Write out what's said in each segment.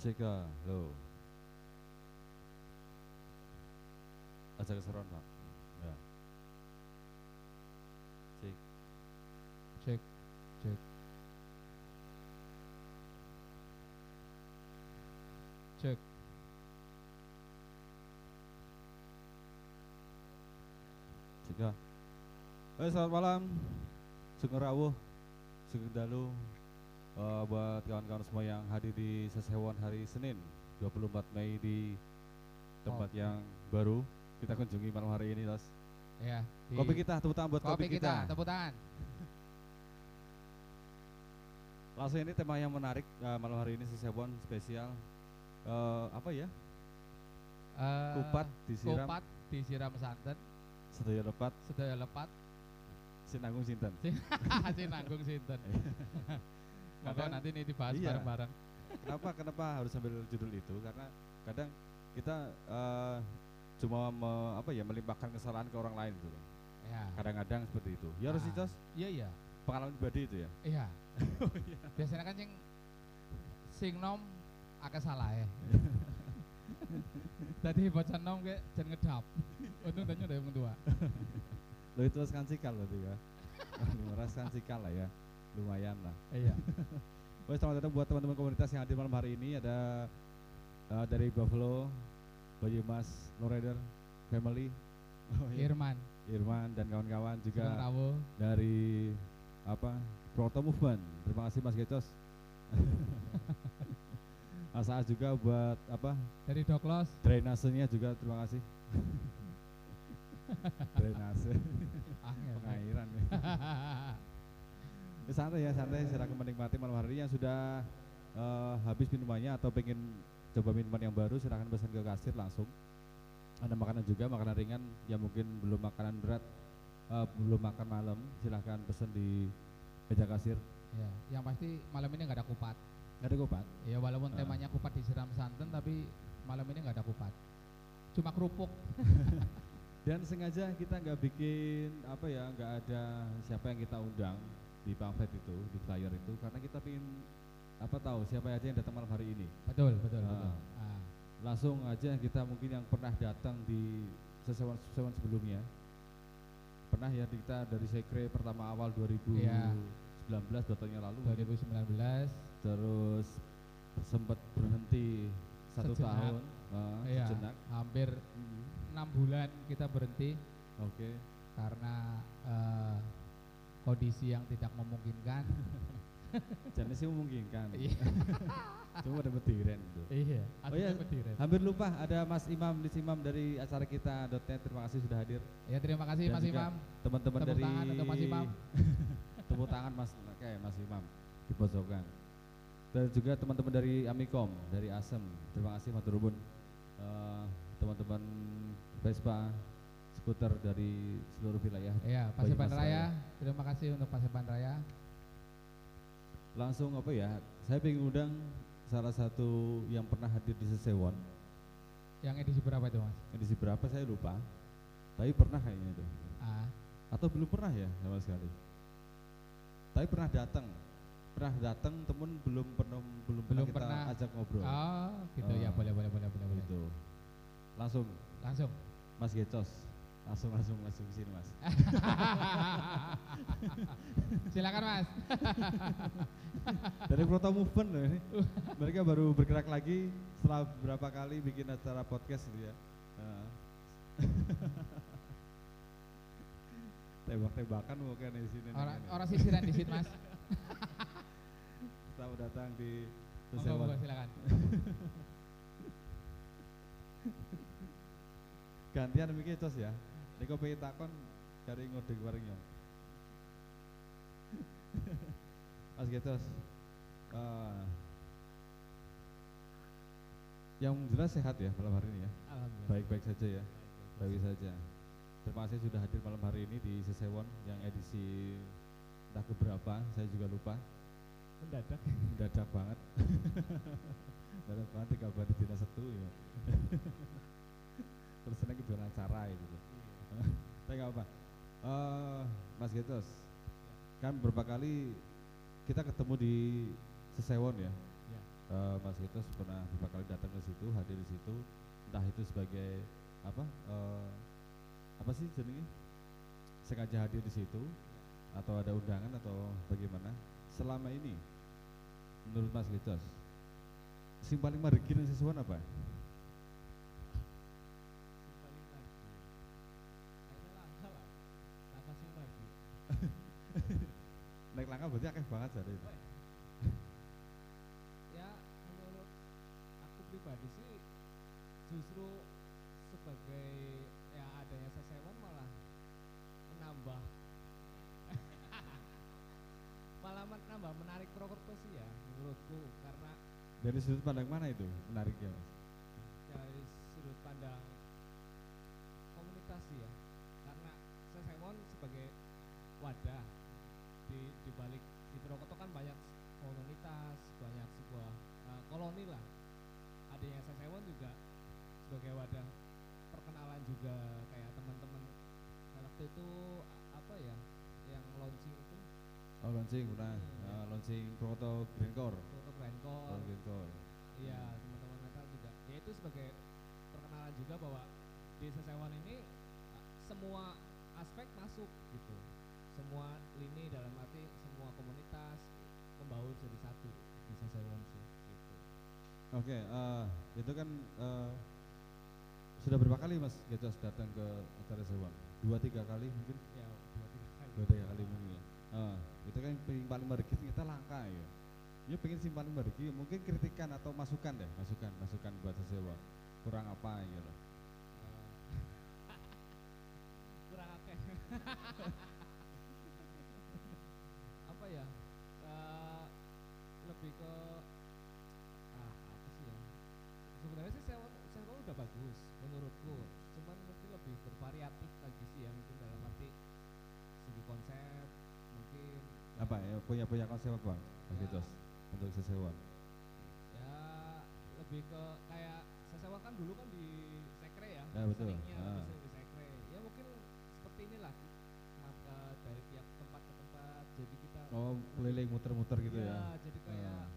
Cek lo. Aja keseron pak. Ya. Cek. Cek, cek. Cek. Cek Halo selamat malam. Sugeng rawuh, sugeng dalu eh, buat kawan-kawan semua yang hadir di Sesewon hari Senin 24 Mei di tempat yang baru kita kunjungi malam hari ini, Tos. Ya. di- Kopi kita, tepuk tangan buat kopi kopi, kita. kita. Tepuk tangan. Langsung ini tema yang menarik eh, malam hari ini Sesewon spesial eh, apa ya? Eh, Kupat disiram Kupat disiram santan, sedaya lepat sedaya lepat, sinanggung sinten. si nanggung sinten. Maka Kadang- nanti ini dibahas Iya. bareng-bareng. Kenapa kenapa harus ambil judul itu? Karena kadang kita eh, cuma me- apa ya melimpahkan kesalahan ke orang lain gitu. Ya. Kadang-kadang seperti itu. Ya harus Ah. Icos, Iya iya. pengalaman pribadi itu ya. Iya. Biasanya kan sing sing nom akeh salah ya. Tadi bocah nom kayak jan ngedap. Untung tanya udah yang tua. Lo itu kan cikal berarti ya. Kan cikal lah ya. Lumayan lah. Iya. Baik, selamat datang buat teman-teman komunitas yang hadir malam hari ini ada eh, dari Buffalo, Bayu Mas, Lowrider, Family, oh, iya, Irman, Irman dan kawan-kawan juga dari apa Proto Movement. Terima kasih Mas Gecos. Asa juga buat apa dari Doklos, drainasenya juga terima kasih. Drainase pengairan ya. Santai ya santai silakan menikmati malam hari yang sudah eh, habis minumannya atau pengen coba minuman yang baru silahkan pesan ke kasir langsung. Ada makanan juga makanan ringan yang mungkin belum makanan berat eh, belum makan malam silahkan pesan di meja kasir. Ya, yang pasti malam ini nggak ada kupat. Nggak ada kopat. Ya walaupun Ah. temanya kupat disiram santan tapi malam ini nggak ada kupat. Cuma kerupuk. Dan sengaja kita nggak bikin apa ya, nggak ada siapa yang kita undang di pamflet itu, di flyer itu, karena kita ingin apa tahu siapa aja yang datang malam hari ini. Betul, betul, Ah. betul. Ah. Langsung aja kita mungkin yang pernah datang di sesewan-sesewan sebelumnya. Pernah ya kita dari sekre pertama awal 2019 Iya. dua tahun yang lalu, 2019 terus sempat berhenti satu Sejenak. tahun, ah, Iya. sejenak. hampir Hmm, enam bulan kita berhenti Oke. karena eh, kondisi yang tidak memungkinkan. Jadi sih memungkinkan. Iya. Cuma ada betiren gitu. Iya. Oh iya, bediran. Hampir lupa ada Mas Imam Lis Imam dari acara kita .net. Terima kasih sudah hadir. Ya terima kasih Dan Mas Imam. Teman-teman Tepuk dari tangan untuk Mas Imam. Tepuk tangan Mas oke Mas Imam di pojokan. Dan juga teman-teman dari Amikom, dari Asem. Terima kasih Matur Nuwun. Eh, teman-teman Vespa skuter dari seluruh wilayah. Iya, Paseban Raya. Terima kasih untuk Paseban Raya. Langsung apa ya? Saya pengen undang salah satu yang pernah hadir di Sesewon. Yang edisi berapa itu Mas? Edisi berapa saya lupa. Tapi pernah kayaknya itu. Ah, Atau belum pernah ya sama sekali. Tapi pernah datang. Pernah datang temen belum pernah belum, pernah Belum kita pernah. ajak ngobrol. oh, gitu ya. Ah. Boleh, boleh, boleh, boleh, boleh. Gitu. Langsung Langsung. Mas Gecos. Langsung langsung langsung ke sini Mas. Silakan Mas. Dari Proto Movement loh ini. Mereka baru bergerak lagi setelah berapa kali bikin acara podcast gitu ya. Tembak-tembakan mungkin di sini. nih, Orang orang sisiran di sini Mas. Selamat datang di monggo, silakan. Gantian mikir tos ya. Nek pengen takon cari ngode bareng yo. Mas Getos. eh, yang jelas sehat ya malam hari ini ya. Baik-baik saja ya. Baik saja. Terima kasih sudah hadir malam hari ini di Sesewon yang edisi entah keberapa, saya juga lupa. Mendadak. Mendadak banget. Mendadak banget tiga hari dina setu ya. Terus ini jualan acara ya gitu. Tapi nggak apa. Eh, Mas Getos, kan beberapa kali kita ketemu di Sesewon ya. Ya. eh, Mas Gitos pernah beberapa kali datang ke situ, hadir di situ, entah itu sebagai apa eh, apa sih jenenge sengaja hadir di situ atau ada undangan atau bagaimana selama ini menurut Mas Gitos sing paling margi nang sesuatu apa? paling lagi kayaknya langka lah langka sih lagi Langkah berarti akeh banget jadi itu. ya menurut aku pribadi sih justru sebagai ya adanya sesewan malah menambah malah menambah menarik Purwokerto sih ya menurutku karena Dari sudut pandang mana itu menariknya Mas? dari sudut pandang komunitas sih ya karena Sesewon sebagai wadah di di balik di Purwokerto kan banyak komunitas banyak sebuah uh, koloni lah adanya Sesewon juga sebagai wadah perkenalan juga kayak teman-teman waktu itu apa ya yang launching itu Oh launching pernah, Hmm. Ah, launching Proto Greencore. foto Grandcore Greencore. Iya, teman-teman metal juga. Ya itu sebagai perkenalan juga bahwa di Sesewan ini uh, semua aspek masuk gitu. Semua lini dalam arti semua komunitas membaur jadi satu di Sesewan gitu. Oke, eh, itu kan eh, sudah berapa kali Mas Getos datang ke acara Sewang? Dua tiga kali mungkin? Ya, dua tiga kali. Dua tiga kali mungkin ya. Ah, itu kan yang paling margi kita langka ya. Ya pengen sih paling margi, mungkin kritikan atau masukan deh, masukan, masukan buat sewa. Kurang apa ya loh. Uh, kurang akeh. apa ya? Uh, lebih ke ah, apa sih ya? Sebenarnya sih sewa sewa udah bagus menurutku. Cuman mungkin lebih bervariatif lagi sih ya mungkin dalam arti segi konsep mungkin Apa ya punya punya konsep apa Mas Ya. Untuk sesewa? ya lebih ke kayak sesewa kan dulu kan di sekre ya, Ya, betul. seringnya Ah. di sekre ya mungkin seperti inilah maka dari tiap tempat ke tempat jadi kita Oh keliling muter-muter gitu Iya, ya? jadi kayak Ah.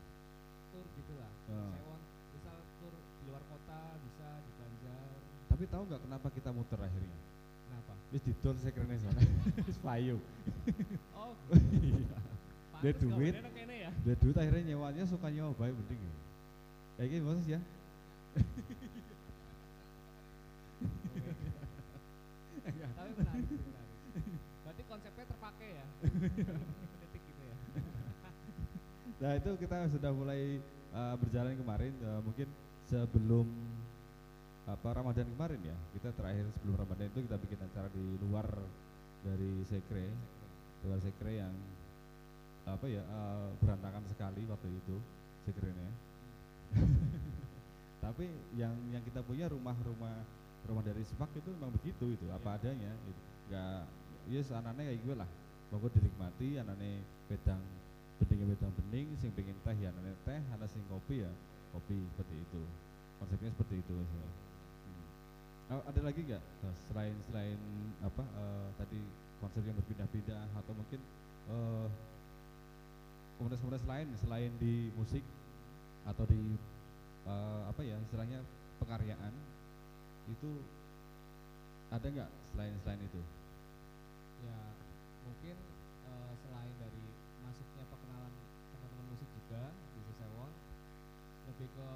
tur gitulah Ah. sewon misal tur di luar kota bisa di Banjar Tapi tahu nggak kenapa kita muter akhirnya? kenapa Wis didol sekrene sana. Wis payu. oh Iya. Dia duit. kene ya Dia duit akhirnya nyewanya suka nyewa baik penting. ya. Kayak gini maksud ya? tapi menarik sih, menarik berarti konsepnya terpakai ya detik gitu ya Nah itu kita sudah mulai uh, berjalan kemarin uh, mungkin sebelum apa Ramadan kemarin ya kita terakhir sebelum Ramadan itu kita bikin acara di luar dari Sekre luar Sekre yang apa ya uh, berantakan sekali waktu itu Sekrenya tapi yang yang kita punya rumah-rumah rumah dari sepak itu memang begitu itu apa Iya. adanya gitu. nggak yes anaknya kayak gue lah pokok dinikmati anaknya bedang beningnya bedang bening sing pengen teh ya anaknya teh anak sing kopi ya kopi seperti itu konsepnya seperti itu Mas. Oh, ada lagi nggak? Mas, selain selain apa eh, tadi konsep yang berpindah-pindah atau mungkin eh, komunitas-komunitas lain selain di musik atau di eh, apa ya istilahnya pekaryaan itu ada nggak selain selain itu? Ya mungkin eh, selain dari masuknya perkenalan teman-teman musik juga di Sesewon lebih ke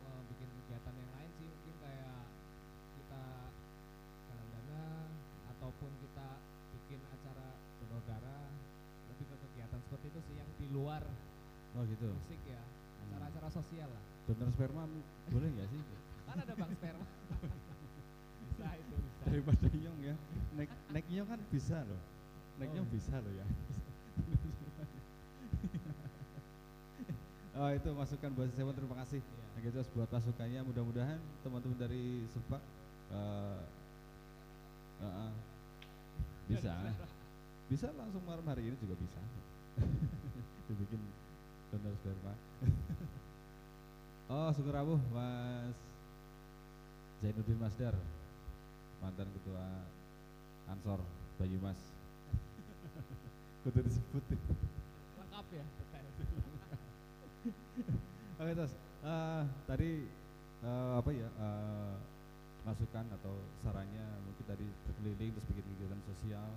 eh, bikin kegiatan yang lain sih mungkin kayak kita galang dana ataupun kita bikin acara donor darah lebih ke kegiatan seperti itu sih yang di luar oh gitu. Musik ya. Acara-acara sosial lah. Donor sperma boleh nggak sih? Kan ada bank sperma. Bisa itu bisa. Daripada nyong ya. Naik naik nyong kan bisa loh. Naik Oh. nyong bisa loh ya. Oh itu masukan buat Seven terima kasih. Nah, gitu buat masukannya mudah-mudahan teman-teman dari Sepak eh, eh, eh, bisa. Bisa langsung malam hari ini juga bisa dibikin donor sperma oh syukur rawuh mas Zainuddin Masdar mantan ketua Ansor Banyumas. Kudu disebut. Lengkap ya. Oke terus eh, tadi eh, apa ya eh, masukan atau sarannya mungkin tadi berkeliling terus bikin kegiatan sosial.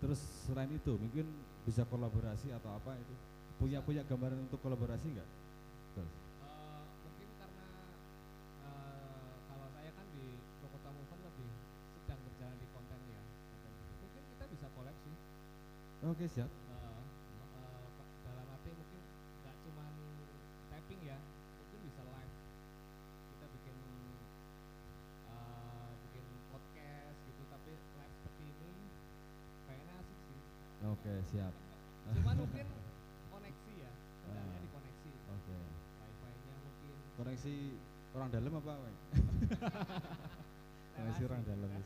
Terus selain itu mungkin bisa kolaborasi atau apa itu punya punya gambaran untuk kolaborasi nggak? Terus. Eh, mungkin karena eh, kalau saya kan di Prokota Movement lebih sedang berjalan di konten ya mungkin kita bisa sih Oke siap. Eh, eh, ke- dalam arti mungkin nggak cuman typing ya mungkin bisa live kita bikin eh, bikin podcast gitu tapi live seperti ini kayaknya asik sih Oke siap. cuman mungkin koneksi ya kendalanya Ah. di koneksi Oke. wifi-nya mungkin Koneksi orang dalam apa? Weng? Koneksi orang dalam.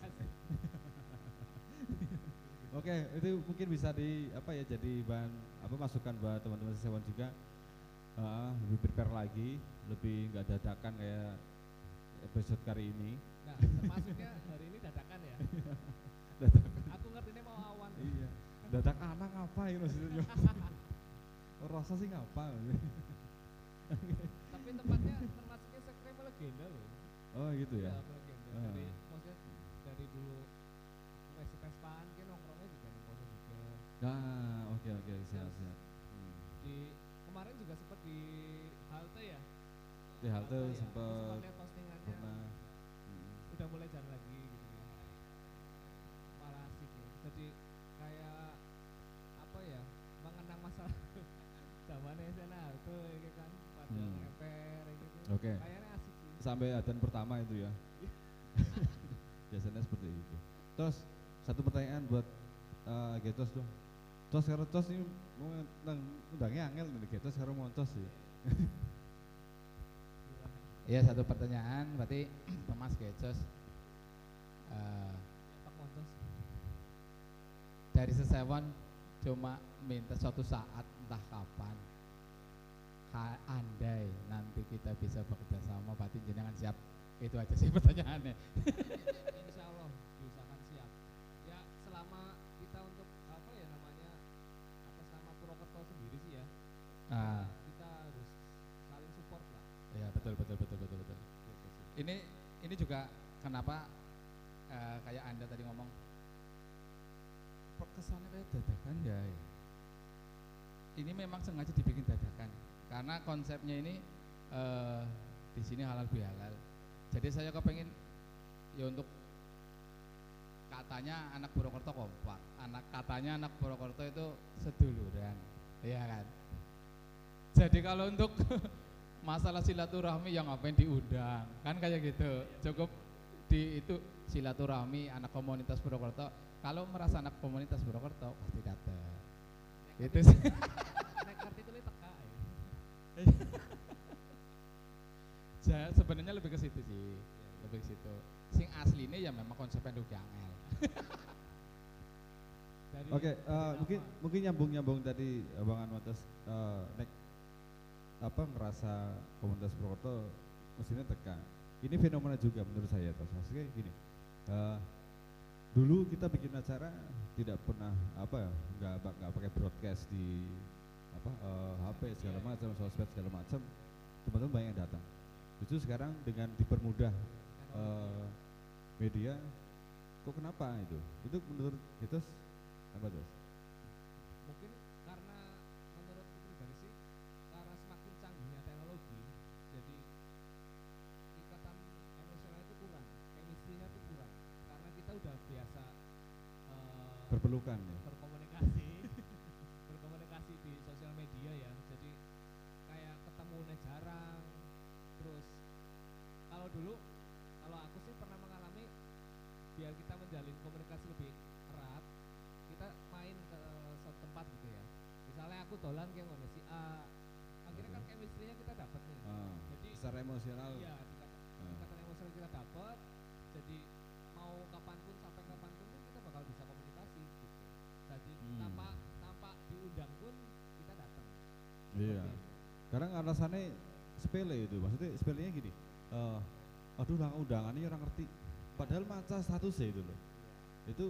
Oke, itu mungkin bisa di apa ya jadi bahan apa masukan buat teman-teman sesewan juga Ah, lebih prepare lagi, lebih nggak dadakan kayak episode kali ini. Nah, termasuknya hari ini dadakan ya. Dadak anak ngapain maksudnya? Oh, rasa sih ngapa? Tapi tempatnya termasuknya sekre legenda loh. Oh gitu ya. Iya, legenda. Ah. Dari maksudnya dari dulu wes Vespaan kan nongkrongnya juga kono juga. Nah, oke oke siap siap. Hmm. Di kemarin juga sempat di halte ya. Di halte ya. sempat postingannya pernah. Hmm. udah mulai jalan lagi gitu ya. Malah asik ya. Jadi kayak apa ya? Mengenang masa tuh ya kan pada Hmm. ngeper gitu. Oke. Kayaknya asik sih. Sampai adzan pertama itu ya. Biasanya seperti itu. Terus satu pertanyaan buat uh, Getos dong. Tos sekarang tos ini mau nang undangnya angel nih Getos sekarang mau tos sih. Iya satu pertanyaan berarti Mas Gecos eh, Pak Montos. dari sesewon cuma minta suatu saat entah kapan ka- andai nanti kita bisa bekerja sama berarti jenengan siap itu aja sih pertanyaannya Insya Allah diusahakan siap. Ya selama kita untuk apa ya namanya atas nama Purwokerto sendiri sih ya. ah Kita harus saling support lah. ya betul betul betul betul betul ini ini juga kenapa eh, kayak anda tadi ngomong kesannya kayak dadakan ya ini memang sengaja dibikin dadakan karena konsepnya ini eh, di sini halal bihalal. Jadi saya kepengen ya untuk katanya anak Purwokerto kompak. Anak katanya anak Purwokerto itu seduluran. Ya kan? Jadi kalau untuk masalah silaturahmi yang ngapain diundang? Kan kayak gitu. Cukup di itu silaturahmi anak komunitas Purwokerto. Kalau merasa anak komunitas Purwokerto pasti datang itu sih Nek ngerti itu teka ya. Ja- sebenarnya lebih ke situ sih lebih ke situ sing aslinya ya memang konsepnya angel Dari Oke, eh, mungkin mungkin nyambung nyambung tadi Bang Anwates eh, nek apa ngerasa komunitas Purwokerto mestinya tekan. Ini fenomena juga menurut saya tos. Maksudnya gini. eh, dulu kita bikin acara tidak pernah apa ya nggak nggak pakai broadcast di apa HP segala Iya. macam sosmed segala macam teman-teman banyak yang datang justru sekarang dengan dipermudah eh, media kok kenapa itu? Itu menurut itu apa tuh mungkin karena menurutku pribadi sih karena semakin canggihnya teknologi jadi ikatan emosional itu kurang chemistry-nya tuh kurang. Karena kita udah biasa eh, berpelukan ya? berkomunikasi dulu kalau aku sih pernah mengalami biar kita menjalin komunikasi lebih erat kita main ke suatu tempat gitu ya. Misalnya aku dolan kayak ngono si A akhirnya kan chemistry-nya kita dapat nih. Ah, jadi secara emosional. Iya ah, emosional kita dapat jadi mau kapan pun sampai kapan pun tuh kita bakal bisa komunikasi gitu. Jadi Hmm. tanpa tanpa diundang pun kita datang. Iya. Seperti itu. sekarang alasannya sepele itu maksudnya sepelenya gini eh aduh lah undangannya orang ngerti. Padahal maca statusnya itu loh. Itu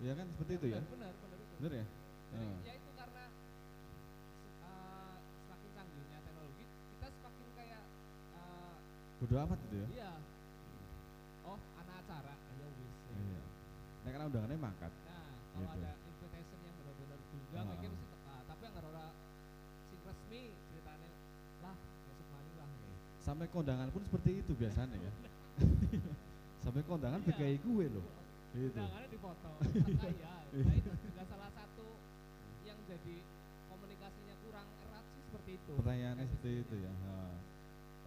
ya kan seperti itu ya? Benar benar itu bener ya? Jadi Ah. ya itu karena eh, semakin canggihnya teknologi kita semakin bodo amat gitu ya? Iya. Oh anak acara. Ayo wis. Iya. Nek karena undangannya mangkat. Nah kalau Gitu. ada invitation yang benar-benar diundang Ah. mungkin mesti teka tapi yang ora sing resmi ceritanya lah besok mani lah nih sampai kondangan pun seperti itu biasanya ya sampai kondangan Iya. PKI gue loh gitu. Undangannya dipoto teka ya nah itu juga salah satu yang jadi komunikasinya kurang erat sih seperti itu. Pertanyaannya Kayak seperti gitu. itu ya. Ha.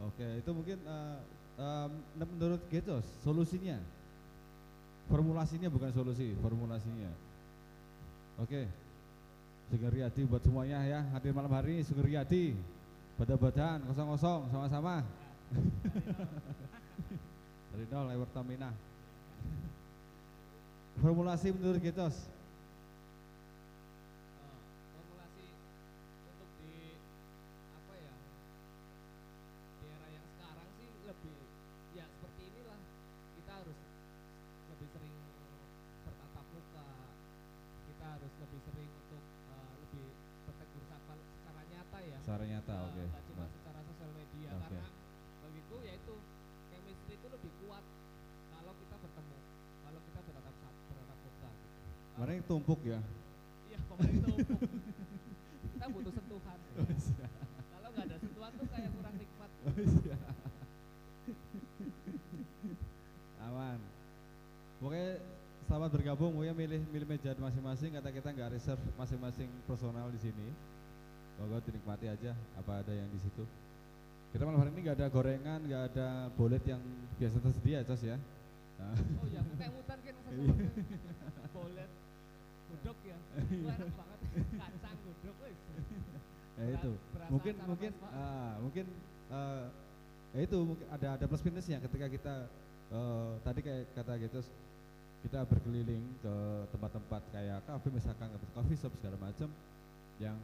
oke itu mungkin eh, em, menurut Getos solusinya? Formulasinya bukan solusi formulasinya. Oke. Sugeng Riyadi buat semuanya ya hadir malam hari ini Sugeng Riyadi badan-badan kosong-kosong sama-sama. Dari nol lewat Tamina. Formulasi menurut Getos Eh, formulasi untuk di apa ya di era yang sekarang sih lebih ya seperti inilah kita harus lebih sering bertatap muka kita harus lebih sering untuk eh, lebih bertegur sapa secara nyata ya secara nyata Eh, oke nggak cuma Nah, secara sosial media Oke. karena bagiku yaitu chemistry itu lebih kuat kalau kita bertemu kalau kita bertatap sa- bertatap muka gitu. Kalau- Tumpuk ya? Iya, kemarin itu. Umpuk. kita butuh sentuhan. Kalau nggak ada sentuhan tuh kayak kurang nikmat. aman. Pokoknya selamat bergabung pokoknya milih milih meja masing-masing kata kita nggak reserve masing-masing personal di sini. Pokoknya dinikmati aja apa ada yang di situ. Kita malam hari ini nggak ada gorengan nggak ada bolet yang biasa tersedia cos ya. Oh iya, kayak mutan kan sesuatu. Bolet, gudok ya. Enak banget. Kacang gudok wis. ya itu mungkin mungkin ah, mungkin eh, ya itu mungkin ada ada plus minusnya ketika kita eh, tadi kayak kata gitu kita berkeliling ke tempat-tempat kayak kafe misalkan ke coffee shop segala macam yang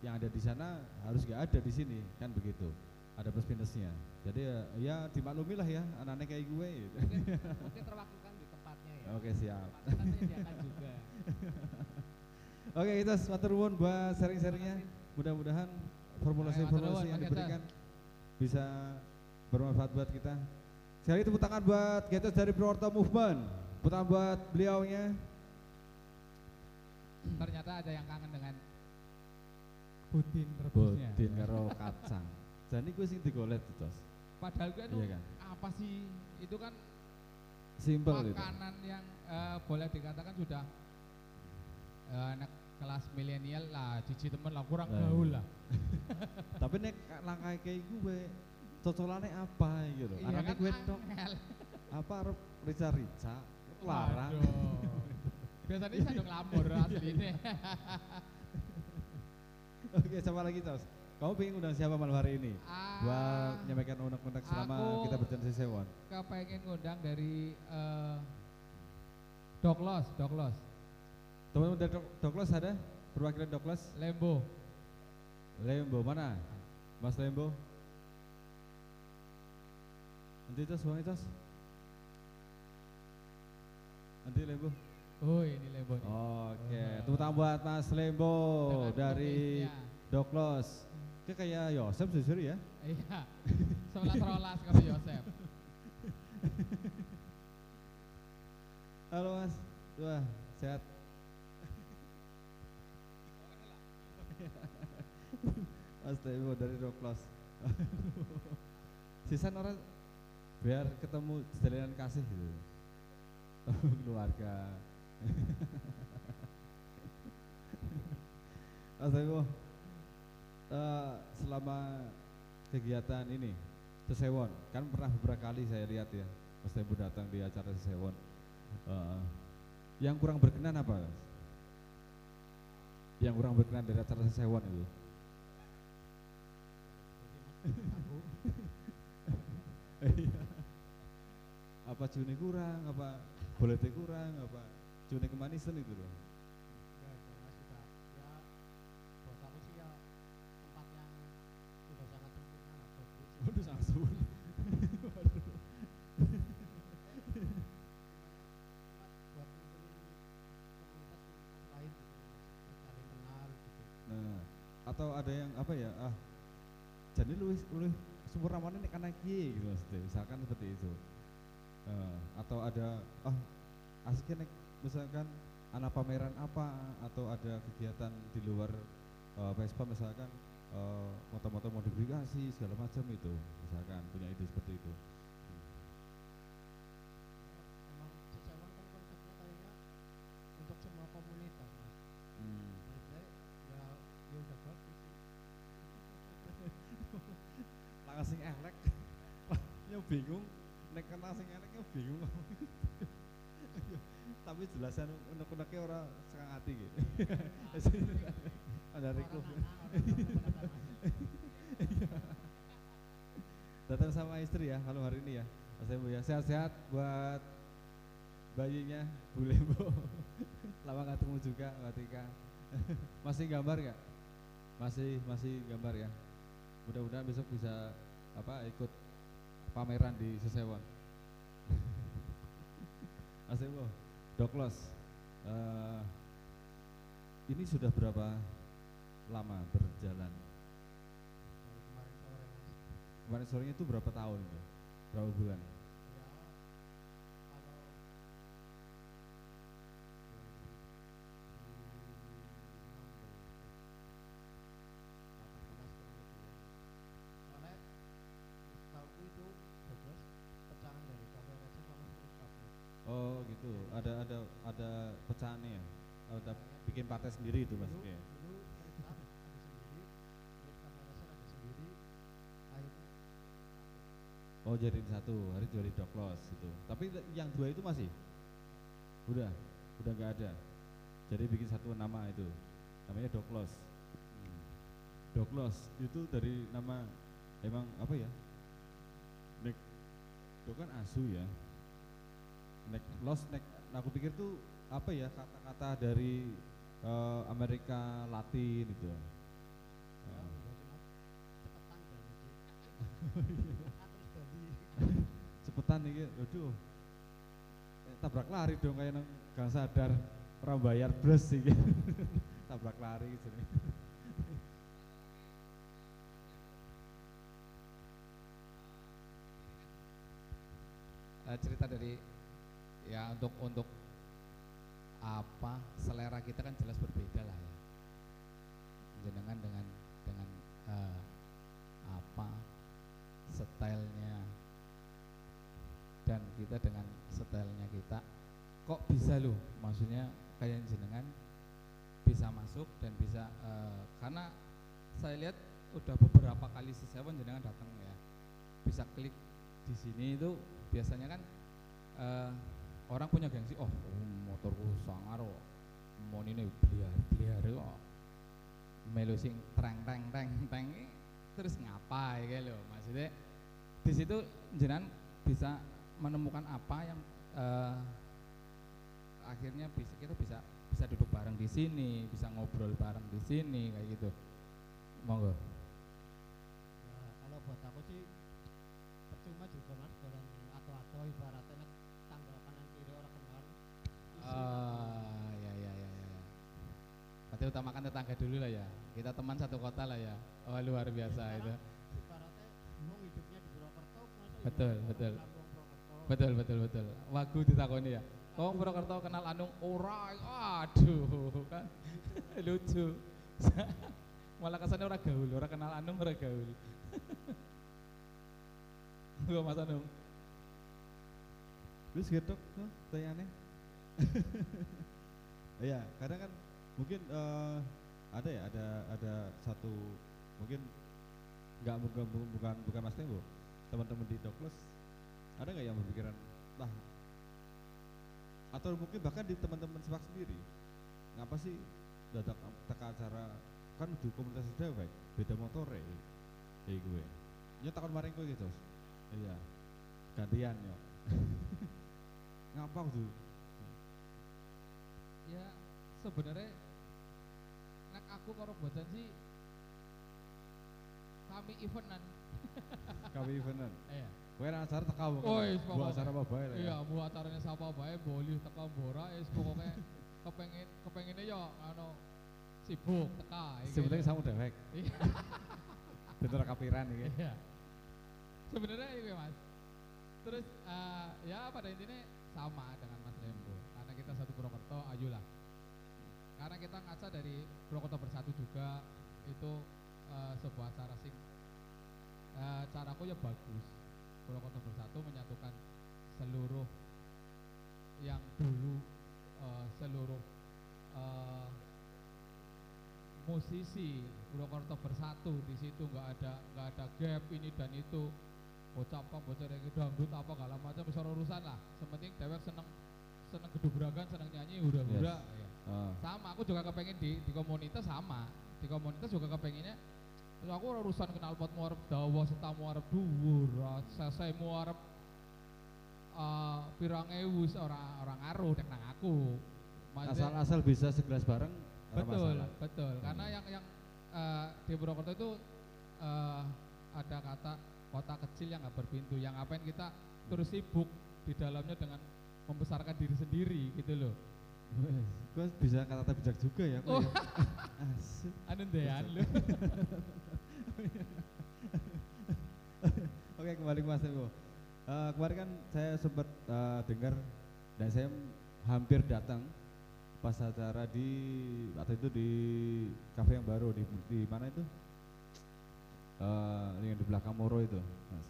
yang ada di sana harus gak ada di sini kan begitu ada plus minusnya jadi ya, ya dimaklumi lah ya anak-anak kayak gue gitu. Mungkin, mungkin terwakilkan di tempatnya ya. oke siap Tempatnya juga. oke kita matur nuwun buat sharing-sharingnya mudah-mudahan formulasi-formulasi yang diberikan bisa bermanfaat buat kita. Sekali tepuk tangan buat Getos dari Purwokerto Movement. Tepuk tangan buat beliaunya. Ternyata ada yang kangen dengan Budin rebusnya. Budin karo kacang. Jadi gue sing digolet itu, Tos. Padahal gue Iya kan? apa sih itu kan Simpel gitu. makanan yang eh, boleh dikatakan sudah eh, anak kelas milenial lah, cici temen lah kurang Nah, gaul iya. lah. Tapi nek langkah kayak gue cocolannya apa gitu. Iya Anaknya kan gue tok angel. apa arep rica-rica larang. Waduh. Biasanya saya dong lamur asli ini. Oke, siapa lagi, Tos? Kamu pengen undang siapa malam hari ini? Buat Ah, menyampaikan unek-unek selama kita berjalan di Sewon. kepengen ngundang dari eh, Doklos, Doklos, Teman-teman dari Dok- Doklos ada? Perwakilan Doklos? Lembo. Lembo mana? Mas Lembo? Nanti tos, bang tos. Nanti Lembo. Oh ini Lembo. Oke, Oh. tepuk tangan buat Mas Lembo Dengan dari kumisnya. Doklos. Kayak kayak Yosef jujur ya. Iya. Sebelas rolas kalau Yosef. Halo Mas. Wah, sehat. Mas Lembo dari Doklos. Sisan orang biar ketemu jalinan kasih gitu. Keluarga. Mas Lembo, eh, selama kegiatan ini Sesewon, kan pernah beberapa kali saya lihat ya, Mas Lembo datang di acara Sesewon. Eh, yang kurang berkenan apa? Yang kurang berkenan dari acara Sesewon itu? Apa cuni kurang, apa bolete kurang, apa cuni kemanisan itu loh. Ya, karena sudah ya buat aku sih ya tempat yang sudah sangat sempurna lah bagus. Waduh sangat sulit. buat ngumpulin komunitas-komunitas lain gitu Mas. saling kenal gitu Nah, atau ada yang apa ya? Ah, jadi lu lu sempurna mana nek kana kiye gitu maksudnya misalkan seperti itu. Eh, atau ada ah asiknya nek misalkan anak pameran apa atau ada kegiatan di luar eh, Vespa misalkan eh, motor-motor modifikasi segala macam itu misalkan punya ide seperti itu emang sesewan kan konsepnya kayaknya untuk semua komunitas mas Hmm. maksudnya ya ya udah bagus sih Lah sing elek ya bingung kena sing elek bingung. Tapi jelasan unek-uneknya ora setengah hati gitu. Ada Riko datang sama istri ya kalau hari ini ya. Mas ya. Sehat-sehat buat bayinya Bu Lembo. Lama nggak ketemu juga Mbak Tika. Masih gambar nggak? Masih masih gambar ya. Mudah-mudahan besok bisa apa ikut pameran di Sesewon Mas Lembo Doklos eh, ini sudah berapa lama berjalan? Kemarin sore itu berapa tahun berapa bulan ya kalau soalnya tahu itu bebas pecahan dari kamera aja sama pelengkapnya gitu ada ada ada pecahannya ya? Ada bikin partai sendiri itu mas? Dulu Oke. dulu kereta ada sendiri lihat kamera saya ada sendiri akhirnya oh jadi satu hari jadi doklos itu tapi yang dua itu masih? Udah udah nggak ada. Jadi bikin satu nama itu namanya doklos Hmm. doklos itu dari nama emang apa ya? Nek itu kan asu ya nek los nek aku pikir tuh apa ya kata-kata dari eh, Amerika Latin itu. Ya cepetan nih aduh tabrak lari dong kayak nang gak sadar orang bayar bus sih tabrak lari gitu nih Eh, cerita dari ya untuk untuk apa selera kita kan jelas berbeda lah ya. Jenengan dengan dengan eh, apa stylenya. Dan kita dengan stylenya kita. Kok bisa loh maksudnya kayak jenengan bisa masuk dan bisa eh, karena saya lihat udah beberapa kali sesewan jenengan datang ya. Bisa klik di sini itu biasanya kan eh, orang punya gengsi oh motorku sangar kok mau ini beliar beliar kok. Melu sing treng treng treng eh, terus ngapain kayak lo maksudnya di situ jenengan bisa menemukan apa yang eh, akhirnya bisa kita bisa bisa duduk bareng di sini bisa ngobrol bareng di sini kayak gitu. Monggo. Ya kalau buat aku sih percuma juga mas jalan atau-atau ibaratnya nek tanggal kanan kiri orang kenal Ah, ya ya ya ya. ya. Berarti utamakan tetangga dulu lah ya. Kita teman satu kota lah ya. Oh luar biasa itu. ya Betul, orang betul. Purwokerto. Betul betul betul. Wagu ditakoni ya. Oh Purwokerto kenal Anung ora. Aduh kan lucu. Malah kesannya ora gaul, ora kenal Anung ora gaul. Gua Mas Anung. terus gitu tuh pertanyaannya Iya, kadang kan mungkin eh, ada ya, ada ada satu mungkin nggak bukan bukan bukan Mas Tembo, teman-teman di Dokles. Ada nggak yang berpikiran lah atau mungkin bahkan di teman-teman sepak sendiri ngapa sih dadak teka acara? Kan di komunitas dewek beda motor ya kayak gue ya. Takon maring gue gitu iya. Gantian yo. Ngapa tuh Ya sebenarnya nek aku karo bosan sih kami eventan. kami eventan Iya. Kowe ra acara teka bukan? Oh, iya, Buat pokoknya. acara apa bae ya. Iya, bu acaranya siapa bae boleh teka bora es pokoknya kepengen kepengennya ya ano sibuk teka iki. Sebetulnya samu dewek. Iya. Kapiran iki. Iya. sebenarnya itu mas terus eh, ya pada intinya sama dengan Mas Rembo karena kita satu Purwokerto ayolah karena kita ngaca dari Purwokerto bersatu juga itu eh, sebuah cara sing eh, caraku ya bagus. Purwokerto bersatu menyatukan seluruh yang dulu eh, seluruh eh, musisi Purwokerto bersatu di situ nggak ada nggak ada gap ini dan itu. Bocah apa bocah reggae dangdut apa segala macam besar urusan lah. Sementing dewek seneng seneng gedubragan seneng nyanyi hura-hura. Ya. Ah, sama aku juga kepengen di di komunitas sama. Di komunitas juga kepengennya terus aku urusan kenal pot muarep dawa setamu arep dhuwur selesai muarep uh, pirang ewu orang orang ngaruh nek nang aku. Asal asal bisa segelas bareng betul betul. Karena yang yang eh, di Purwokerto itu eh, ada kata kota kecil yang nggak berpintu yang ngapain kita terus sibuk di dalamnya dengan membesarkan diri sendiri gitu loh Kok bisa kata bijak juga ya kok Oh. ya? Asik. anu dean lu Oke kembali ke Mas Ewo. Eh, kemarin kan saya sempat eh, dengar dan saya hampir datang pas acara di waktu itu di kafe yang baru di di mana itu? Eh, yang di belakang Moro itu, Mas.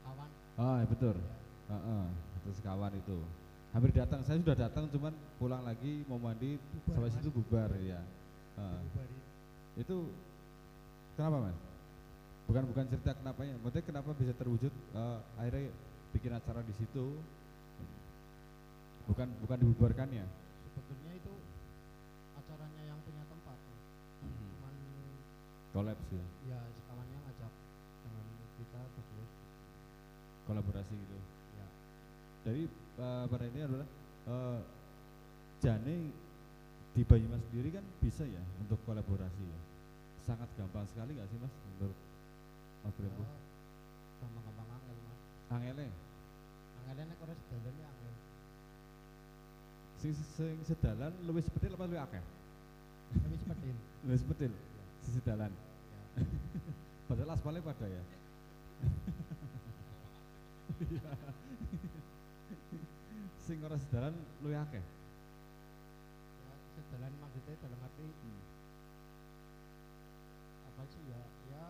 Kawan Ah, ya betul. Heeh, itu sekawan itu. Hampir datang, saya sudah datang cuman pulang lagi mau mandi Bubar, sampai Mas. situ bubar ya. Bubari. Itu kenapa mas? Bukan bukan cerita kenapanya, maksudnya kenapa bisa terwujud eh, akhirnya bikin acara di situ? Bukan bukan dibubarkannya. Sebetulnya itu acaranya yang punya tempat. Mas. Cuman Kolaps ya, ya sekawannya ngajak dengan kita terus kolaborasi gitu. ya Jadi eh, pada ini adalah eh, Jane di Banyumas sendiri kan bisa ya untuk kolaborasi ya. Sangat gampang sekali nggak sih mas menurut Mas Brembo? ya, gampang-gampang angel mas Angele, angelnya nek ora sedalan ya angel sing sing sedalan luwih sepetil apa luwih akeh? tapi sepetin Luwih sepetil, sisi dalan. ya Padahal aspalnya pada ya. Sing ora sedalan luwih akeh. ya sedalan maksudnya dalam arti apa sih ya ya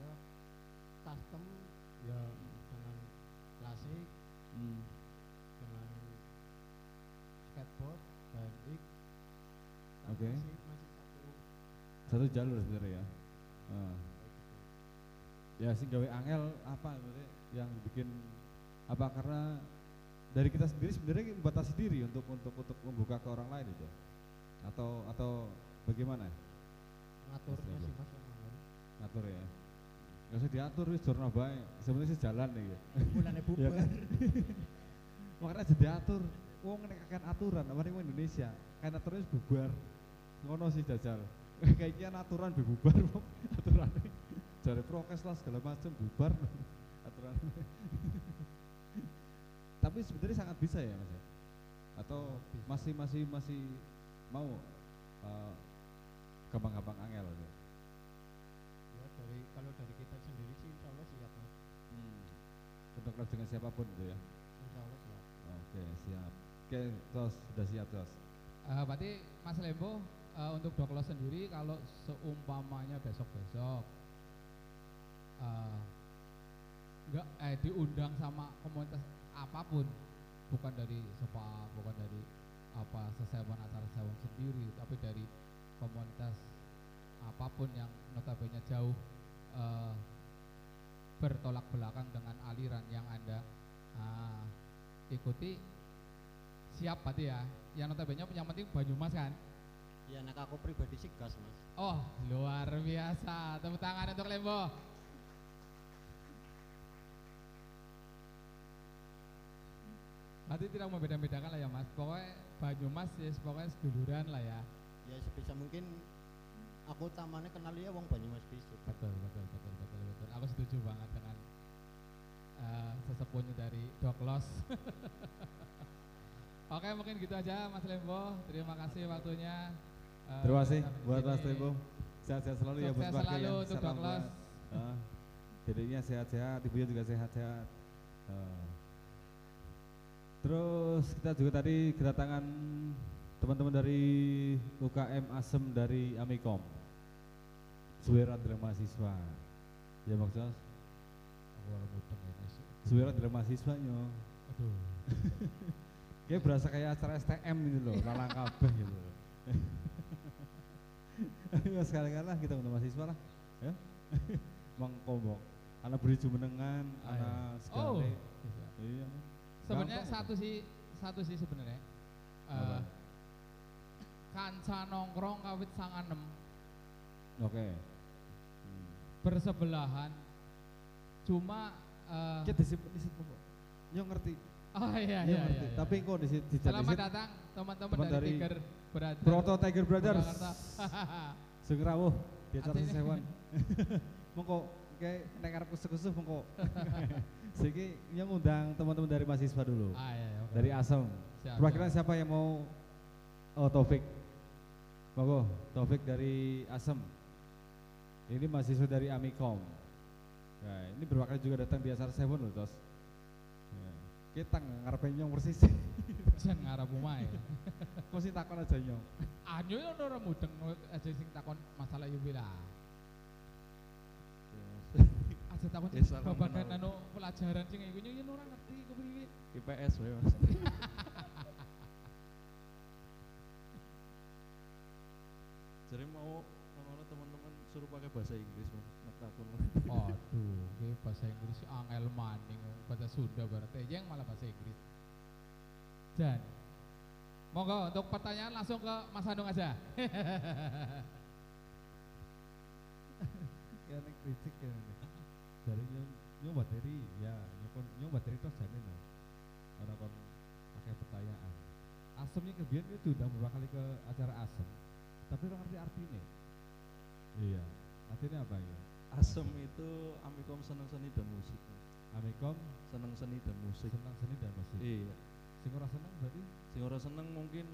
ya custom ya dengan klasik Hmm. dengan skateboard balik Oke. masih masih satu Satu jalur sebenarnya ya. Gitu. Ya sing gawe angel apa yang bikin apa karena dari kita sendiri sebenarnya membatasi diri untuk untuk untuk membuka ke orang lain itu. Atau atau bagaimana? Ngaturnya Mas sih mas ngatur. Ya. Nggak usah diatur wis jorno bae. Sebenarnya sih jalan nih ya. Bulannya Ya bubar kan? makanya aja diatur. Wong nek akan aturan apa ning Indonesia? Kan aturannya wis bubar. Ngono sih jajal kayaknya aturan be bubar wong. Aturan jare prokes lah segala macam bubar. Aturan tapi sebenarnya sangat bisa ya mas ya atau Bisa. masih masih masih mau eh, gampang-gampang angel ya. ya dari kalau dari kita sendiri sih insya Allah siap mas Hmm. untuk collab dengan siapa pun gitu ya insya Allah siap oke siap oke tos sudah siap tos Eh, berarti Mas Lembo eh, untuk Doklo sendiri kalau seumpamanya besok-besok eh, nggak eh diundang sama komunitas apa pun bukan dari sepa bukan dari apa sesewan acara sesewan sendiri tapi dari komunitas apa pun yang notabene jauh eh, bertolak belakang dengan aliran yang anda ah, ikuti. Siap berarti ya? Yang notabene yang penting Banyumas kan? Ya nek aku pribadi sih gas mas. oh luar biasa. Tepuk tangan untuk Lembo Berarti tidak membeda-bedakan lah ya mas Pokoknya Banyumas ya pokoknya seduluran lah ya Ya sebisa mungkin aku tamannya kenal ya wong Banyumas Bisik. Betul, betul, betul, betul, betul Aku setuju banget dengan eh, sesepuhnya dari Doklos Oke mungkin gitu aja Mas Lembo Terima kasih waktunya Eh, terima kasih buat Mas. Tembo sehat-sehat selalu ya buat Sukses keluarga selalu yang untuk salam Doklos. buat- dedeknya sehat-sehat, ibunya juga sehat-sehat. Eh, terus kita juga tadi kedatangan teman-teman dari UKM Asem dari Amikom. Suwera adalah mahasiswa. Ya maksudnya. Suwera adalah mahasiswanya. Aduh. Kayak berasa kayak acara STM gitu loh, lalang kabeh gitu. Ayo sekali-kali lah kita untuk mahasiswa lah, ya. Mangkombok, anak beri jumenengan, Ah, iya. anak Oh. segala. bisa. Iya. Sebenarnya satu sih satu sih sebenarnya. Eh kanca nongkrong kawit sanganem Oke. Hmm. bersebelahan. Cuma eh Kita disimpan di situ kok. Yo ngerti. oh iya Yo iya, ngerti. iya, Tapi iya. kok di situ Selamat datang teman-teman Teman dari, dari Tiger Brother. Proto Tiger Brothers. Di acara Artinya- sesewan. Mongko kayak nek arep kusuk-kusuk mongko. Siki yang ngundang teman-teman dari mahasiswa dulu. ah iya, iya, oke. Dari Asem. Perwakilan siap. siapa yang mau Oh Taufik Monggo Taufik dari Asem Ini mahasiswa dari Amikom Nah ini berwakil juga datang di acara Seven loh tos Ya. Kita ngarepin nyong persis Jangan ngarep umah ya. Mesti takon aja nyong Anyo yo ora mudeng aja sing takon masalah yuwi lah. Aja Ya, salam babagan anu pelajaran sing iku yo ora ngerti kepriye. IPS wae Mas. Jadi mau ngono teman-teman suruh pakai bahasa Inggris Mas. Ngetakun. Aduh, iki bahasa Inggris angel maning bahasa Sunda berarti yang malah bahasa Inggris. Dan Monggo untuk pertanyaan langsung ke Mas Hanung aja. Ya nek kritik ya Dari nyong materi ya nyong kon- nyong materi tos jane no Orang kon pakai pertanyaan Asemnya kebian itu udah beberapa kali ke acara asem Tapi orang ngerti artinya Iya Artinya apa ya? Asem itu Amikom seneng seni dan musik. Amikom Seneng seni dan musik. senang seni dan musik. Iya. Sing ora seneng berarti Sing ora seneng mungkin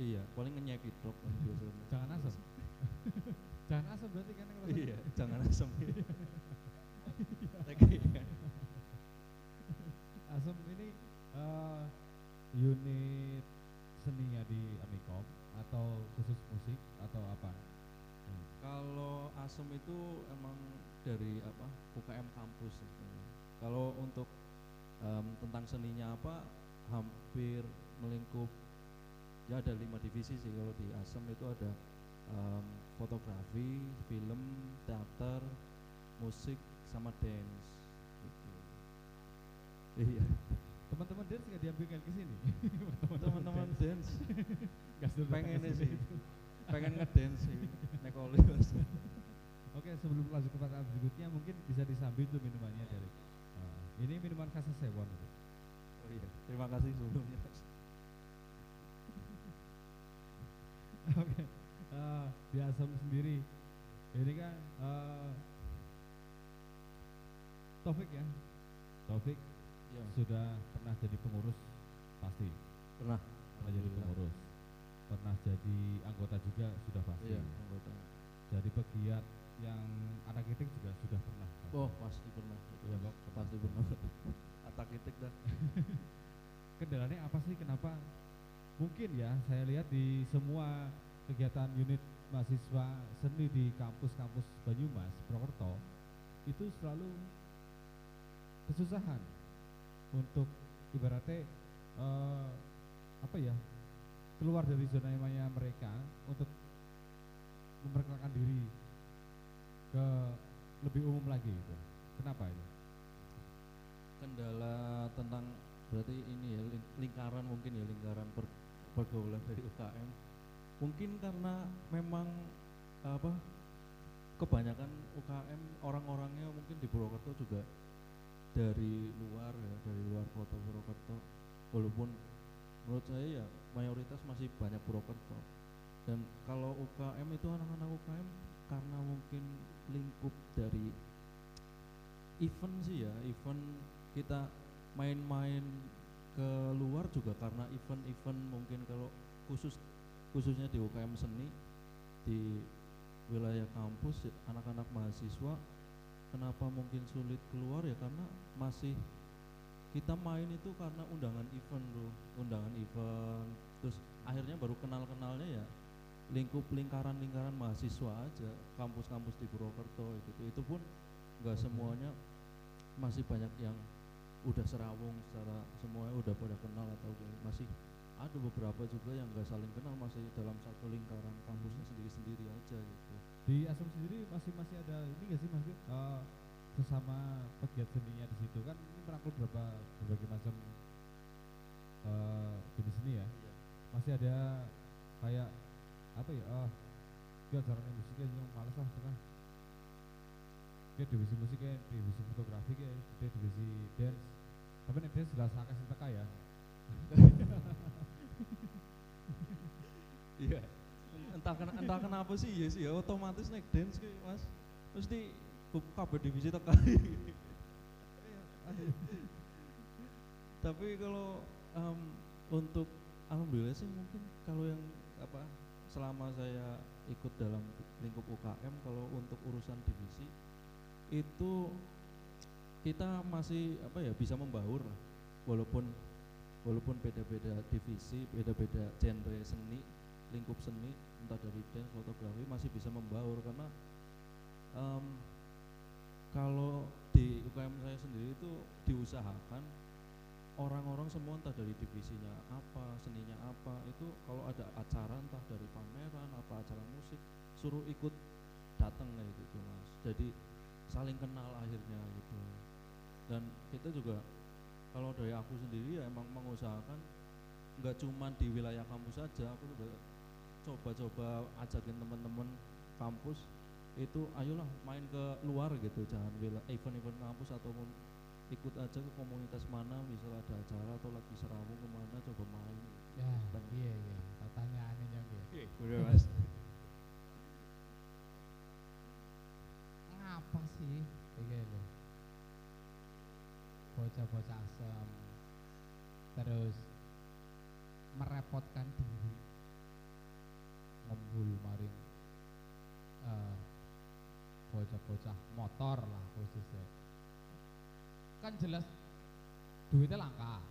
iya, paling ngenyeki tok kan jangan asem. jangan asem berarti kan ora seneng. Iya, jangan asem. Asem ini eh, unit seninya di Amikom atau khusus musik atau apa? Kalau asem itu emang dari apa UKM kampus sebenarnya. Kalau untuk tentang seninya apa hampir melingkup ya ada lima divisi sih kalau di asem itu ada fotografi, film, teater, musik sama dance gitu. Iya, Teman-teman dance nggak diambil ke sini? teman-teman dance pengen sih, pengen ngedance sih, nekoli mas. Oke, sebelum lanjut ke pertanyaan berikutnya mungkin bisa disambil tuh minumannya dari eh, ini minuman khas Sewon. Oh iya, terima kasih sebelumnya. Oke. Eh, di Asam sendiri ini kan eh, Taufik ya. Taufik Iya, sudah pernah jadi pengurus pasti pernah. pernah jadi pengurus pernah jadi anggota juga sudah pasti Iya, anggota. jadi pegiat yang anak kritik juga sudah pernah Oh, pasti pernah. Iya, Bok. Pasti pernah. Atak itik dah. kendalanya apa sih kenapa mungkin ya saya lihat di semua kegiatan unit mahasiswa seni di kampus-kampus Banyumas Purwokerto itu selalu kesusahan untuk ibaratnya eh, apa ya keluar dari zona nyamannya mereka untuk memperkenalkan diri ke lebih umum lagi gitu. Kenapa itu? Kendala tentang berarti ini ya ling- lingkaran mungkin ya lingkaran per- pergaulan dari UKM. Mungkin karena memang apa kebanyakan UKM orang-orangnya mungkin di Purwokerto juga dari luar ya dari luar kota Purwokerto. Walaupun menurut saya ya mayoritas masih banyak Purwokerto. Dan kalau UKM itu anak-anak UKM karena mungkin lingkup dari event sih ya event kita main-main ke luar juga karena event-event mungkin kalau khusus khususnya di UKM seni di wilayah kampus anak-anak mahasiswa kenapa mungkin sulit keluar? Ya karena masih kita main itu karena undangan event bro. Undangan event. Terus akhirnya baru kenal kenalnya ya lingkup lingkaran lingkaran mahasiswa aja. Kampus-kampus di Purwokerto gitu. Itu pun nggak semuanya. Masih banyak yang udah serawung secara semuanya udah pada kenal atau masih ada beberapa juga yang nggak saling kenal masih dalam satu lingkaran kampusnya sendiri-sendiri aja gitu Di Asam sendiri masih masih ada ini nggak sih Mas Fit? Eh, sesama pegiat seninya di situ kan ini merangkul berapa berbagai macam eh, jenis seni ya. Masih ada kayak apa ya? Oh, dia ajaran musiknya yang males lah tengah. Dia divisi musiknya, divisi fotografi kayak, dia divisi dance. Tapi nih dance jelas akeh teka ya. Iya. Entah kena, entah kenapa sih ya sih ya otomatis naik dance kayak mas. Mesti kabeh divisi tekan tapi kalau em, untuk alhamdulillah sih mungkin kalau yang apa selama saya ikut dalam lingkup UKM kalau untuk urusan divisi itu kita masih apa ya bisa membaur walaupun walaupun beda-beda divisi beda-beda genre seni lingkup seni entah dari dance fotografi masih bisa membaur. Karena em, kalau di UKM saya sendiri itu diusahakan orang-orang semua entah dari divisinya apa seninya apa itu kalau ada acara entah dari pameran apa acara musik suruh ikut datang kayak gitu mas. Jadi saling kenal akhirnya gitu. Dan kita juga kalau dari aku sendiri ya emang mengusahakan nggak cuma di wilayah kampus saja aku juga coba-coba ajakin teman-teman kampus itu ayolah main ke luar gitu jangan wila- event-event kampus ataupun ikut aja ke komunitas mana misal ada acara atau lagi serawung ke mana coba main Ya, iya iya. Pertanyaannya yang iya. udah mas Ngapa sih? Iki lho. Bocah-bocah asem. Terus merepotkan diri. Ngembul maring eh, bocah-bocah motor lah khususnya. Kan jelas duitnya langka.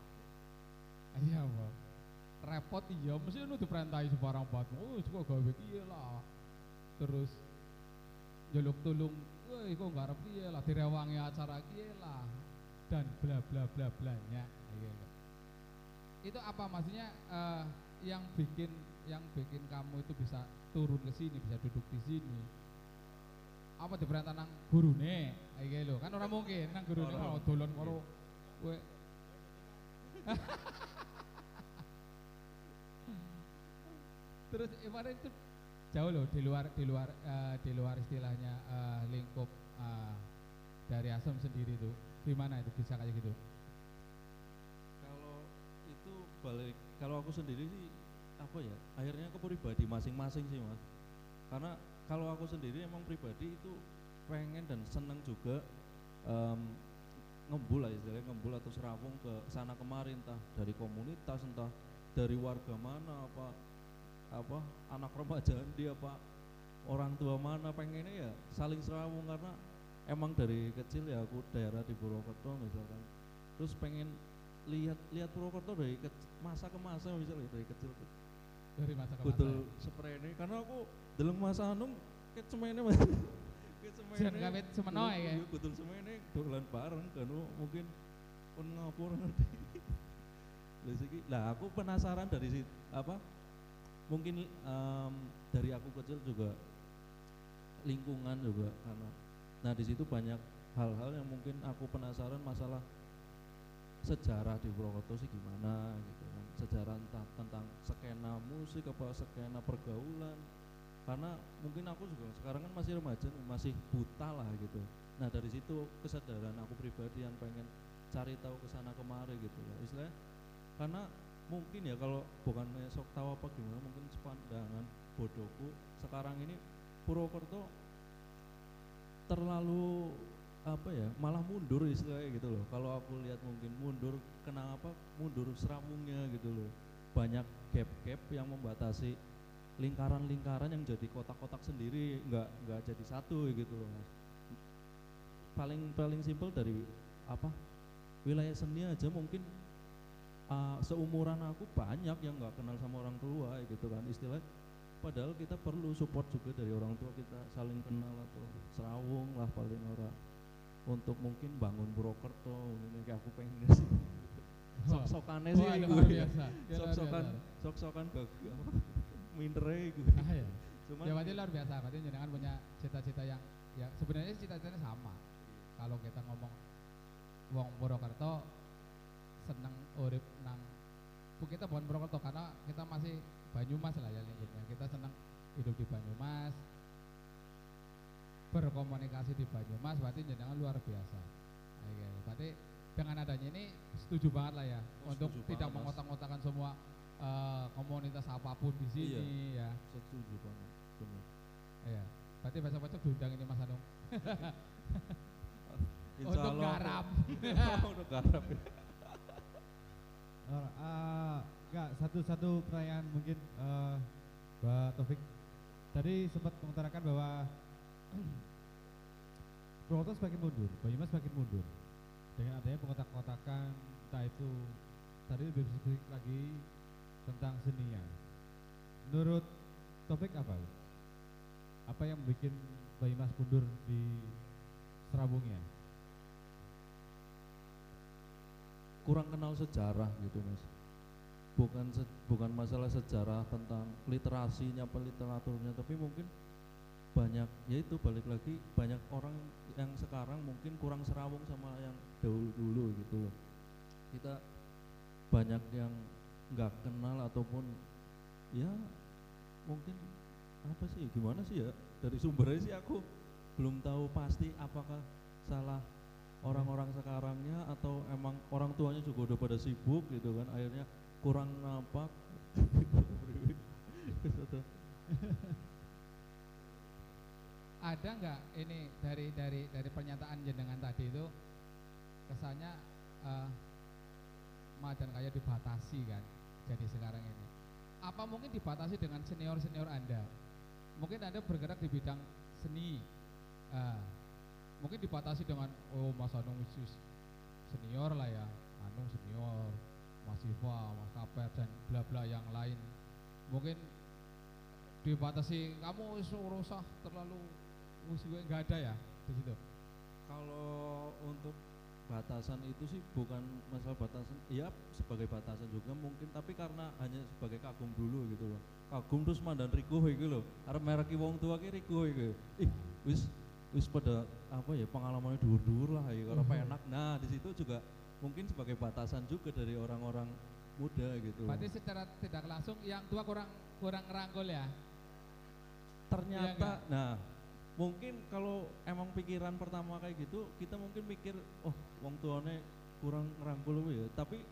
Iya, Mbak. Repot iya, mesti nu diperintahi sembarang batu. Oh, kok gawe piye lah. Terus jaluk tulung, woi kok nggak arep piye lah, direwangi acara piye lah, dan bla bla bla blanya, gitu. Itu apa maksudnya eh, yang bikin yang bikin kamu itu bisa turun ke sini, bisa duduk di sini? Apa diperintah nang gurune, kayak gitu kan orang mungkin nang gurune. Ora. mau dolon karo kowe. Terus kemarin itu jauh loh di luar di luar eh, di luar istilahnya eh, lingkup eh, dari asam sendiri tuh gimana itu bisa kayak gitu? Kalau itu balik kalau aku sendiri sih apa ya akhirnya ke pribadi masing-masing sih mas. Karena kalau aku sendiri emang pribadi itu pengen dan seneng juga em, ngembul lah istilahnya ngembul atau serawung ke sana kemari entah dari komunitas entah dari warga mana apa apa anak remaja dia apa orang tua mana pengennya ya saling serawung karena emang dari kecil ya aku daerah di Purwokerto misalkan. Terus pengen lihat lihat Purwokerto dari kec- masa ke masa misalnya dari kecil ke dari masa ke masa ya? spray ini karena aku dalam masa anum ket semene mas. Ket semene Jan kawit semeno ya, iya, ya? betul semene dolan bareng kan oh, mungkin pun ngapur ngerti Lah siki- lah aku penasaran dari situ apa mungkin em, dari aku kecil juga lingkungan juga karena nah di situ banyak hal-hal yang mungkin aku penasaran masalah sejarah di Purwokerto sih gimana gitu sejarah tentang skena musik apa skena pergaulan. Karena mungkin aku juga sekarang kan masih remaja masih buta lah gitu. Nah dari situ kesadaran aku pribadi yang pengen cari tahu ke sana kemari gitu loh. Istilahnya karena mungkin ya kalau bukan sok tahu apa gimana mungkin sepandangan bodohku sekarang ini Purwokerto terlalu apa ya malah mundur istilahnya gitu loh. Kalau aku lihat mungkin mundur kenapa mundur seramungnya gitu loh. Banyak gap-gap yang membatasi lingkaran-lingkaran yang jadi kotak-kotak sendiri nggak nggak jadi satu gitu loh paling paling simpel dari apa wilayah seni aja mungkin uh, seumuran aku banyak yang nggak kenal sama orang tua gitu kan istilah padahal kita perlu support juga dari orang tua kita saling kenal atau serawung lah paling orang untuk mungkin bangun Purwokerto ini kayak aku pengen sih sok-sokannya sih biasa. Ya, sok-sokan sok-sokan bagi apa mintere iku Ah, ya. cuman ya berarti luar biasa. Berarti jenengan punya cita-cita yang ya sebenarnya cita-citanya sama. Kalau kita ngomong wong Purwokerto seneng urip nang kita bukan Purwokerto karena kita masih Banyumas lah ya kita seneng hidup di Banyumas berkomunikasi di Banyumas berarti jenengan luar biasa Oke, berarti dengan adanya ini setuju banget lah ya Oh, untuk tidak mengotak-ngotakan semua eh, komunitas apa pun di sini ya setuju banget benar Iya. Berarti besok-besok diundang ini Mas Anung. Insya Untuk garam. untuk garam Oh, eh, enggak satu-satu pertanyaan mungkin eh, Mbak Taufik. Tadi sempat mengutarakan bahwa Purwokerto semakin mundur, Banyumas semakin mundur. Dengan adanya pengotak-kotakan, entah itu tadi lebih spesifik lagi tentang seninya. Menurut Taufik apa? Apa yang bikin Banyumas mundur di serabungnya? kurang kenal sejarah gitu mas bukan se- bukan masalah sejarah tentang literasinya apa literaturnya tapi mungkin banyak ya itu balik lagi banyak orang yang sekarang mungkin kurang serawung sama yang dahulu dulu gitu. Kita banyak yang nggak kenal ataupun ya mungkin apa sih gimana sih ya? Dari sumbernya sih aku belum tahu pasti apakah salah orang-orang sekarangnya atau emang orang tuanya juga udah pada sibuk gitu kan akhirnya kurang apa Ada nggak ini dari dari dari pernyataan jenengan tadi itu kesannya eh madan kayak dibatasi kan jadi sekarang ini. Apa mungkin dibatasi dengan senior-senior Anda? Mungkin Anda bergerak di bidang seni. Ah, mungkin dibatasi dengan oh Mas Anung senior lah ya, Anung senior, Mas Iva, Mas Kaper dan bla bla yang lain. Mungkin dibatasi kamu usah terlalu gue nggak ada ya di situ. kalau untuk batasan itu sih bukan masalah batasan ya sebagai batasan juga mungkin tapi karena hanya sebagai kagum dulu gitu loh kagum terus mandan rikuh gitu loh arep mereki wong tua ki rikuh gitu ih wis wis pada apa ya pengalamannya dur-dur lah ya karena enak nah di situ juga mungkin sebagai batasan juga dari orang-orang muda gitu Berarti secara tidak langsung yang tua kurang kurang ngerangkul ya. ternyata nggak? nah mungkin kalau emang pikiran pertama kayak gitu kita mungkin mikir oh wong tuane kurang ngerangkul ya tapi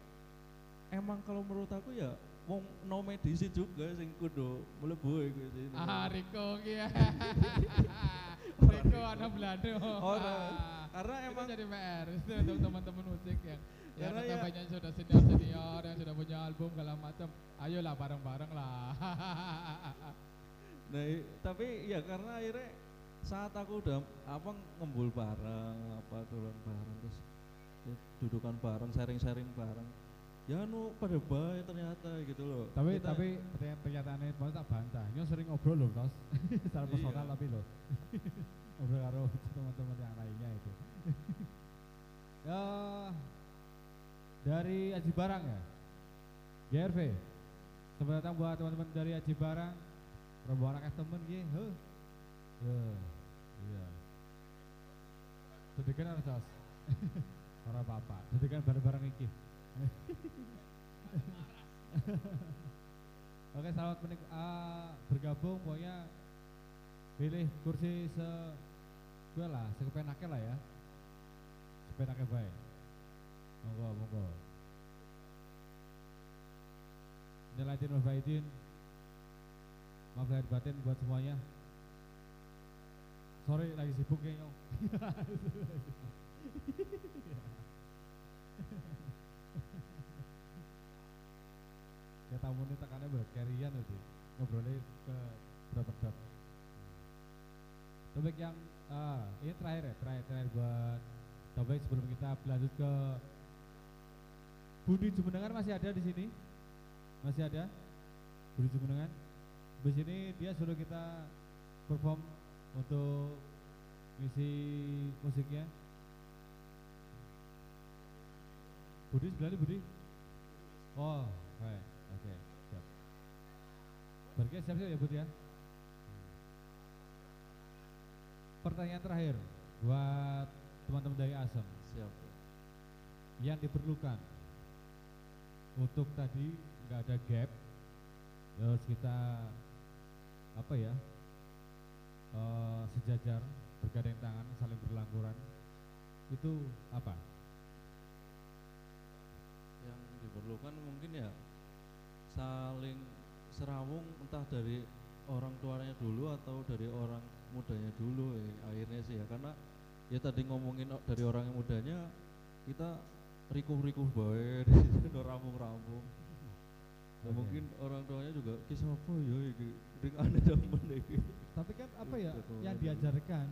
emang kalau menurut aku ya wong no medisi juga sing kudu mlebu iku sini. Ah Riko ki ya. Riko anak Belanda. Oh, nah. Ah, karena itu emang jadi PR itu untuk teman-teman musik yang yang Karena ya- katanya sudah senior senior yang sudah punya album segala macam. Ayolah bareng-bareng lah. nah tapi ya karena akhirnya saat aku udah apa ngembul bareng apa turun bareng terus ya, dudukan bareng sharing-sharing bareng ya nu pada baik ternyata gitu loh Tapi Kita- tapi pernyataannya itu tak bantah. Ini sering ngobrol loh, Tos. Secara personal Iya. tapi loh. ngobrol karo teman-teman yang lainnya itu. ya dari Aji Barang ya. GRV. Selamat datang buat teman-teman dari Aji Barang. Rombongan akeh temen nggih. Heh. Ya. Dedekan harus Tos. Ora apa-apa. Dedekan bareng-bareng iki. Oke, selamat menik ah, bergabung pokoknya pilih kursi se gue lah, sekepenake lah ya. Sekepenake baik. Monggo, monggo. Wal faidin. Maaf batin buat semuanya. Sorry lagi sibuk kayaknya. ya tamu ini tekannya buat carryan itu ngobrolnya ke berapa jam? Topik yang ah, ini terakhir ya terakhir terakhir buat topik sebelum kita berlanjut ke Budi Jumenengan masih ada di sini? Masih ada? Budi Jumenengan? Di sini dia suruh kita perform untuk misi musiknya. Budi sebelah ini, Budi. Oh baik. Oke siap. Berarti siap-siap ya Budi ya? Pertanyaan terakhir buat teman-teman dari Asem. Siap. yang diperlukan untuk tadi nggak ada gap terus kita apa ya eh, sejajar bergandeng tangan saling berlangkuran itu apa? Yang diperlukan mungkin ya saling serawung entah dari orang tuanya dulu atau dari orang mudanya dulu eh, akhirnya sih ya. Karena ya tadi ngomongin dari orang yang mudanya kita rikuh-rikuh bae di situ Nah, mungkin orang tuanya juga kisah apa ya iki? Ring aneh demen iki? Tapi kan apa ya yang diajarkan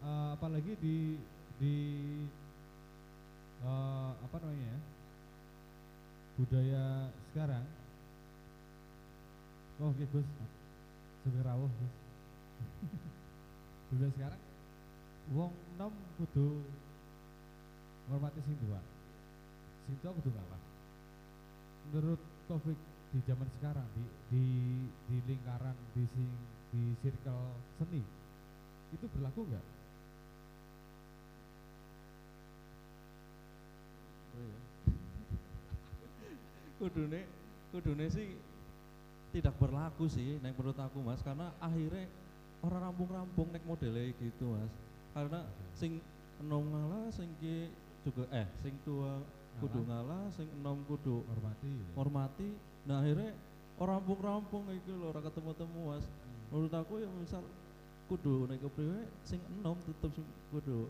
eh, apalagi di di eh, apa namanya ya budaya sekarang. Oh oke Gus. Sebagai rawuh Gus. Budaya sekarang wong nom kudu ngormati sing tua sing tua kudu ngalah menurut Taufik di zaman sekarang di di di lingkaran di sing di circle seni itu berlaku nggak? Oh iya. kudune kudune sih tidak berlaku sih nek menurut aku mas karena akhirnya orang rampung-rampung nek modelnya gitu mas karena sing enom ngalah sing juga eh sing tua kudu ngalah sing enom kudu Hormati. ya. hormati nah akhirnya orang rampung-rampung iki lho ora ketemu-temu mas menurut aku ya misal kudu nek kepriwe sing enom tetep sing kudu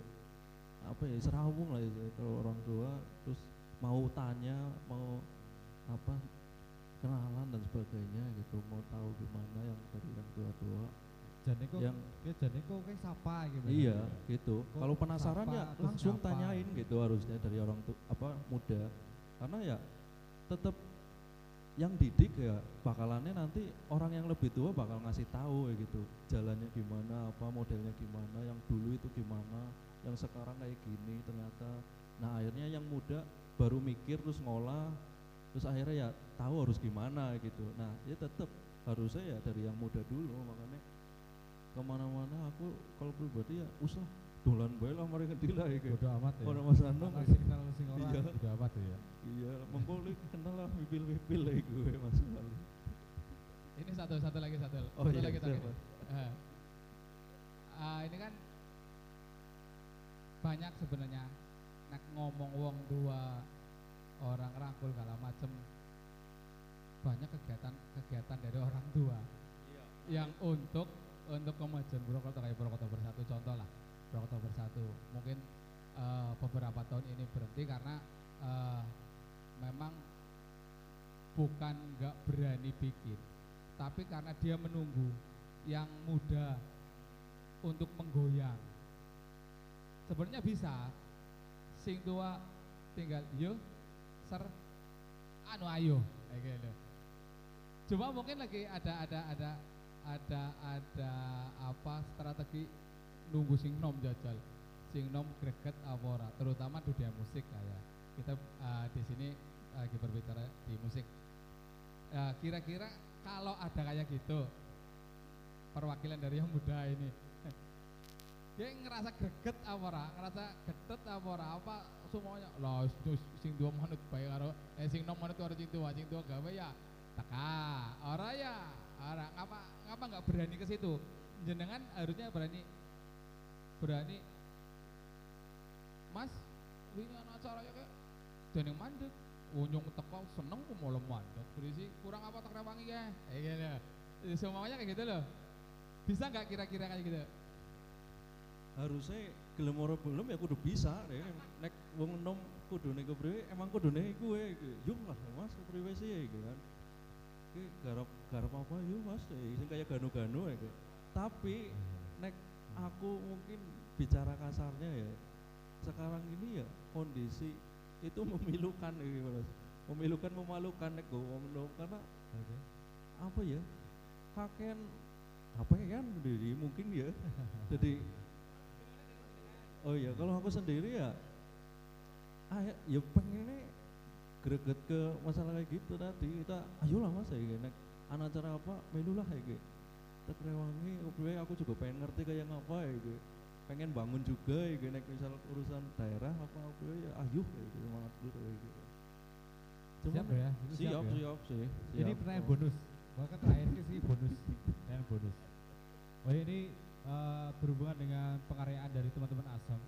apa ya serawung lah itu kalau orang tua terus mau tanya mau apa kenalan dan sebagainya gitu mau tahu gimana yang dari yang tua-tua Jane kok yang ya jane kok kayak sapa gitu. iya gitu. Kok kalau penasaran sapa, ya langsung nyapa. tanyain gitu harusnya dari orang tua apa muda. Karena ya tetap yang didik ya bakalannya nanti orang yang lebih tua bakal ngasih tahu ya gitu. Jalannya gimana apa modelnya gimana yang dulu itu gimana yang sekarang kayak gini ternyata. Nah akhirnya yang muda baru mikir terus ngolah terus akhirnya ya tahu harus gimana gitu. Nah ya tetap harusnya ya dari yang muda dulu makanya ke mana-mana aku kalau pribadi ya usah dolan bae lah mari ngendi lah iki Bodo amat ya. Ono Mas sing kenal sing ora Iya. bodo amat ya. iya mengko li kenal lah mipil-mipil lah iku Mas Wali. Ini satu satu lagi satu. Oh satu iya, lagi. Mas. Eh, ah, ini kan banyak sebenarnya nek ngomong wong tua orang rangkul segala macem banyak kegiatan-kegiatan dari orang tua yang untuk untuk kemajuan Purwokerto kayak Purwokerto Bersatu contoh lah Purwokerto Bersatu. Mungkin eh, beberapa tahun ini berhenti karena eh, memang bukan nggak berani bikin tapi karena dia menunggu yang muda untuk menggoyang. Sebenarnya bisa sing tua tinggal yo ser anu ayo kayak gitu. Cuma mungkin lagi ada ada ada ada ada apa strategi nunggu sing nom jajal. Sing nom greget apa terutama dunia musik kayak kita eh, di sini lagi berbicara di musik. Ya, kira-kira kalau ada kayak gitu perwakilan dari yang muda ini dia ngerasa greget apa ngerasa getet apa apa semuanya? Wis sing dua manut bae karo eh sing nom manut karo sing tua sing tua gawe ya teka ora ya ora ngapa ngapa nggak berani ke situ? Jenengan harusnya berani berani. Mas ini anak acara ya kayak dan yang mandek unjung teko seneng ku malah mandek. Berisi kurang apa tak rewangi ya kayak gitu semuanya kayak gitu loh. Bisa nggak kira-kira kayak gitu? Harusnya gelem ora belum ya kudu bisa deh nek wong enom kudu nek kepriwe emang kudu nek iku we yuk lah Mas kepriwe sih gitu kan Ki garap garap apa? Yuk Mas. Eh, sing kayak ganu-ganu ya tapi nek aku mungkin bicara kasarnya ya sekarang ini ya kondisi itu memilukan gitu Mas. Memilukan memalukan nek ngomong karena Oke. apa ya? Kakean apa ya kan jadi mungkin ya. Jadi oh ya kalau aku sendiri ya ah ya, ya pengennya greget ke masalah kayak gitu tadi kita ayolah mas ya nek anak acara apa melulah ya gitu tak rewangi oke aku juga pengen ngerti kayak apa ya gitu pengen bangun juga ya gitu nek misal urusan daerah apa apa ya ayo ya gitu semangat dulu ya gitu Siap Cuman- ya? Itu siap ya? siap sih Ini siap. pertanyaan Oh. bonus. Bahkan terakhir sih bonus. Pertanyaan bonus. Oh ini eh, berhubungan dengan pengaryaan dari teman-teman Asam.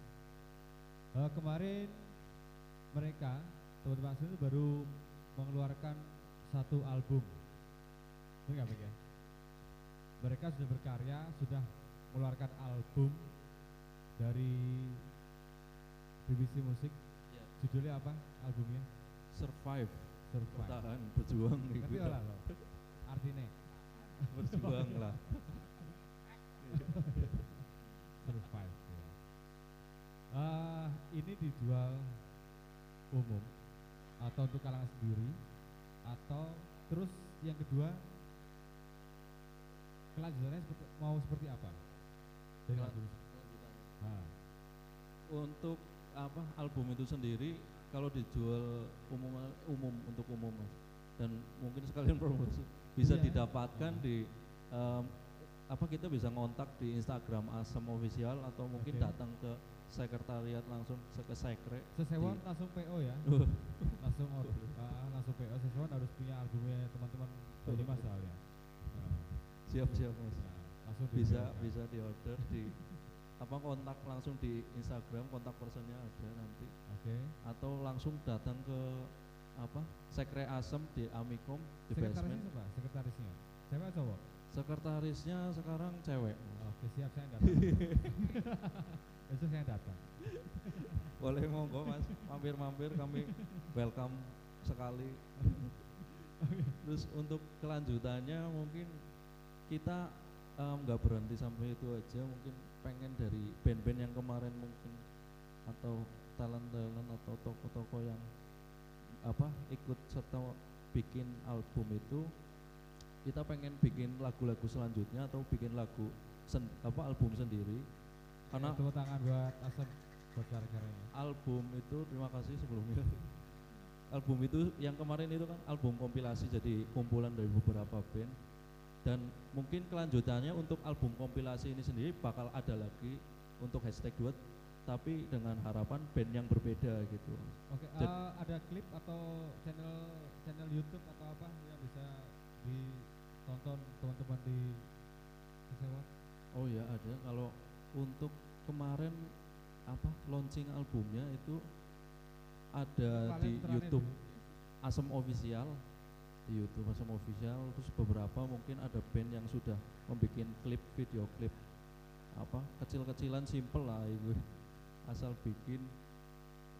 Eh, kemarin mereka teman-teman itu baru mengeluarkan satu album. Benar nggak ya? Mereka sudah berkarya, sudah mengeluarkan album dari BBC Musik. Ya. Judulnya apa albumnya? survive Survive. bertahan berjuang kita. lah lo. Artinya berjuang lah survive. ya. Eh, ini dijual umum atau untuk kalangan sendiri atau terus yang kedua kelanjutannya seperti, mau seperti apa? Dari. Nah, untuk apa album itu sendiri kalau dijual umum umum untuk umum dan mungkin sekalian promosi bisa Iya. didapatkan di em, apa kita bisa ngontak di Instagram Asam Official atau mungkin Oke. datang ke sekretariat langsung ke sekre Sesewon Di- langsung PO ya, Uh, langsung or- ah, langsung PO. Sesewon harus punya albumnya teman-teman Banyumas soalnya. Nah, siap siap mas nah, langsung di bisa PO. bisa di order di apa kontak langsung di Instagram kontak personnya ada nanti Oke. atau langsung datang ke apa sekre asem di Amikom di Sekretarisnya basement siapa? Sekretarisnya? Cewek atau cowok? sekretarisnya sekarang cewek Oke siap saya datang. Besok saya datang. boleh monggo mas. Mampir-mampir kami welcome sekali. Terus untuk kelanjutannya mungkin kita nggak berhenti sampai itu aja. Mungkin pengen dari band-band yang kemarin mungkin atau talent-talent atau toko-toko yang apa ikut serta bikin album itu kita pengen bikin lagu-lagu selanjutnya atau bikin lagu sen, apa album sendiri karena tepuk tangan buat Asep buat karya-karyanya. album itu terima kasih sebelumnya album itu yang kemarin itu kan album kompilasi jadi kumpulan dari beberapa band dan mungkin kelanjutannya untuk album kompilasi ini sendiri bakal ada lagi untuk hashtag 2 tapi dengan harapan band yang berbeda gitu Oke, Jad- eh, ada klip atau channel channel YouTube atau apa yang bisa ditonton teman-teman di Sesewon? oh ya ada kalau untuk kemarin apa launching albumnya itu ada di Talenterannya YouTube dulu. Asem Official di YouTube Asem Official terus beberapa mungkin ada band yang sudah membuat klip video klip apa kecil-kecilan simple lah itu asal bikin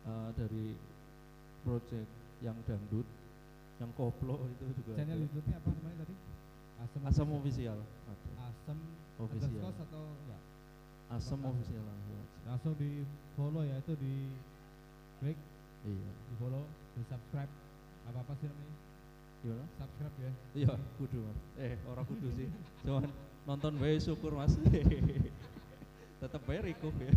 eh, dari project yang dangdut yang koplo itu juga Channel. YouTube-nya apa namanya tadi? Asem, Asem Official ada Asem Official. atau enggak? Asem? Official langsung aja. Langsung di follow ya itu di klik, iya di follow, di subscribe. Apa apa sih namanya? gimana Subscribe ya. iya kudu mas eh orang kudu sih cuman nonton wae syukur mas bae rikuh ya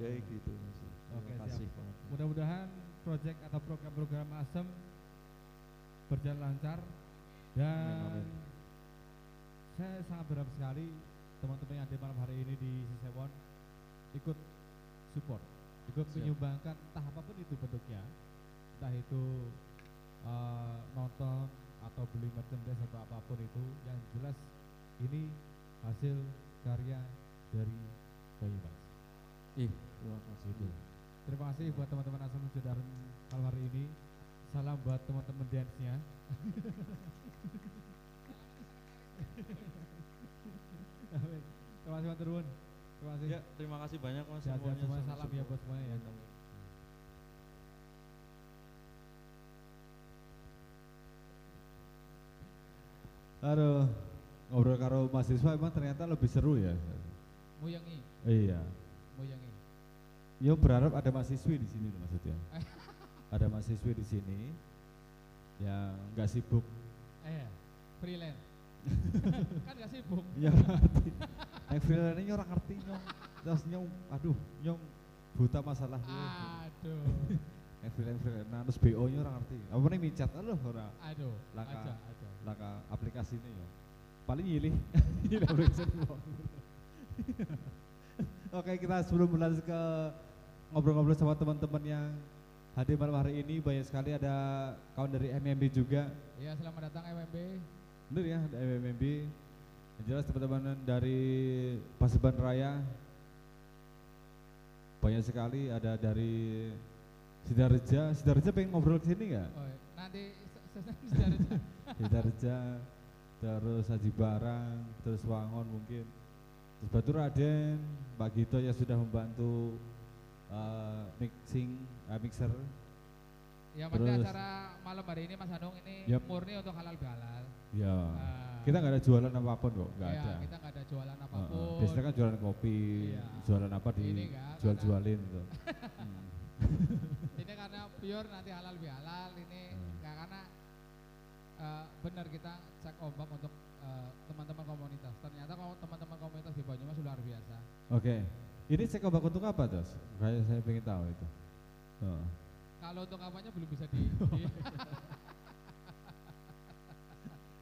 ya gitu mas Oke, kasih banget Mudah-mudahan proyek atau program-program Asem berjalan lancar dan Amin, amin. Saya sangat berharap sekali teman-teman yang ada malam hari ini di Sisewon ikut support, ikut Siap. menyumbangkan entah apa pun itu bentuknya, entah itu eh, nonton atau beli merchandise atau apa pun itu, yang jelas ini hasil karya dari Banyumas. ih terima kasih Gitu. Terima kasih buat teman-teman Asam sudah malam hari ini. Salam buat teman-teman dance-nya. Amin. Terima kasih Mas Turun. Terima kasih. ya terima kasih banyak mas Sehat-sehat semuanya. sama Salam ya buat semuanya ya. Aduh, ngobrol karo mahasiswa emang ternyata lebih seru ya. Muyangi, Iya. muyangi. Yo berharap ada mahasiswi di sini maksudnya. ada mahasiswi di sini yang nggak sibuk. Eh, freelance. kan gak sibuk. Ya ngerti. Yang freelance ini orang ngerti nyong. Terus nyong, aduh nyong buta masalah. Aduh, Yang freelance freelance, nah terus BO nya orang ngerti. Apa nih micat, aduh orang aduh, Laka. aja, aja. laka aplikasi ini ya. Paling nyilih. Nyilih aplikasi. Oke kita sebelum berlanjut ke ngobrol-ngobrol sama teman-teman yang hadir malam hari ini banyak sekali ada kawan dari MMB juga Ya, selamat datang MMB. Bener ya ada MMB yang jelas teman-teman dari Paseban Raya. Banyak sekali ada dari Sidarja. Sidarja pengen ngobrol ke sini nggak? Oh, nanti se- se- sejarah Sidarja terus Haji Barang terus Wangon mungkin. Terus Batu Raden Pak Gito yang sudah membantu eh, mixing eh, mixer. Ya, Terus. acara malam hari ini Mas Anung ini Yap. murni untuk halal bihalal. Ya Ah, kita nggak ada jualan apa pun kok nggak ya, ada Kita nggak ada jualan apa pun. biasanya kan jualan kopi Iya. jualan apa di enggak, jual-jualin gitu Hmm. ini karena pure nanti halal bihalal ini Hmm. nggak karena eh, benar kita cek ombak untuk eh, teman-teman komunitas. Ternyata kalau teman-teman komunitas di Banyumas luar biasa. Oke, ini cek ombak untuk apa, Dos? Kayak saya pengen tahu itu. Oh. Kalau untuk apanya belum bisa di, di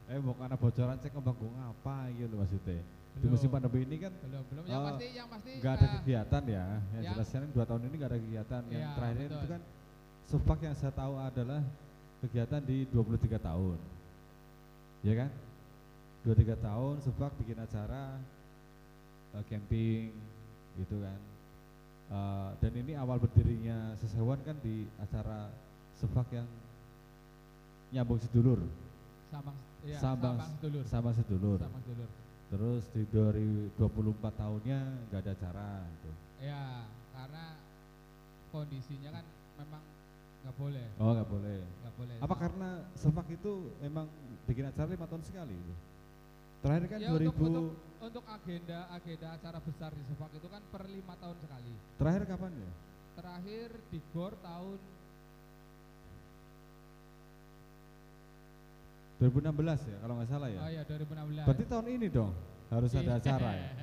Eh, mau karena bocoran cek ombak gue ngapa gitu maksudnya. Di Belum. musim pandemi ini kan belum belum yang Oh, pasti yang pasti nggak ada eh, kegiatan ya. Yang yang- jelas kan dua tahun ini nggak ada kegiatan. Yang Iya, terakhir itu kan Sepak yang saya tahu adalah kegiatan di 23 tahun. Ya kan? 23 tahun Sepak bikin acara eh, camping gitu kan. Eh, dan ini awal berdirinya Sesewan kan di acara Sepak yang nyambung sedulur Sabang ya, Sabang- Sabang sedulur. sama sedulur. Sabang sedulur. Terus di 2024 tahunnya nggak ada acara gitu. Ya, karena kondisinya kan memang nggak boleh, Oh nggak boleh. nggak boleh. Apa karena Sepak itu emang bikin acara lima tahun sekali gitu? Terakhir kan Ya, 2000 untuk, untuk, untuk agenda agenda acara besar di Sepak itu kan per lima tahun sekali. terakhir kapan ya? Terakhir di GOR tahun 2016 ya kalau nggak salah ya. oh ya 2016. Berarti tahun ini dong harus ada Iya. acara ya.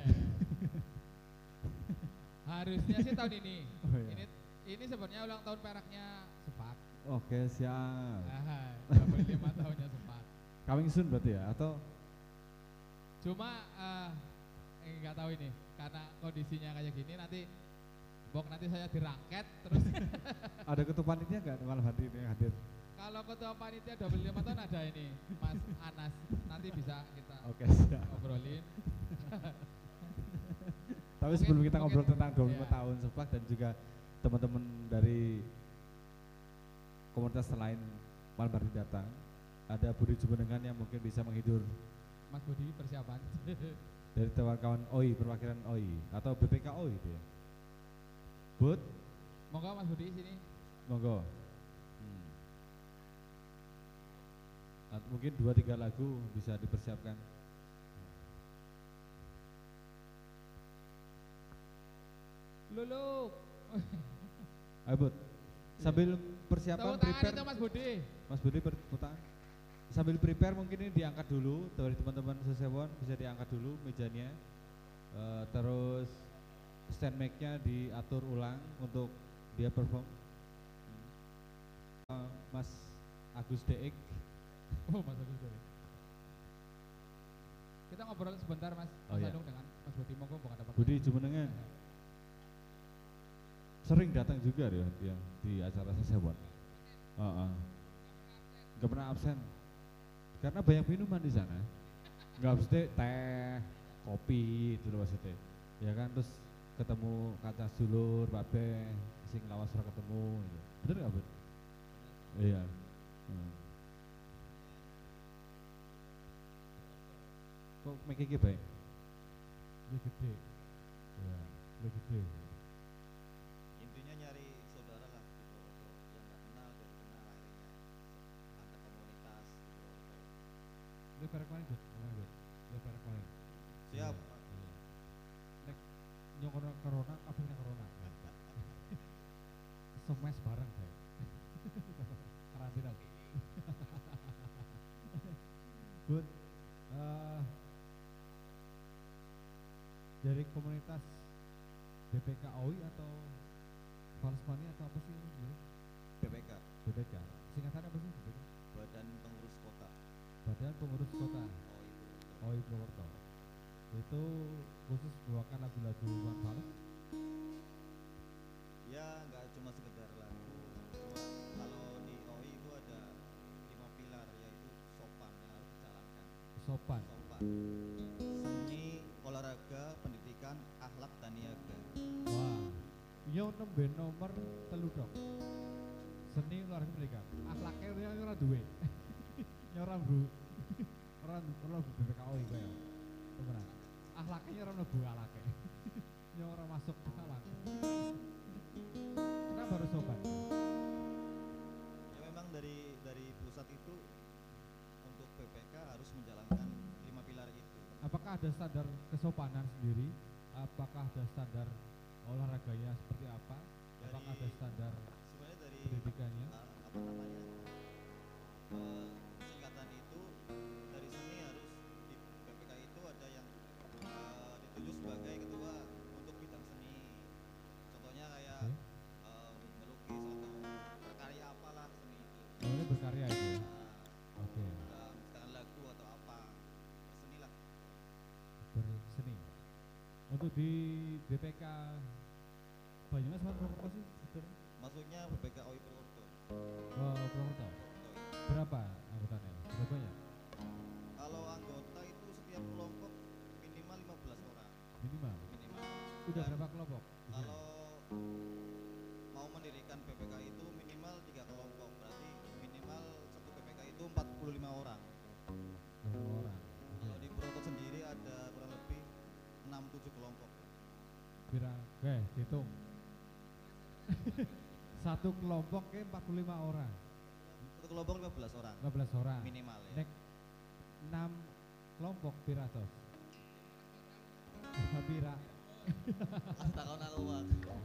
Harusnya sih tahun ini. Oh, iya. Ini ini sebenarnya ulang tahun peraknya Sepak. Oke siap. Ah, 25 tahunnya Sepak. Coming soon berarti ya atau Cuma eh, nggak tahu ini karena kondisinya kayak gini nanti Bok nanti saya dirangket terus ada ketua panitia nggak malam hari ini hadir? Kalau ketua panitia 25 tahun ada ini Mas Anas nanti bisa kita Oke siap. ngobrolin Tapi Mungkin- sebelum kita mungkin- ngobrol tentang 25 iya. tahun Sepak dan juga teman-teman dari komunitas lain malam hari datang, ada Budi Jumenengan yang mungkin bisa menghibur Mas Budi persiapan dari kawan-kawan OI, perwakilan OI atau BPK OI itu ya. Bud, monggo Mas Budi sini monggo. Hmm. Nah, mungkin dua tiga lagu bisa dipersiapkan. Lulu Ayo Bud, sambil persiapan tepuk prepare itu Mas Budi Mas Budi berputar. Sambil prepare mungkin ini diangkat dulu dari teman-teman sesewon bisa diangkat dulu mejanya. Eh, terus stand mic-nya diatur ulang untuk dia perform. Eh, Mas Agus Deik, oh Mas sorry. kita ngobrol sebentar Mas Oh, Mas iya. Anung dengan Mas Budi monggo bukan dapat Budi Jumenengan sering datang juga dia, dia di acara sesewon. Heeh. Gak pernah absen. Karena banyak minuman di sana. Enggak mesti teh, kopi itu loh maksudnya. Ya kan terus ketemu kaca sulur, Pak Be, sing lawas ora ketemu gitu. Bener enggak, Bud? Iya. Hmm. Kok make iki bae? Lebih gede. Iya, lebih gede. intinya nyari saudara lah di Purworejo yang nggak kenal dari kenal akhirnya ada komunitas di Purworejo Lu bareng? Kemarin, Bud? Ya bareng. Siap. Iya. Nek nyokor corona kabeh nek corona. Semes bareng kayak. Karantina. Bud, eh, dari komunitas BPKOI atau Valsmani atau apa sih ini sebenarnya? BPK, BPK. Singkatannya apa sih? BPK? Badan Pengurus Kota. Badan Pengurus Kota Oh itu. OI Purwokerto. Itu khusus membawakan lagu-lagu Iwan Fals. Ya nggak cuma sekedar lagu. Cuma kalau di OI itu ada lima pilar yaitu sopan yang harus dijalankan. Sopan. Sopan. Yo nembe nomor telu dok. Seni luar pendidikan. Akhlaknya ora ora duwe. Nyora bu. Ora ora bu BPKO iku ya. Temenan. Akhlaknya ora mlebu akhlake. Nyora masuk akhlak. Kenapa harus sopan? Ya memang dari dari pusat itu untuk PPK harus menjalankan lima pilar itu. Apakah ada standar kesopanan sendiri? Apakah ada standar olahraganya seperti apa? Apakah ada Dari- standar Sebenarnya dari pendidikannya? uh, apa namanya uh, singkatan itu dari seni harus di PPK itu ada yang uh, dituju sebagai ketua Untuk di BPK Banyumas sama Purwokerto sih maksudnya PPK OI Purwokerto Oh, Purwokerto. Berapa anggotanya? Berapa banyak? kalau anggota itu setiap kelompok minimal 15 orang Minimal. minimal Udah Dan berapa kelompok? kalau 6-7 kelompok Kira, oke, hitung. Satu kelompok ke 45 orang, satu kelompok 15 orang 15 orang. minimal ya Nek 6 kelompok pira tos? Pira. aku Pak.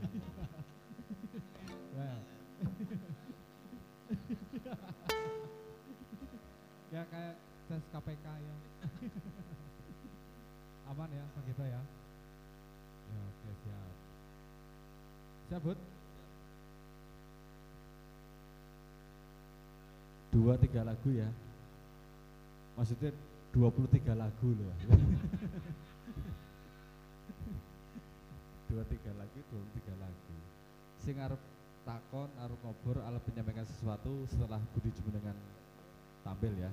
Well, ya kayak tes KPK ya. Aman ya, ya. Ya, oke siap. Bud? Dua tiga lagu ya. Maksudnya 23 lagu loh. Dua tiga lagu, 23 lagu. Sing arep takon, arep ngobrol, arep menyampaikan sesuatu setelah Budi Jumenengan tampil ya.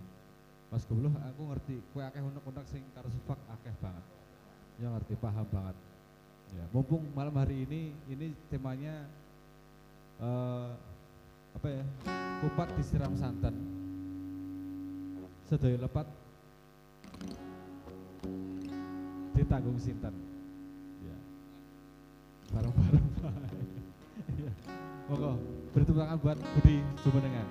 Mas Gobloh aku ngerti, kue akeh unek-unek sing karo sefak akeh banget. Ya ngerti, paham banget. Ya, mumpung malam hari ini ini temanya eh apa ya? Kupat disiram santan. Sedaya lepat ditanggung sinten. Ya. Bareng-bareng. Ya. Monggo beri tepuk tangan buat Budi Jumenengan.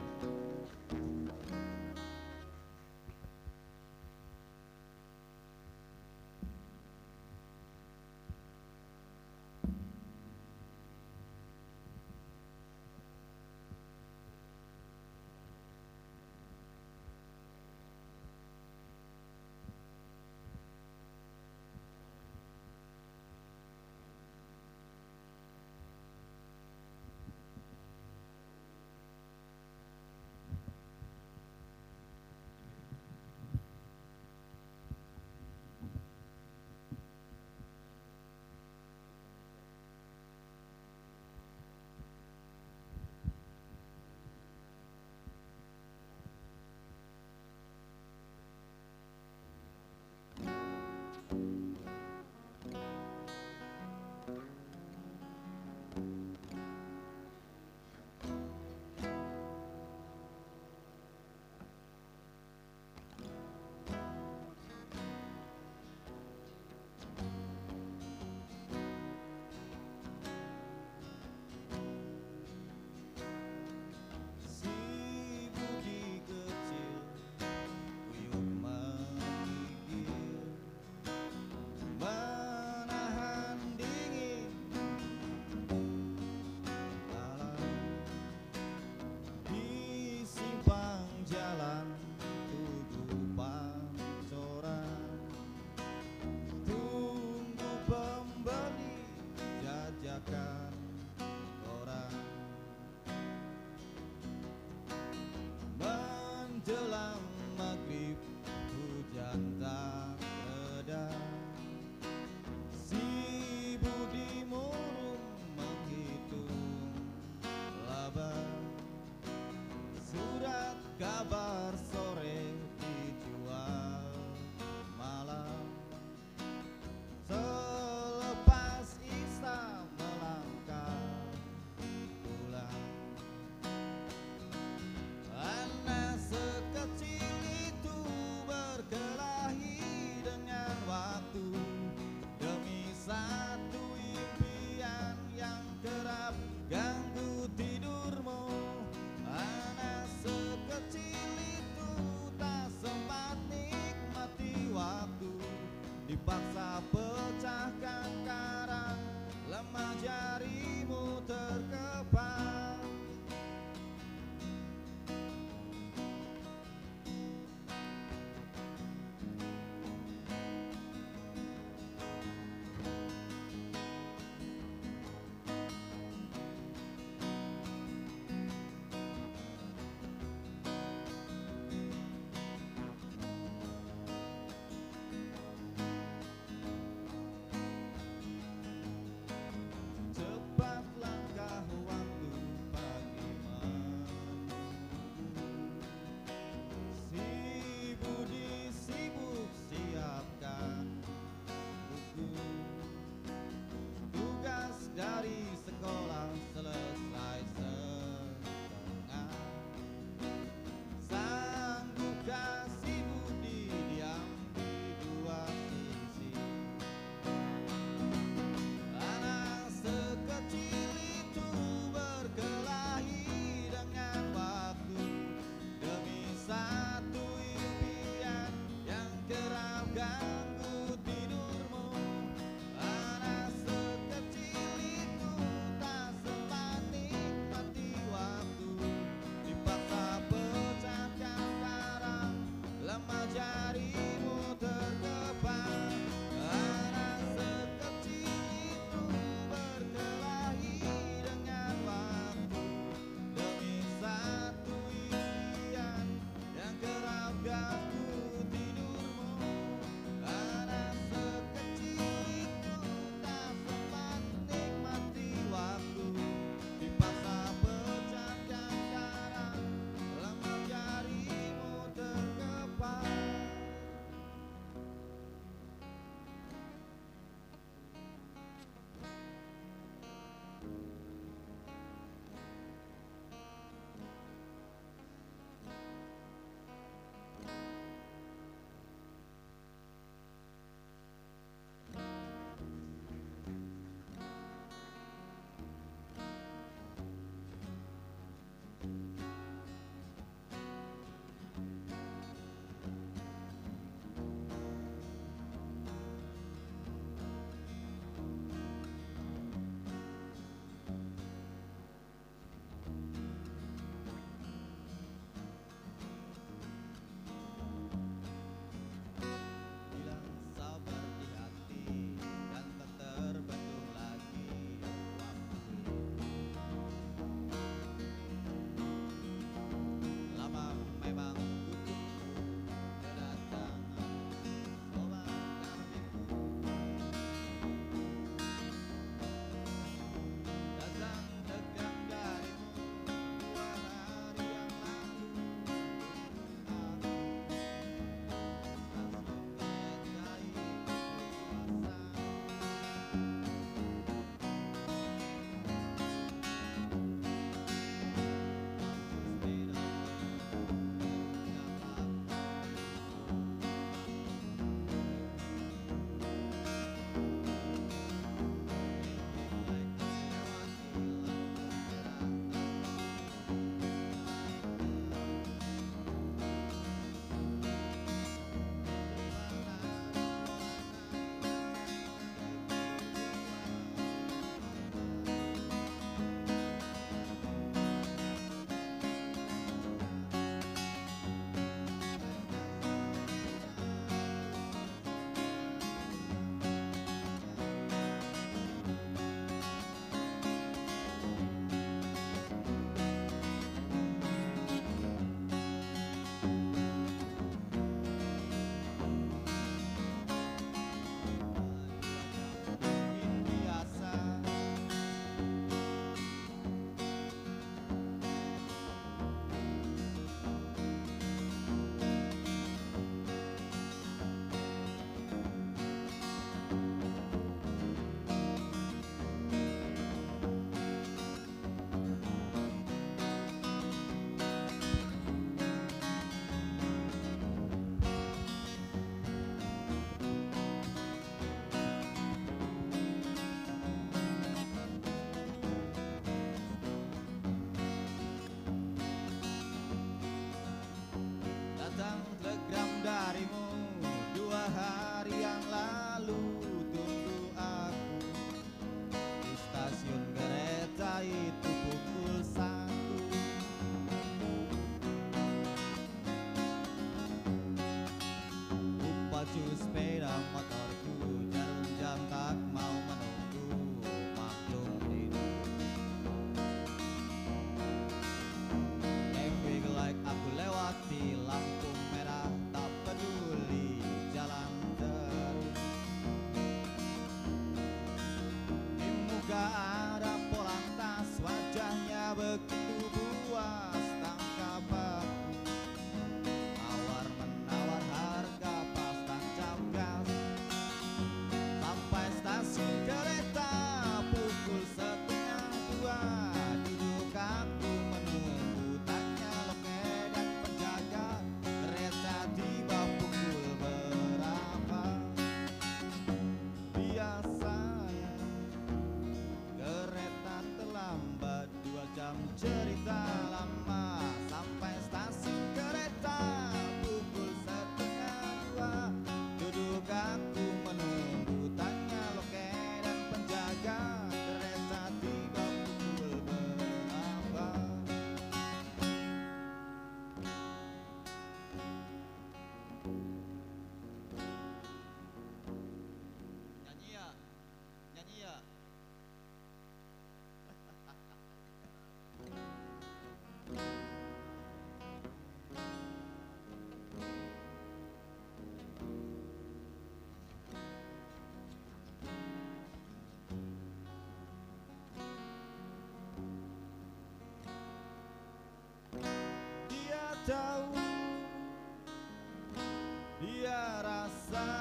dia rasa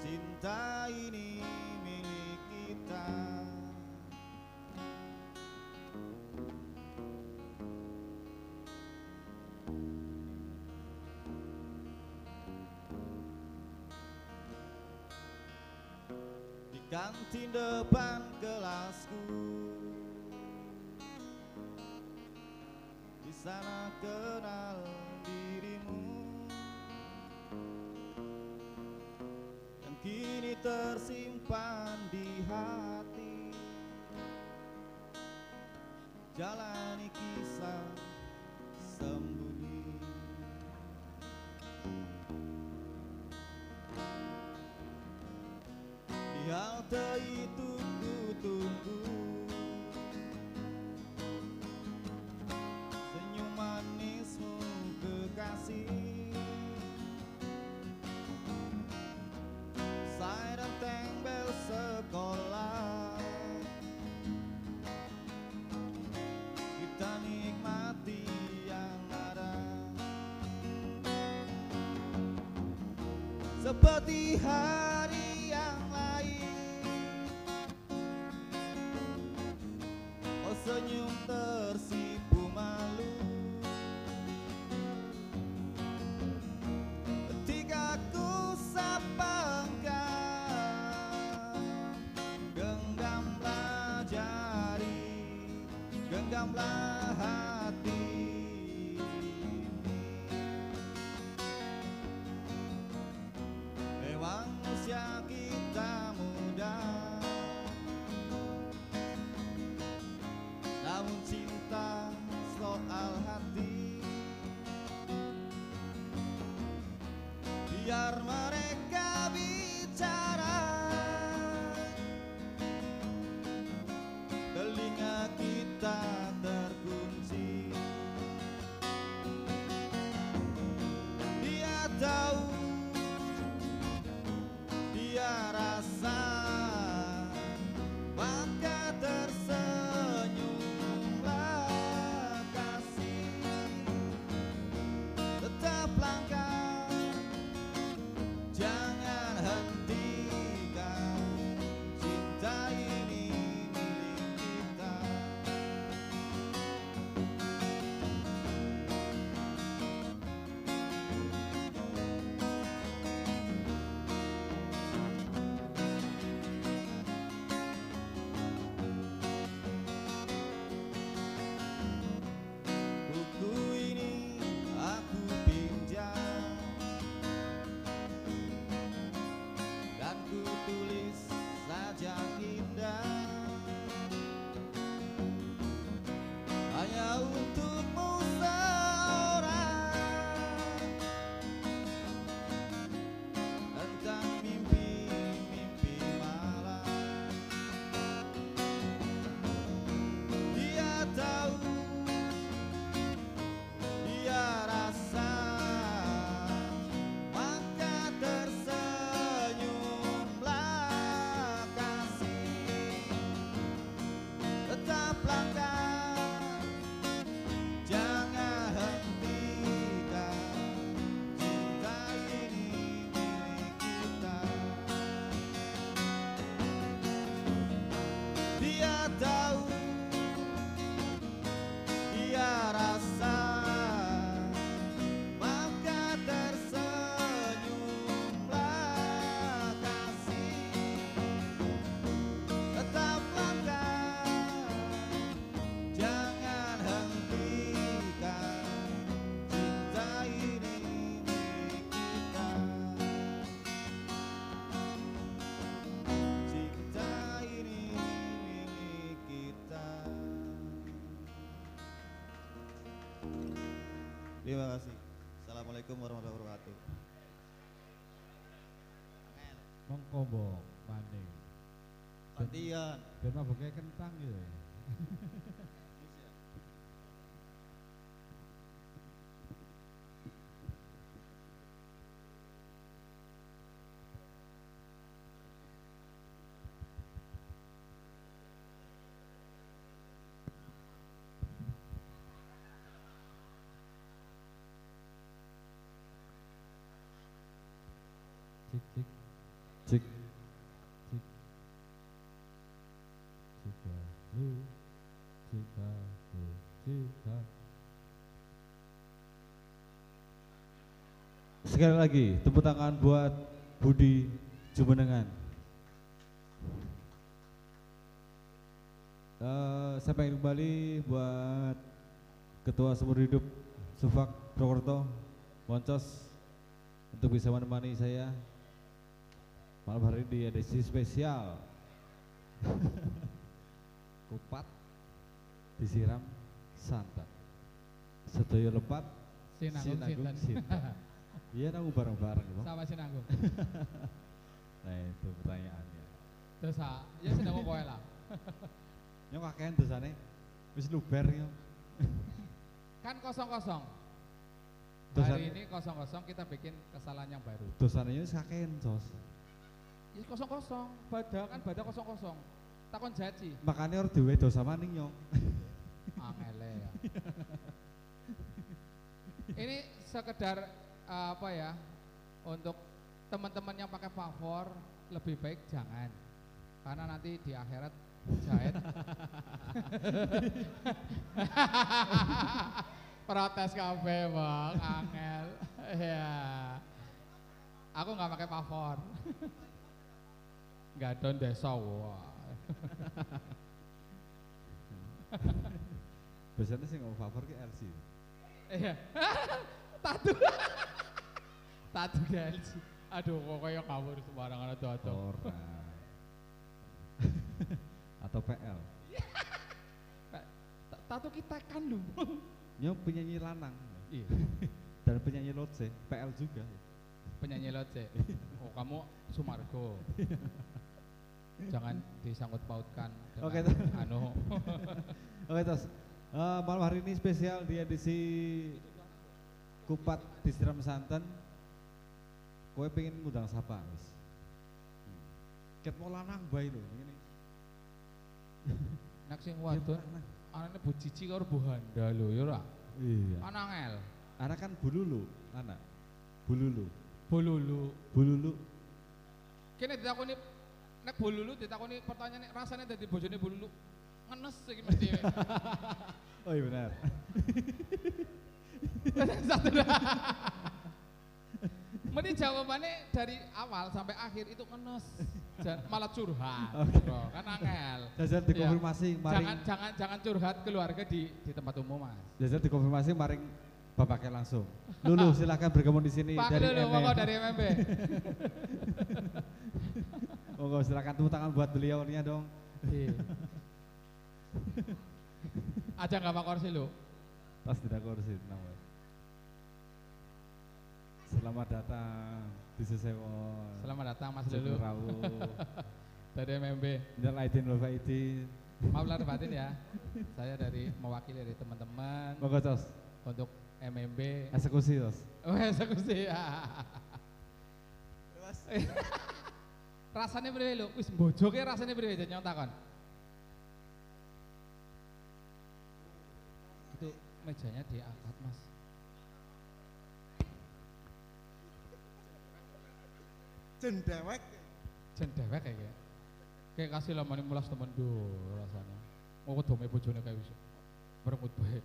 cinta ini milik kita. Di kantin depan kelasku jalan. kapatihan. Terima kasih. Assalamualaikum warahmatullahi wabarakatuh. Mongko mbok, Pane. dan Ben mabuke kentang gitu ya. sekali lagi tepuk tangan buat Budi Jumenengan. Eh, saya pengen kembali buat Ketua Seumur Hidup Sufak Purwokerto Moncos untuk bisa menemani saya malam hari ini di edisi spesial kupat disiram santan sedaya lepat Sinanggung sinten. sinten iya nanggung bareng-bareng Bang. Sama sinanggung. nah itu pertanyaannya Dosa, ya sinanggung kowe lah. yang kakean dosane wis luber yo Kan kosong-kosong. Dosa- Hari ini kosong-kosong kita bikin kesalahan yang baru. dosane wis kakean sos Ya kosong-kosong, bada kan bada kosong-kosong. Takon jaji. makanya harus duwe dosa maning yo Angele ya. Ini sekedar eh, apa ya? Untuk teman-teman yang pakai favor lebih baik jangan. Karena nanti di akhirat jahit. Protes kafe bang, angel. Ya. Aku nggak pakai favor. Nggak don desa wah. biasanya sih ngomong favor ke LC Iya. Tatu. Tatu guys. Aduh, kok kayak kabur sembarangan atau atau. Atau PL Tatu kita kan lu. Nyo penyanyi lanang Iya. dan penyanyi lotse PL juga Penyanyi loce. Oh, kamu Sumargo. Jangan disangkut pautkan dengan Oke, tuh. anu. oke tos Eh, malam hari ini spesial di edisi kupat disiram santan kowe pengen ngundang siapa wis Hmm. ket mau lanang bae lho ngene Nak sing wadon anane Bu Cici karo Bu Handa lho ya ora. iya Anangel. anak kan bululu anak bululu Bolulu. bululu Kene ditakoni nek bolulu ditakoni pertanyaan rasane dadi bojone bolulu. Ngenes iki mesti. oh iya benar Satu. Mending jawabannya dari awal sampai akhir itu ngenes. Malah curhat. Bro. Kan angel. jajal dikonfirmasi maring Jangan jangan jangan curhat keluarga di di tempat umum, Mas. jajal dikonfirmasi maring bapaknya langsung Lulu silakan bergabung di sini Pak dari dari MMB. Monggo silakan tepuk tangan buat beliau nih dong. Iya. Aja nggak pak kursi lu. Tas tidak kursi Mas. Selamat datang di Sesewon. Selamat datang Mas Lulu dari MMB. Minal aidin wal faizin. Maaf lahir batin ya. Saya dari mewakili dari teman-teman Monggo tos. untuk MMB. Eksekusi tos. Oh eksekusi ya. Mas, rasanya beri lu, wis bojoke rasanya beri jadi nyontakon. Itu mejanya diangkat mas. cendewek. Jen dewek kayak kayak. Kayak kasih lah mani mulas temen do rasanya. Mau ketemu bojone kayak bisa. Beremut baik.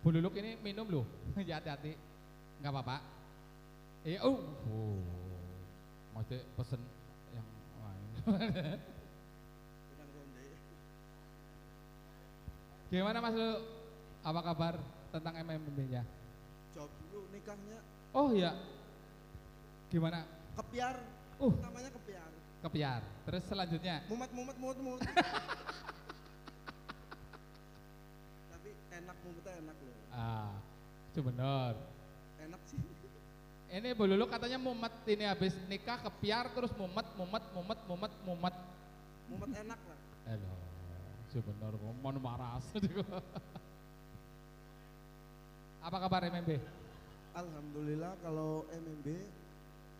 Bululuk ini minum loh. Ya hati-hati. Enggak apa-apa. Eh oh. oh. Maksudnya pesen yang lain. Bilang ronde. Gimana Mas Lu? Apa kabar tentang MMB-nya? Jawab dulu nikahnya Oh iya. Gimana? kepiar. Uh. Namanya kepiar. Kepiar. Terus selanjutnya Mumet mumet mumet mumet. Tapi enak mumetnya enak loh. ah itu benar. Ini Bu Lulu katanya mumet ini habis nikah kepiar terus mumet mumet mumet mumet mumet. Mumet enak lah. Halo. Sebenar kok mau maras. Apa kabar MMB? Alhamdulillah kalau MMB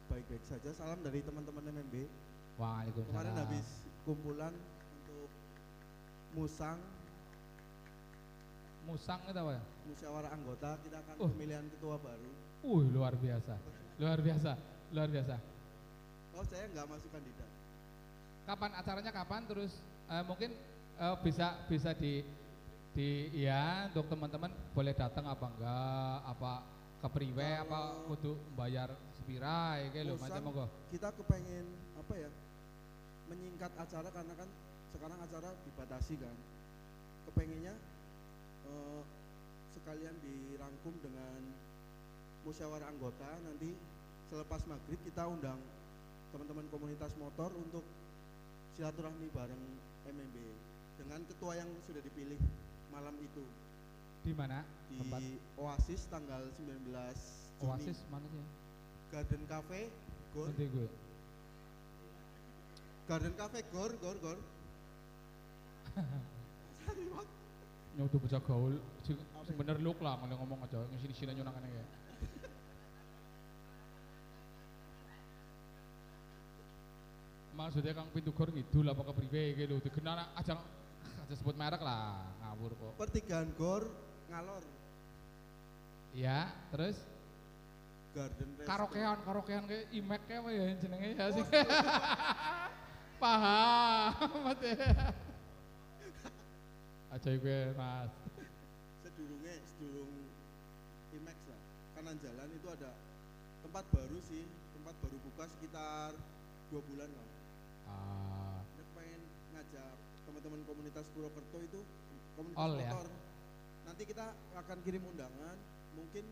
baik-baik saja. Salam dari teman-teman MMB. Waalaikumsalam. Kemarin habis kumpulan untuk musang musang itu apa ya? musyawarah anggota kita akan Oh. pemilihan ketua baru. Uh, luar biasa. Luar biasa. Luar biasa. oh saya nggak masuk kandidat Kapan acaranya kapan? Terus eh, mungkin eh, bisa bisa di di ya untuk teman-teman boleh datang apa enggak? Apa kepriwe apa Kalau- kudu bayar sepirai kayak lho Bosan. macam monggo. kita kepengen apa ya menyingkat acara karena kan sekarang acara dibatasi kan kepengennya eh, sekalian dirangkum dengan musyawarah anggota nanti selepas maghrib kita undang teman-teman komunitas motor untuk silaturahmi bareng MMB dengan ketua yang sudah dipilih malam itu Di mana? di Tempat Oasis tanggal 19 Juni Oasis mana sih? Garden Cafe Gor Nanti gue. Garden Cafe Gor Gor Gor Nyoto bocah gaul. Sing bener lu lah ngomong aja ngisini-sini nyunangan ya. Maksudnya Kang Pintu Gor ngidul apa kepriwe iki lho dikenal aja aja sebut merek lah ngawur kok. pertigaan Gor ngalor Iya, terus Garden karaokean karaokean kayak imek kayak apa ya jenenge ya sih. Paham, mate. Aja gue mas. sedurungnya sedurung Imex lah kanan jalan itu ada tempat baru sih tempat baru buka sekitar dua bulan lah Pengen ngajak teman-teman komunitas Purwokerto itu komunitas All ya? motor nanti kita akan kirim undangan mungkin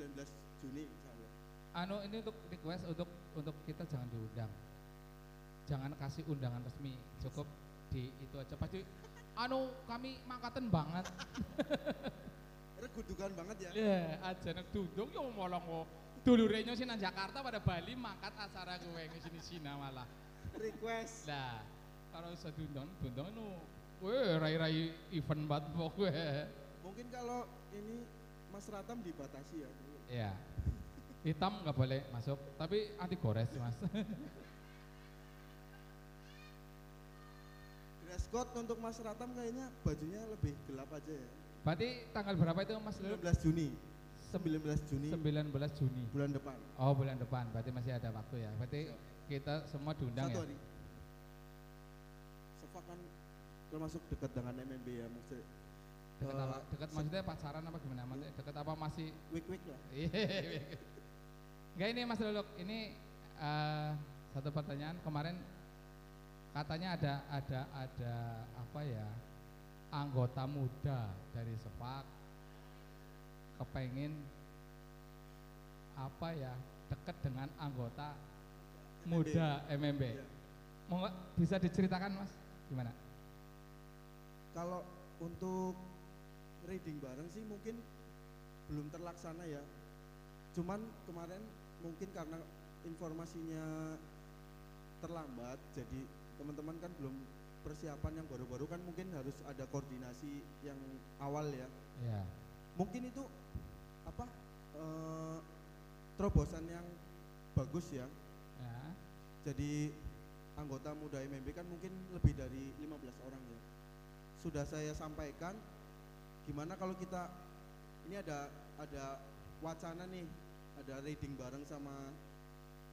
19 Juni insya Allah anu ini untuk request untuk untuk kita jangan diundang. Jangan kasih undangan resmi, cukup di itu aja. Pasti anu kami mangkaten banget. regudukan banget ya Ya, aja nek dundung yo molong kok. Dulure sih nang Jakarta pada Bali mangkat acara kowe sini sini malah. Request Lah, kalau iso dundung, dundung nu kowe rai-rai event banget kowe. mungkin kalau ini Mas Ratam dibatasi ya Iya. Hitam nggak boleh masuk, tapi anti gores, Mas. dress code untuk Mas Ratam kayaknya bajunya lebih gelap aja ya Berarti tanggal berapa itu Mas Lulu? 19 Juni 19 Juni 19 Juni. bulan depan Oh, bulan depan. Berarti masih ada waktu ya. Berarti kita semua diundang satu ya. hari Sefa kan termasuk dekat dengan MMB ya maksudnya Dekat Eh, apa? Dekat maksudnya pacaran apa gimana? Maksudnya dekat apa masih week week lah Iya. Enggak ini Mas Luluk, ini eh, satu pertanyaan kemarin katanya ada ada ada apa ya anggota muda dari Sepak kepengen apa ya dekat dengan anggota muda MMB. Iya. Mau nggak bisa diceritakan Mas gimana? kalau untuk reading bareng sih mungkin belum terlaksana ya cuman kemarin mungkin karena informasinya terlambat jadi teman-teman kan belum persiapan yang baru-baru kan mungkin harus ada koordinasi yang awal ya Ya. mungkin itu apa eh, terobosan yang bagus ya Ya. jadi anggota muda MMB kan mungkin lebih dari 15 orang ya. Sudah saya sampaikan gimana kalau kita ini ada ada wacana nih ada reading bareng sama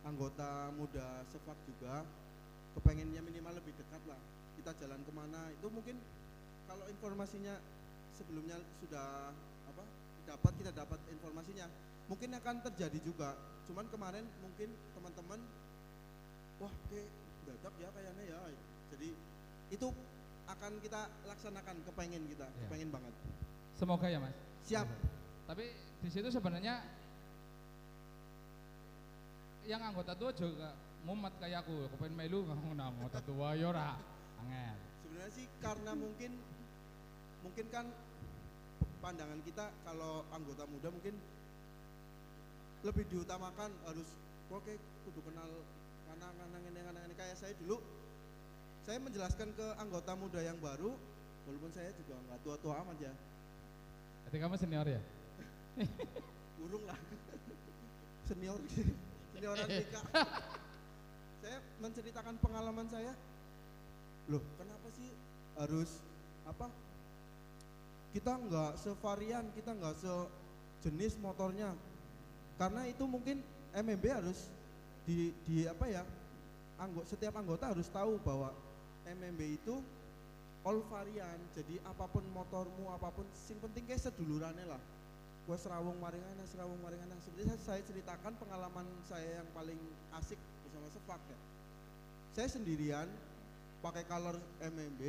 anggota muda Sefak juga. Kepengennya minimal lebih dekat lah. Kita jalan ke mana itu mungkin kalau informasinya sebelumnya sudah apa dapat kita dapat informasinya mungkin akan terjadi juga cuman kemarin mungkin teman-teman wah kayak dadak ya kayaknya ya jadi itu akan kita laksanakan kepengen kita Ya. kepengen banget Semoga ya Mas. siap Tapi di situ sebenarnya yang anggota tua juga mumet kayak aku, aku pengen melu ngono anggota tua ya ora. Angel. sebenarnya sih karena mungkin mungkin kan pandangan kita kalau anggota muda mungkin lebih diutamakan harus kayak kudu kenal karena karena ini karena ini. Kayak saya dulu saya menjelaskan ke anggota muda yang baru walaupun saya juga nggak tua-tua amat ya. Berarti kamu senior ya? burung lah. Senior senioran Rika saya menceritakan pengalaman saya. Loh kenapa sih harus apa kita nggak sevarian kita nggak sejenis motornya karena itu mungkin MMB harus di di apa ya anggota setiap anggota harus tahu bahwa MMB itu all varian jadi apa pun motormu apa pun sing penting kayak sedulurannya lah. Gue serawung maringana serawung maringana seperti saya, saya ceritakan pengalaman saya yang paling asik bersama Sefak ya. Saya sendirian pakai color MMB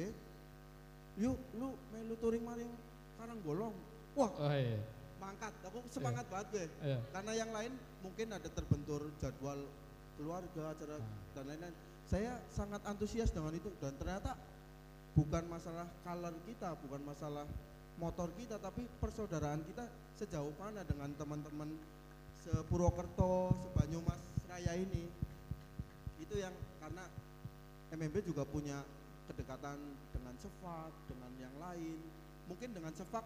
yuk lu melu touring maring karang golong wah Oh iya. Mangkat. Aku semangat banget gue Iya. karena yang lain mungkin ada terbentur jadwal keluarga acara Ah. dan lain-lain. Saya sangat antusias dengan itu. Dan ternyata bukan masalah color kita bukan masalah motor kita tapi persaudaraan kita sejauh mana dengan teman-teman sepurwokerto sebanyumas raya ini. Itu yang karena MMB juga punya kedekatan dengan Sefak dengan yang lain. Mungkin dengan Sefak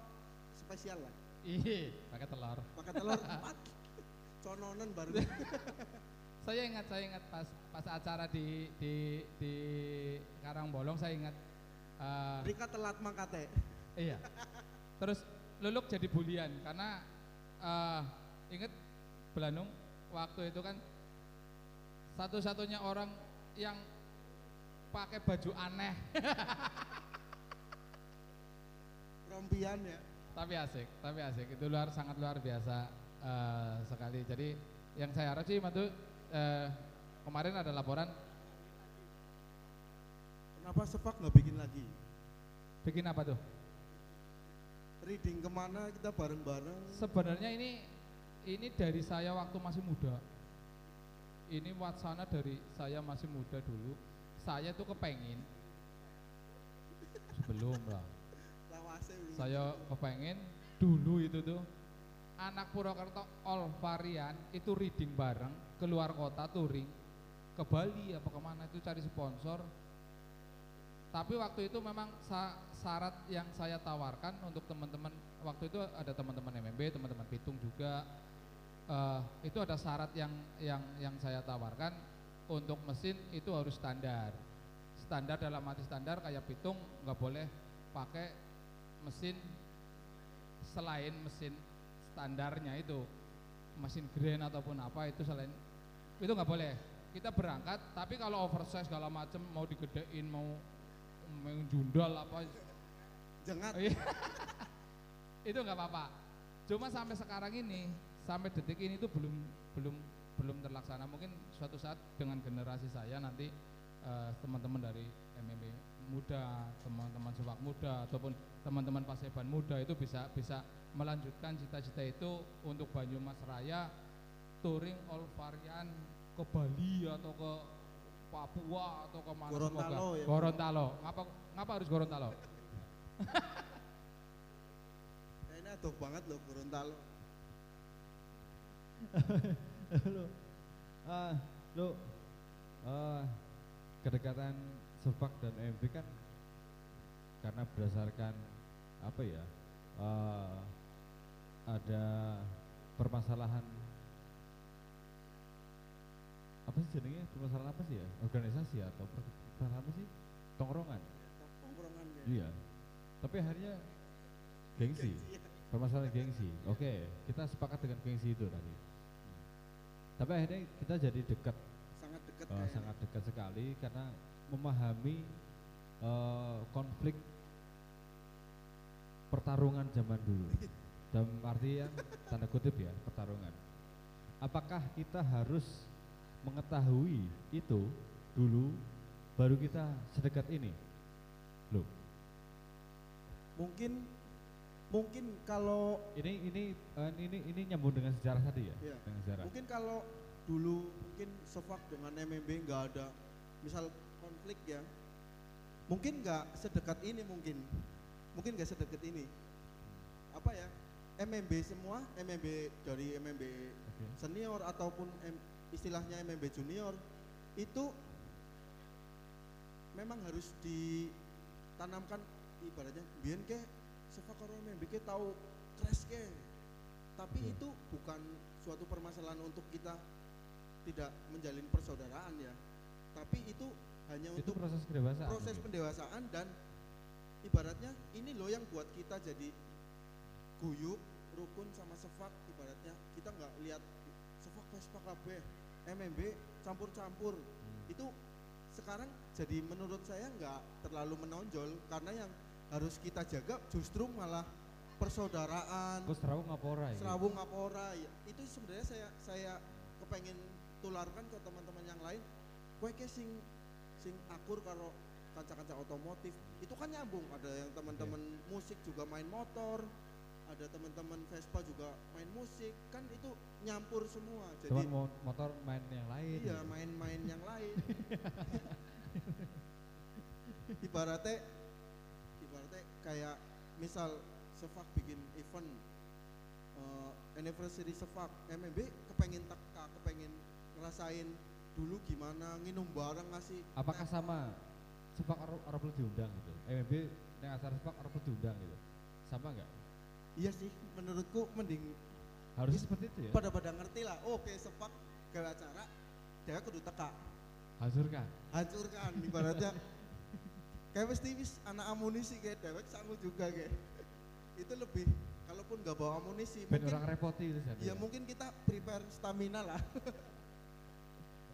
spesial lah Iya, pakai telur. pakai telur. Empat cononan baru. Saya ingat, saya ingat pas pas acara di di di Karangbolong saya ingat eh, Rika telat mangkate iya. Terus Luluk jadi bulian karena eh ingat Belanung? Waktu itu kan satu-satunya orang yang pakai baju aneh. Rompian ya tapi asik, tapi asik. Itu luar sangat luar biasa eh, sekali. Jadi yang saya harap sih Matu eh, kemarin ada laporan kenapa Sefak nggak bikin lagi bikin apa tuh? reading ke mana kita bareng-bareng Sebenarnya ini ini dari saya waktu masih muda. Ini wacana dari saya masih muda dulu. Saya tuh kepengin belum lah. Saya kepengen dulu itu tuh anak Purwokerto all varian itu reading bareng keluar kota touring ke Bali apa ke mana itu cari sponsor. Tapi waktu itu memang syarat yang saya tawarkan untuk teman-teman waktu itu ada teman-teman MMB teman-teman Pitung juga eh, itu ada syarat yang yang yang saya tawarkan untuk mesin itu harus standar. Standar dalam arti standar kayak Pitung nggak boleh pakai mesin selain mesin standarnya itu mesin grand ataupun apa itu selain itu nggak boleh. Kita berangkat tapi kalau oversize segala macam mau digedein mau mau jundal apa jengat. Iya. itu nggak apa-apa. Cuma sampai sekarang ini sampai detik ini itu belum belum belum terlaksana. Mungkin suatu saat dengan generasi saya nanti eh, teman-teman dari MMB muda teman-teman sepak muda ataupun teman-teman paseban muda itu bisa bisa melanjutkan cita-cita itu untuk Banyumas Raya touring all varian ke Bali atau ke Papua atau ke mana Gorontalo semoga. ya. Gorontalo ngapa ngapa harus Gorontalo kayaknya tuh banget loh Gorontalo lo ah lo ah, kedekatan Sefak dan MV kan karena berdasarkan apa ya ah, ada permasalahan apa sih jadinya permasalahan apa sih ya? Organisasi atau permasalahan apa sih? Tongkrongan? Tongkrongan ya. Iya. Tapi akhirnya gengsi. Permasalahan gengsi. Oke kita sepakat dengan gengsi itu tadi. Tapi akhirnya kita jadi dekat. Sangat dekat kayaknya. sangat dekat sekali karena memahami eh, konflik pertarungan zaman dulu. Dalam artian tanda kutip ya pertarungan. Apakah kita harus mengetahui itu dulu baru kita sedekat ini? Loh. Mungkin mungkin kalau ini ini eh, ini ini nyambung dengan sejarah tadi ya? Iya. dengan sejarah. Mungkin kalau dulu mungkin Sefak dengan MMB nggak ada. Misal konflik ya. Mungkin nggak sedekat ini mungkin. Mungkin nggak sedekat ini. Apa ya? MMB semua MMB dari MMB senior ataupun M- istilahnya MMB junior itu memang harus ditanamkan ibaratnya biar ke Sefak karo MMB ke tahu crash ke tapi Oke. itu bukan suatu permasalahan untuk kita tidak menjalin persaudaraan ya. Tapi itu hanya itu untuk proses kedewasaan proses mungkin. pendewasaan dan ibaratnya ini loh yang buat kita jadi guyup rukun sama sefak. Ibaratnya kita nggak lihat sefak Vespa KB MMB campur-campur. Itu sekarang jadi menurut saya nggak terlalu menonjol karena yang harus kita jaga justru malah persaudaraan serawung ngapora iki? serawung ngapora ya, itu sebenarnya saya saya kepengen tularkan ke teman-teman yang lain. Kue ke sing akur karo kanca-kanca otomotif. Itu kan nyambung. Ada yang teman-teman musik juga main motor ada teman-teman Vespa juga main musik. Kan itu nyampur semua. Jadi Cuman mo- motor main yang lain. iya main-main yang lain. Ibaratnya ibaratnya kayak misal Sefak bikin event eh, anniversary Sefak. MMB kepengen teka kepengen ngerasain dulu gimana nginum bareng ngasih Apakah sama sepak arep arep lu diundang gitu? MMB yang acara sepak arep lu diundang gitu. Sama enggak? iya sih menurutku mending Harusnya seperti itu ya. pada pada ngerti lah oke Sefak ke acara dia kudu teka Hancurkan. hancurkan ibaratnya kayak mesti wis anak amunisi kayak dewek sanggup juga kayak itu lebih kalaupun nggak bawa amunisi Ben mungkin orang repoti itu jadi. ya mungkin kita prepare stamina lah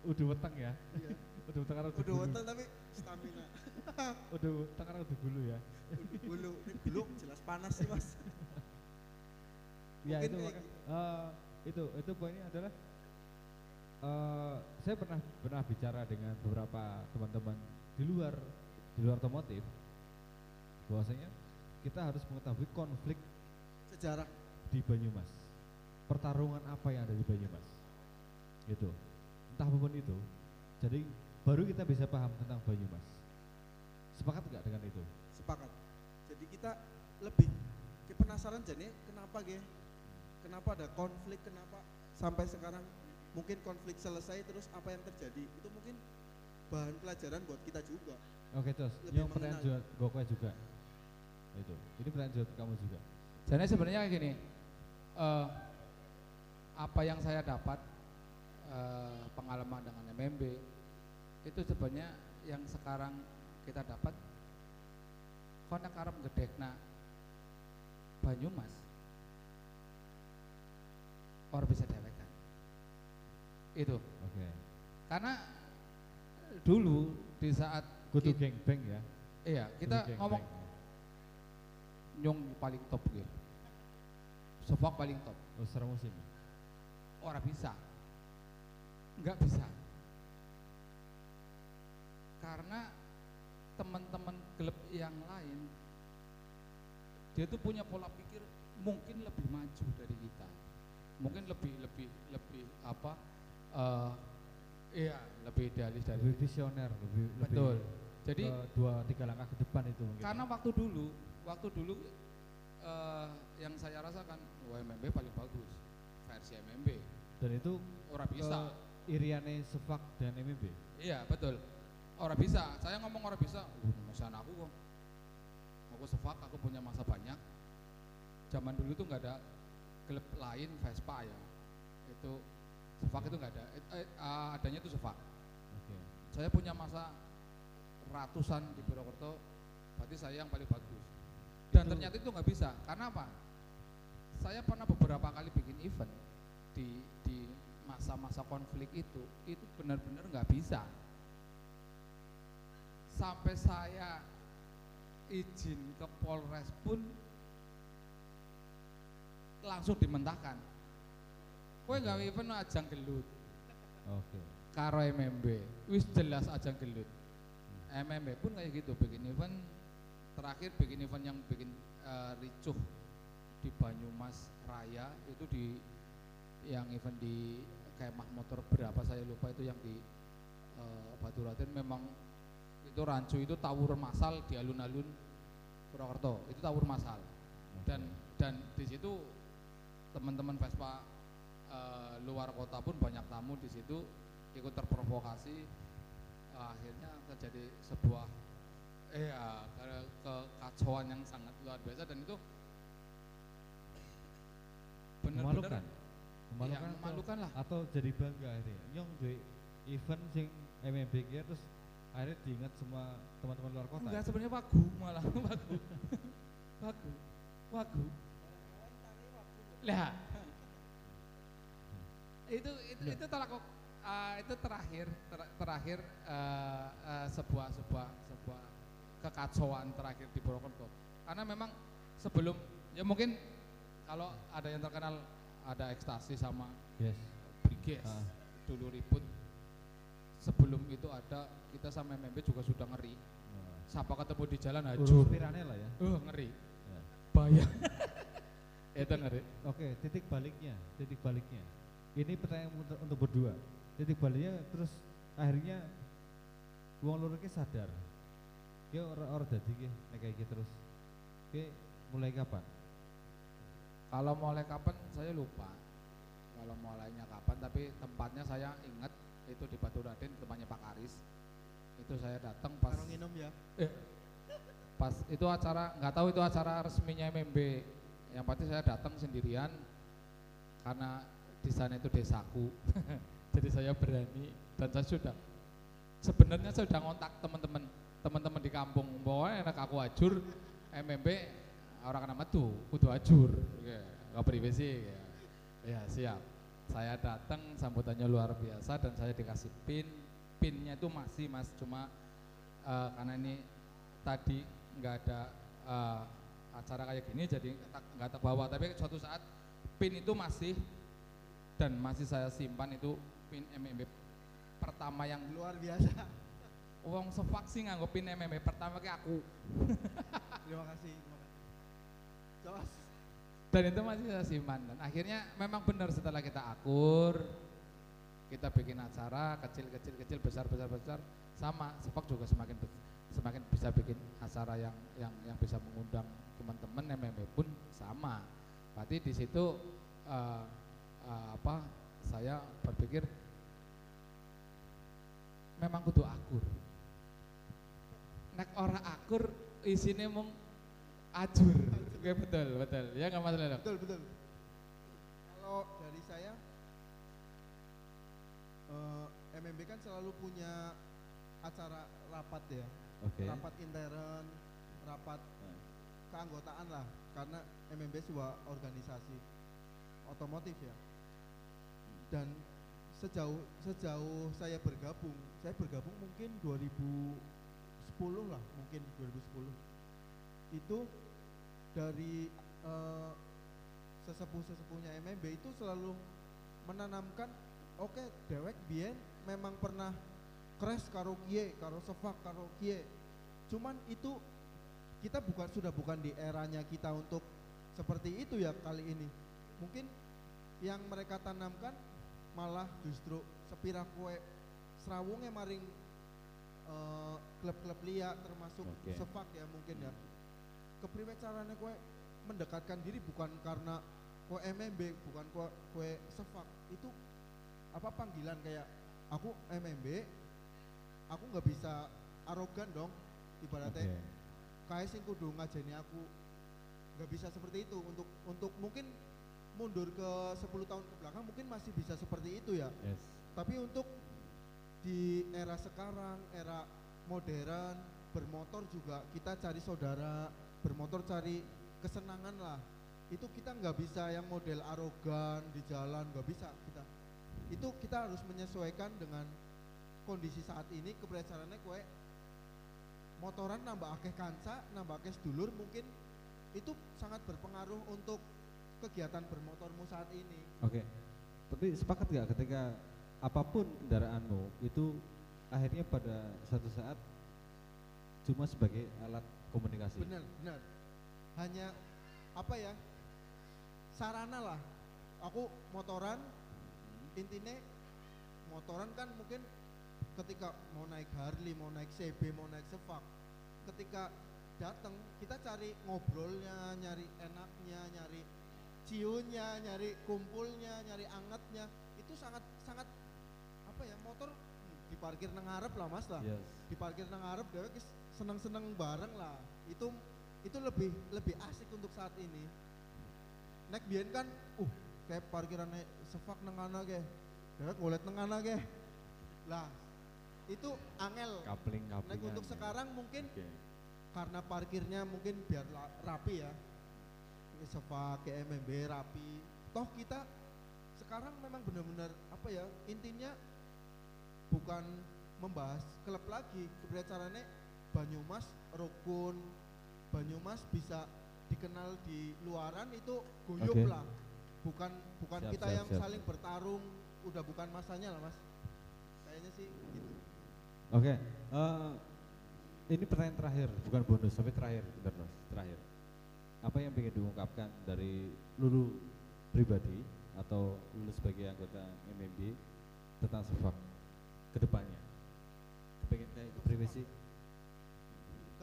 Udah weteng ya. Iya. Udah weteng karo udah wonten tapi stamina. Udah weteng karo dulu ya. udah dulu ini dulu jelas panas sih mas. Ya itu maka- eh, itu itu poinnya adalah eh saya pernah pernah bicara dengan beberapa teman-teman di luar di luar otomotif bahwasanya kita harus mengetahui konflik sejarah. di Banyumas. Pertarungan apa yang ada di Banyumas? Gitu entah apa pun itu jadi baru kita bisa paham tentang Banyumas sepakat nggak dengan itu? Sepakat. Jadi kita lebih penasaran jadi kenapa ge kenapa ada konflik? Kenapa sampai sekarang mungkin konflik selesai terus apa yang terjadi? Itu mungkin bahan pelajaran buat kita juga. Oke terus yang pertanyaan juga. Gokwe juga. Itu. Ini pertanyaan juga kamu juga. Jadi sebenarnya gini, eh, apa yang saya dapat eh, pengalaman dengan MMB itu sebenarnya yang sekarang kita dapat konek arep gedekna Banyumas orang bisa dewekan itu. Oke. Karena dulu di saat kudu kit- geng beng ya? Iya kita ngomong beng. nyong paling top gitu. Sofok paling top. Oh, musim orang bisa nggak bisa. Karena teman-teman klub yang lain dia tuh punya pola pikir mungkin lebih maju dari kita. Mungkin lebih lebih lebih apa eh iya lebih idealis dari lebih visioner lebih betul. Lebih jadi ke dua tiga langkah ke depan itu mungkin. Karena waktu dulu waktu dulu eh yang saya rasakan WMMB paling bagus versi MMB dan itu orang bisa Iriane Sefak dan MMB Iya betul. Orang bisa. Saya ngomong orang bisa. Uh, misalnya aku kok. Aku sefak, aku punya masa banyak. Zaman dulu tuh nggak ada klub lain Vespa ya. Itu sefak itu nggak ada. Eh, eh, ah, adanya itu sefak. oke Saya punya masa ratusan di Purwokerto. Berarti saya yang paling bagus. Dan Itu- ternyata itu nggak bisa. Karena apa? Saya pernah beberapa kali bikin event di di masa-masa konflik itu, itu benar-benar nggak bisa. Sampai saya izin ke Polres pun langsung dimentahkan. Kowe nggak event ajang gelut oke karo MMB, wis jelas ajang gelut. MMB pun kayak gitu bikin event terakhir bikin event yang bikin eh, ricuh di Banyumas Raya itu di yang event di kemah motor berapa saya lupa itu yang di eh, Batu Raden memang itu rancu itu tawur masal di alun-alun Purwokerto. Itu tawur masal. Dan dan di situ teman-teman Vespa eh, luar kota pun banyak tamu di situ ikut terprovokasi. Akhirnya terjadi sebuah eh ya, ke- kekacauan yang sangat luar biasa. Dan itu benar-benar memalukan ya, memalukan lah. atau jadi bangga akhirnya nyong duwe event sing MMB ki terus akhirnya diingat semua teman-teman luar kota? Enggak sebenarnya wagu malah wagu. Wagu wagu. Lah. Itu itu itu tolak eh, itu terakhir ter- terakhir eh, eh, sebuah sebuah sebuah kekacauan terakhir di Purwokerto. Karena memang sebelum ya mungkin kalau ada yang terkenal ada ekstasi sama Yes. Briges Ah. dulu ribut. Sebelum itu ada kita sama MMB juga sudah ngeri. Nah, Siapa ketemu di jalan hancur. lah ya. Uh, ngeri. Ya. Bayang. itu ngeri. Oke, titik baliknya, titik baliknya. Ini pertanyaan untuk, untuk berdua. Titik baliknya terus akhirnya loro ki sadar. Ki ora ora dadi ki nek kayak gitu terus. Ki mulai kapan? Kalau mulai kapan saya lupa. Kalau mulainya kapan tapi tempatnya saya ingat itu di Batu Raden tempatnya Pak Karis. Itu saya datang pas nginum ya. pas itu acara nggak tahu itu acara resminya MMB. Yang pasti saya datang sendirian karena di sana itu desaku. Jadi saya berani dan saya sudah sebenarnya saya sudah ngontak teman-teman teman-teman di kampung bahwa enak aku ajur MMB orang kena metu kudu ajur ya nggak privasi ya. ya siap saya datang sambutannya luar biasa dan saya dikasih pin pinnya itu masih mas cuma eh, karena ini tadi nggak ada eh, acara kayak gini jadi tak- nggak terbawa tapi suatu saat pin itu masih dan masih saya simpan itu pin MMB pertama yang Luar biasa. uang sevaksin nganggo pin MMB pertama ke aku Terima kasih. Terima kasih. Jos. dan itu masih saya simpan dan akhirnya memang benar setelah kita akur kita bikin acara kecil kecil kecil besar besar besar sama sepak juga semakin semakin bisa bikin acara yang yang yang bisa mengundang teman-teman MMB pun sama. Berarti di situ eh, eh, apa saya berpikir memang kudu akur. Nek ora akur isine mung ajur Oke, betul betul ya nggak masalah Betul, betul. Kalau dari saya eh, MMB kan selalu punya acara rapat ya. Oke. Rapat intern, rapat keanggotaan lah karena MMB sebuah organisasi otomotif ya. Dan sejauh sejauh saya bergabung, saya bergabung mungkin 2010 lah, mungkin 2010. Itu dari eh, sesepuh-sesepuhnya MMB itu selalu menanamkan oke dewek biyen memang pernah crash karo kie, karo sefak karo kie. Cuman itu kita bukan sudah bukan di eranya kita untuk seperti itu ya kali ini. Mungkin yang mereka tanamkan malah justru sepira kue serawungnya maring eh, klub-klub liya termasuk Oke. sefak ya mungkin ya kepriwe caranya kue mendekatkan diri bukan karena kue MMB bukan kue kue sefak. Itu apa panggilan kayak aku MMB aku nggak bisa arogan dong ibaratnya. Oke. kayak sing kudu ngajeni aku nggak bisa seperti itu. Untuk untuk mungkin mundur ke 10 tahun ke belakang mungkin masih bisa seperti itu ya. Yes. tapi untuk di era sekarang, era modern, bermotor juga kita cari saudara, bermotor cari kesenangan lah. Itu kita nggak bisa yang model arogan di jalan, nggak bisa kita. Itu kita harus menyesuaikan dengan kondisi saat ini kebiasaannya kue motoran nambah akeh kanca, nambah akeh sedulur mungkin itu sangat berpengaruh untuk kegiatan bermotormu saat ini. Oke. Tapi sepakat nggak ketika apa pun kendaraanmu itu akhirnya pada satu saat cuma sebagai alat komunikasi. Benar, benar. Hanya apa ya? Sarana lah. Aku motoran intinya motoran kan mungkin ketika mau naik Harley, mau naik CB, mau naik Sevak, ketika datang kita cari ngobrolnya, nyari enaknya, nyari ciunya, nyari kumpulnya, nyari angetnya. Itu sangat sangat apa ya? Motor hmm, diparkir nang lah Mas lah Yes. diparkir nang wis seneng-seneng bareng lah. Itu itu lebih lebih asik untuk saat ini. Nek biyen kan uh kayak parkirannya sefak nang ana ge. Nang ana ge. Lah, itu angel. Kapling Nek kaplingan. untuk sekarang mungkin Oke. karena parkirnya mungkin biar rapi ya. Sefak, kayak MMB rapi. Toh kita sekarang memang benar-benar apa ya? Intinya bukan membahas klub lagi caranya Banyumas rukun Banyumas bisa dikenal di luaran itu guyup Oke. lah bukan bukan Siap, kita siap, yang siap. saling bertarung udah bukan masanya lah mas kayaknya sih gitu Oke, eh, ini pertanyaan terakhir, bukan bonus, tapi terakhir, bentar Mas, terakhir. Apa yang ingin diungkapkan dari Lulu pribadi atau Lulu sebagai anggota MMB tentang sepak ke depannya? Kepengen kayak privasi?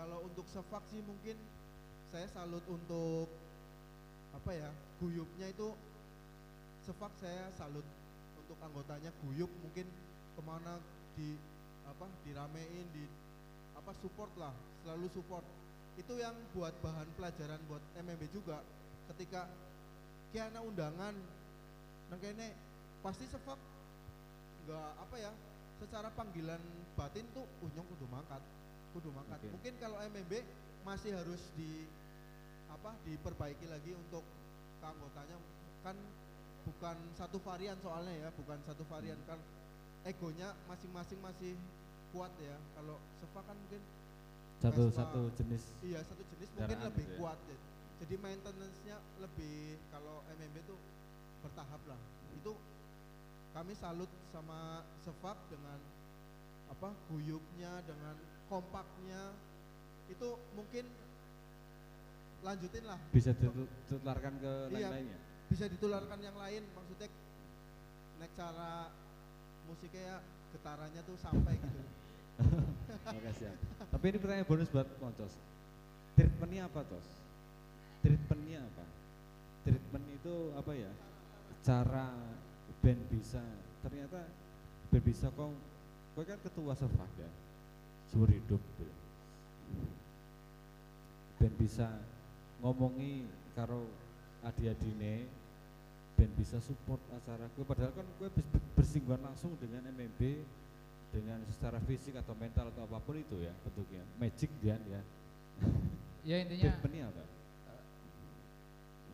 Kalau untuk sefak sih mungkin saya salut untuk apa ya guyupnya itu sefak saya salut untuk anggotanya guyup mungkin ke mana di apa diramein di apa support lah selalu support. Itu yang buat bahan pelajaran buat MMB juga. Ketika kiana undangan nang kene pasti sefak? Nggak apa ya secara panggilan batin tuh unyong kudu mangkat kudu mangkat Oke. mungkin kalau MMB masih harus di apa diperbaiki lagi untuk keanggotanya kan bukan satu varian soalnya ya bukan satu varian Hmm. kan egonya masing-masing masih kuat ya kalau Sefa kan mungkin Satu Vespa. satu jenis. iya satu jenis mungkin lebih gitu ya. kuat ya. jadi maintenance-nya lebih kalau MMB tuh bertahap lah itu kami salut sama Sefak dengan apa guyupnya dengan kompaknya itu mungkin lanjutin lah Bisa ditularkan ke Iya. lain-lainnya? bisa ditularkan yang lain maksudnya nek cara musiknya ya getarannya tuh sampai gitu Oke siap. Tapi ini pertanyaan bonus buat Moncos. Treatmentnya apa Tos? Treatmentnya apa? Treatment itu apa ya? Cara band bisa ternyata band bisa kok kau kan ketua Sefak ya seumur hidup gitu. band bisa ngomongi karo adi-adine band bisa support acara gue padahal kan gue bersinggungan langsung dengan MMB dengan secara fisik atau mental atau apa pun itu ya bentuknya magic dia ya Ya intinya apa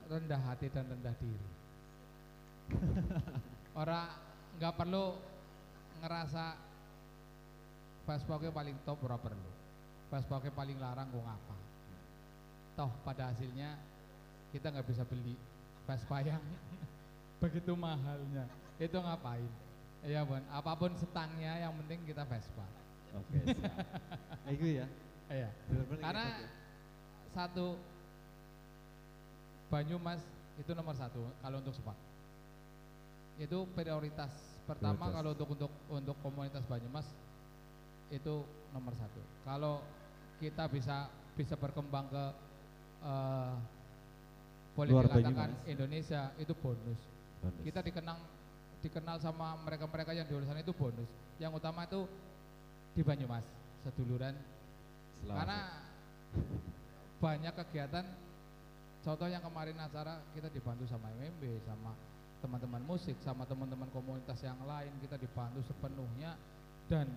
rendah hati dan rendah diri. Orang nggak perlu ngerasa Vespa paling top ora perlu. Vespa paling larang gue ngapa. Toh pada hasilnya kita nggak bisa beli Vespa yang begitu mahalnya. Itu ngapain? Iya Bon, apa pun setangnya yang penting kita Vespa. oke Eh, itu ya Iya. bener-bener Karena gitu ya. satu Banyumas itu nomor satu kalau untuk sepak. Itu prioritas pertama Prioritas. kalau untuk untuk untuk komunitas Banyumas itu nomor satu. Kalau kita bisa bisa berkembang ke eh boleh Luar dikatakan. Indonesia itu bonus. Bonus. Kita dikenang dikenal sama mereka-mereka yang di sana itu bonus. Yang utama itu di Banyumas, seduluran Selamat. karena banyak kegiatan contoh yang kemarin acara kita dibantu sama MMB sama teman-teman musik sama teman-teman komunitas yang lain kita dibantu sepenuhnya dan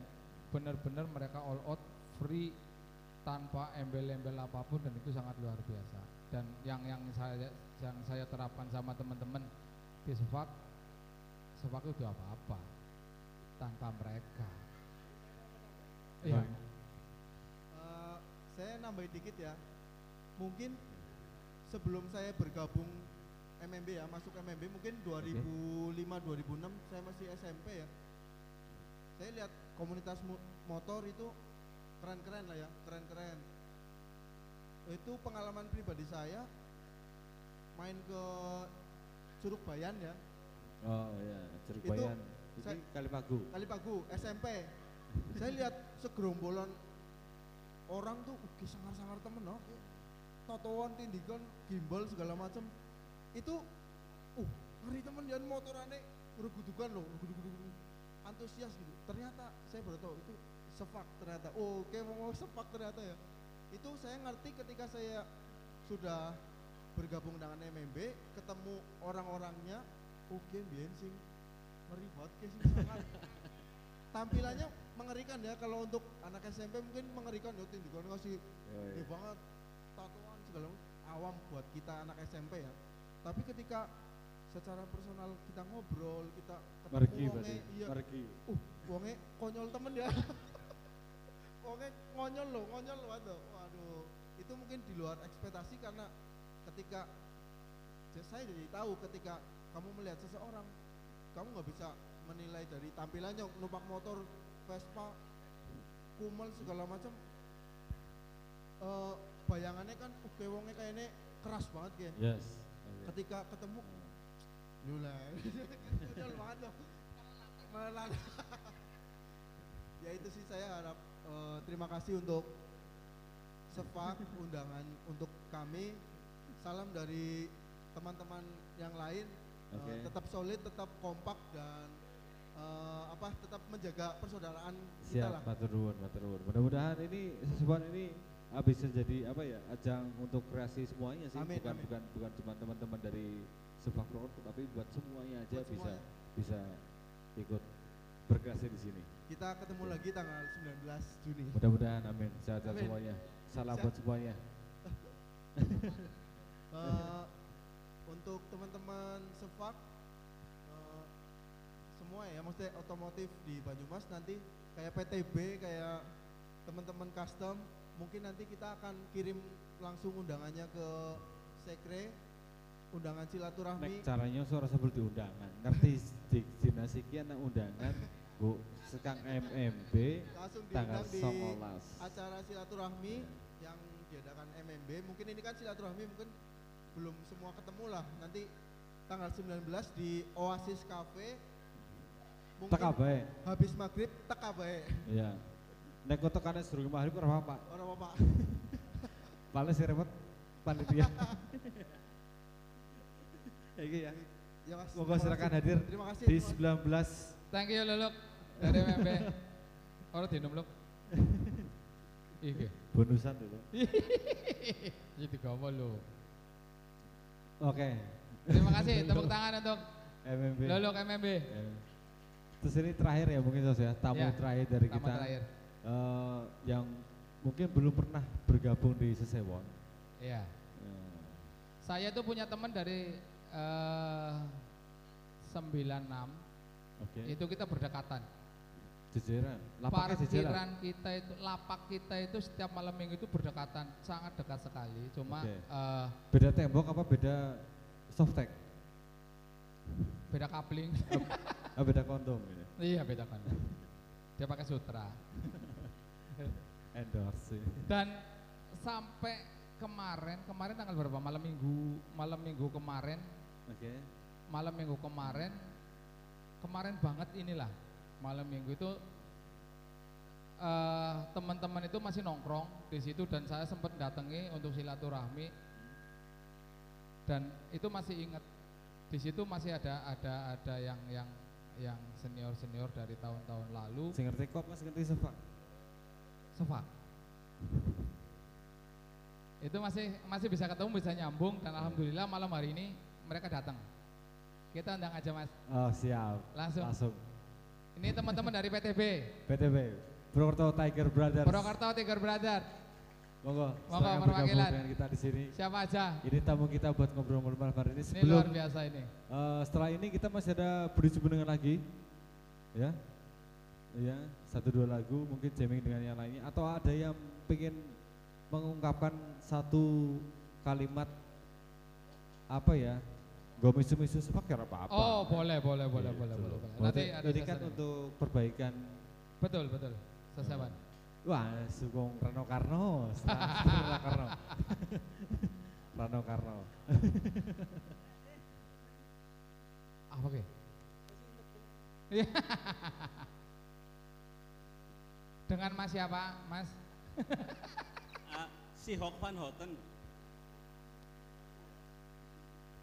benar-benar mereka all out free tanpa embel-embel apa pun dan itu sangat luar biasa. Dan yang yang saya yang saya terapkan sama teman-teman di Sefak Sefak itu apa-apa tanpa mereka. Iya. Baik. Eh, saya nambahin dikit ya. Mungkin sebelum saya bergabung MMB ya masuk MMB mungkin 2005 2006 saya masih SMP ya saya lihat komunitas mu- motor itu keren-keren lah ya keren-keren. Itu pengalaman pribadi saya main ke Curug Bayan ya. Oh ya Jeruk Bayan ini saya- Kalipagu Kalipagu SMP saya lihat segerombolan orang tuh ugi sangar-sangar temen no. Totoan tindikan gimbal segala macam itu uh ngeri temen yang motorane regudukan loh reguduk-reguduk. Antusias gitu. Ternyata saya baru tahu itu sefak ternyata. Oh oke mau sefak ternyata ya. Itu saya ngerti ketika saya sudah bergabung dengan MMB ketemu orang-orangnya oke biyen sing ngeri banget sing sangat. Tampilannya mengerikan ya kalau untuk anak SMP mungkin mengerikan ya tindikan ngasih Oh, gede iya. banget tatoan segala awam buat kita anak SMP ya. Tapi ketika secara personal kita ngobrol kita ketemu Margi wonge, iya. Margi. uh wonge konyol temen ya. Wonge ngonyol loh ngonyol loh waduh. Waduh itu mungkin di luar ekspektasi karena ketika ya saya jadi tahu ketika kamu melihat seseorang kamu nggak bisa menilai dari tampilannya numpak motor Vespa kumel segala macam. Eh bayangannya kan uh kayak wonge kayaknya keras banget kan Yes. ketika ketemu Lula banget loh ya itu sih saya harap eh, terima kasih untuk Sepak undangan untuk kami salam dari teman-teman yang lain Eh, Oke. tetap solid tetap kompak dan eh, apa tetap menjaga persaudaraan kita lah Siap, matur nuwun, matur nuwun. Mudah-mudahan ini sesuatu ini bisa jadi apa ya ajang untuk kreasi semuanya sih, Amin, bukan amin. bukan bukan cuma teman-teman dari sepak Purwokerto, tapi buat semuanya aja Buat bisa semuanya. bisa ikut berkreasi di sini. kita ketemu lagi tanggal 19 Juni Mudah-mudahan amin. Sehat-sehat Amin. semuanya. Salam buat semuanya. Eh, untuk teman-teman Sefak eh, semua ya maksudnya otomotif di Banyumas nanti kayak PTB kayak teman-teman custom mungkin nanti kita akan kirim langsung undangannya ke Sekre undangan silaturahmi Nek caranya suara seperti undangan. Ngerti di dinasikian nang undangan Bu sekang MMB langsung tanggal diundang di 19. acara silaturahmi yang diadakan MMB mungkin ini kan silaturahmi mungkin belum semua ketemu lah nanti tanggal 19 di Oasis Cafe mungkin Tak bae. habis maghrib teka bae Iya. Nek kok tekane sedurunge maghrib ora apa-apa. orang apa Paling sih repot panitia. Iki ya. ya mas Monggo silakan hadir terima kasih di terima- 19 Thank you Luluk dari MMB. Ora dinum Luk. Iki. bonusan dulu. Iki digawa lho. Oke. Terima kasih tepuk tangan untuk MMB. Luluk MMB. Ya. Terus ini terakhir ya mungkin Sos ya, tamu Ya, terakhir dari Tamu kita terakhir. eh, yang mungkin belum pernah bergabung di Sesewon. Iya. Eh, Saya tuh punya teman dari eh 96 Oke. itu kita berdekatan. Jejeran. Lapaknya jejeran. Parkiran kita itu, lapak kita itu setiap malam minggu itu berdekatan, sangat dekat sekali. Cuma Oke. eh, Beda tembok apa beda softtek? beda kapling. Ah, beda kondom ini. iya beda kan. Dia pakai sutra. Endorse. Dan sampai kemarin, kemarin tanggal berapa? Malam minggu, malam minggu kemarin, Oke. malam minggu kemarin, kemarin banget inilah malam minggu itu eh, teman-teman itu masih nongkrong di situ dan saya sempat datangi untuk silaturahmi dan itu masih ingat di situ masih ada ada ada yang yang yang senior senior dari tahun-tahun lalu Sing ngerti kok Mas ngerti sepak. Sefak. Itu masih masih bisa ketemu, bisa nyambung dan alhamdulillah malam hari ini mereka datang. Kita undang aja Mas, Oh, siap. langsung. Langsung. Ini teman-teman dari PTB, PTB. Purwokerto Tiger Brothers. Purwokerto Tiger Brother. Monggo. Monggo, perwakilan. dengan kita di sini. Siapa aja? Ini tamu kita buat ngobrol-ngobrol hari ini. Ini Sebelum luar biasa ini. eh, setelah ini kita masih ada beri sebenarnya lagi, ya, ya satu dua lagu mungkin jamming dengan yang lainnya atau ada yang pengen mengungkapkan satu kalimat apa ya Gue misu-misu sepak ya apa-apa. Oh, boleh, boleh, boleh, Gitu. boleh, boleh. boleh. Nanti ada ini kan untuk perbaikan Betul, betul. Sesawan. Wah, sugong Rano Karno, Rano Karno. Rano Karno. Apa ke? Iya. Dengan Mas siapa, Mas? Ah, si Hok van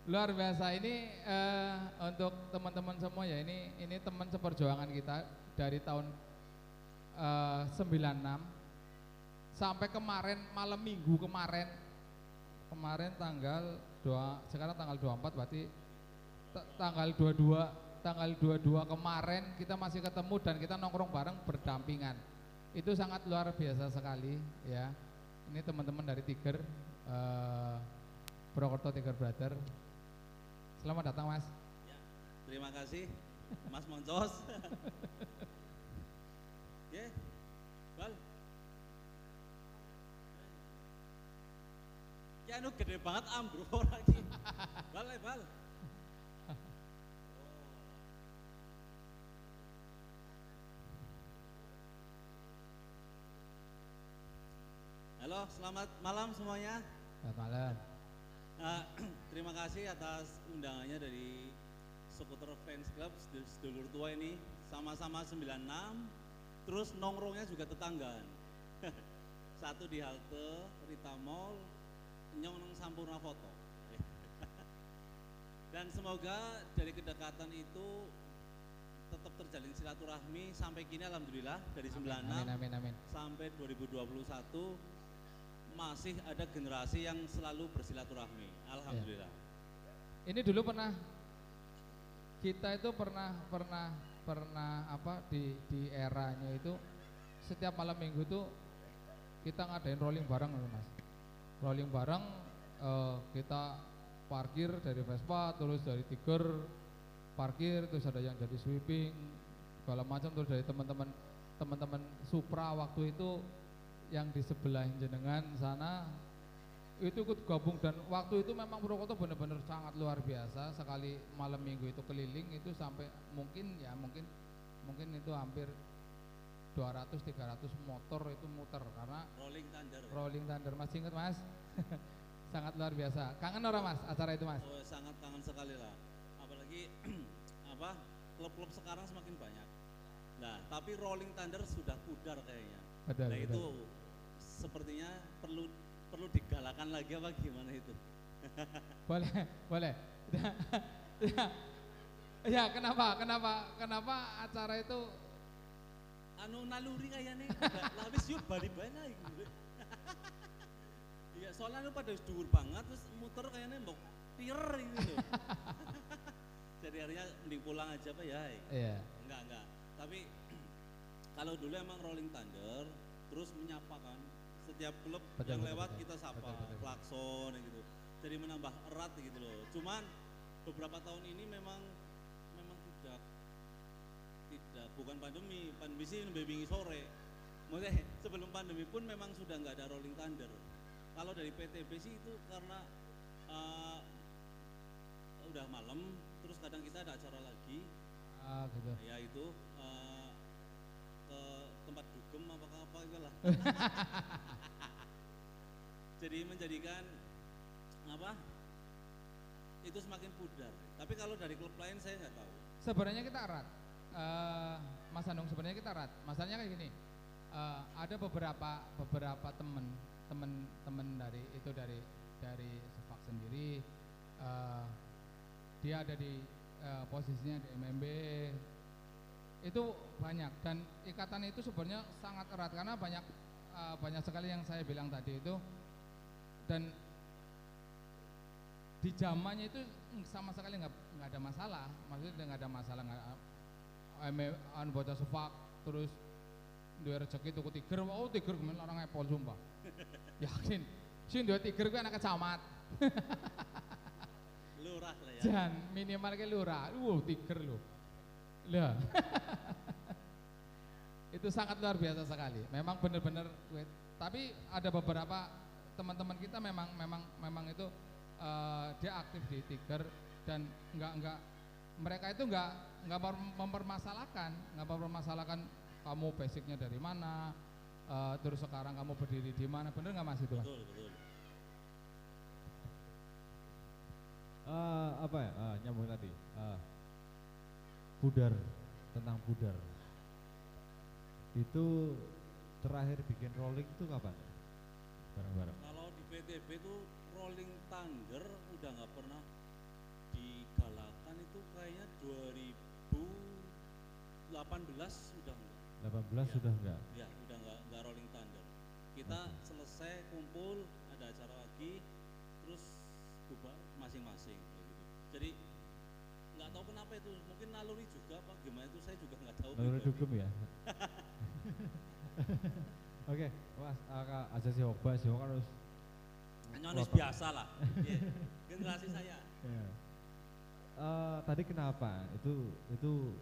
Luar biasa. Ini eh, untuk teman-teman semua ya ini ini teman seperjuangan kita dari tahun eh, 96 sampai kemarin malam minggu kemarin. Kemarin tanggal 2 sekarang tanggal 24 berarti tanggal 22 tanggal 22 kemarin kita masih ketemu dan kita nongkrong bareng berdampingan. Itu sangat luar biasa sekali ya. Ini teman-teman dari Tiger eh, Purwokerto Tiger Brother Selamat datang Mas. Ya, terima kasih Mas Moncos. Ya, Bal. Ya anu gede banget ambro lagi. Bal, eh, bal. Halo, selamat malam semuanya. Selamat malam. Nah, terima kasih atas undangannya dari Skuter Fans Club sedul- sedulur tua ini. Sama-sama 96 terus nongkrongnya juga tetanggaan. Satu di halte Rita Mall nyong Sampurna Foto. Dan semoga dari kedekatan itu tetap terjalin silaturahmi. Sampai kini alhamdulillah dari 96 Amin amin amin. sampai 2021 masih ada generasi yang selalu bersilaturahmi. Alhamdulillah. Ini dulu pernah kita itu pernah pernah pernah apa di di eranya itu setiap malam minggu tuh kita ngadain rolling bareng loh mas rolling bareng eh, kita parkir dari Vespa terus dari Tiger parkir terus ada yang jadi sweeping segala macam terus dari teman-teman teman-teman Supra waktu itu yang di sebelah jenengan sana itu ikut gabung dan waktu itu memang Purwokerto benar-benar sangat luar biasa sekali malam minggu itu keliling itu sampai mungkin ya mungkin mungkin itu hampir 200 300 motor itu muter karena Rolling Thunder. rolling thunder masih ingat mas sangat luar biasa kangen orang mas acara itu mas Oh, sangat kangen sekali lah. Apalagi apa klub-klub sekarang semakin banyak. Nah, tapi Rolling Thunder sudah pudar kayaknya. Betul, nah betul. itu sepertinya perlu perlu digalakan lagi apa gimana itu? boleh boleh ya, kenapa kenapa kenapa acara itu anu naluri kayaknya habis yuk balik balik gitu. Iya, soalnya anu pada dhuwur banget terus muter kayaknya mbok tir gitu loh. Jadi akhirnya mending pulang aja apa ya? Iya. Enggak, enggak. Tapi kalau dulu emang Rolling Thunder terus menyapa kan setiap klub Betul, yang betul, lewat betul. kita sapa, Betul, betul. klakson gitu. Jadi menambah erat gitu loh. Cuman beberapa tahun ini memang memang tidak tidak bukan pandemi, pandemi sih lebih bingi sore. Maksudnya sebelum pandemi pun memang sudah nggak ada Rolling Thunder. Kalau dari PTB sih itu karena eh, udah malam, terus kadang kita ada acara lagi, ah gitu ya itu eh, ke tempat dugem lah. Jadi menjadikan apa? Itu semakin pudar. Tapi kalau dari klub lain saya nggak tahu. sebenarnya kita erat Eh, Mas Anung sebenarnya kita erat masalahnya kayak gini eh, ada beberapa beberapa temen temen temen dari itu dari dari Sefak sendiri eh, dia ada di eh, posisinya di MMB itu banyak dan ikatan itu sebenarnya sangat erat karena banyak eh, banyak sekali yang saya bilang tadi itu. Dan di zamannya itu sama sekali nggak nggak ada masalah. Maksudnya nggak ada masalah nggak ame an bocah sefak terus dua rezeki tuku tiger. Oh tiger kemen orang epol sumpah. Yakin? Sih dua tiger gue anak kecamat. Lurah lah ya. jan minimal ke lurah. Wow tiger lu lah itu sangat luar biasa sekali memang benar-benar wait. tapi ada beberapa teman-teman kita memang memang memang itu eh, dia aktif di Tiger dan enggak enggak mereka itu enggak enggak mem- mempermasalahkan enggak mempermasalahkan kamu basicnya dari mana eh, terus sekarang kamu berdiri di mana bener nggak mas itu mas? Betul, betul. Eh, apa ya eh, nyambung tadi Eh, pudar tentang pudar itu terakhir bikin rolling itu kapan bareng-bareng Kalau di PTB itu Rolling Thunder udah nggak pernah digalakan itu kayaknya 2018 sudah enggak. 18 Ya. sudah enggak Ya, udah nggak nggak Rolling Thunder. Kita selesai naluri juga apa gimana itu saya juga nggak tahu. Naluri dugem ya oke mas uh, aja si Hokba si Hokba harus Wah, biasa lah. Iya, Generasi saya. Ya. eh, tadi kenapa itu itu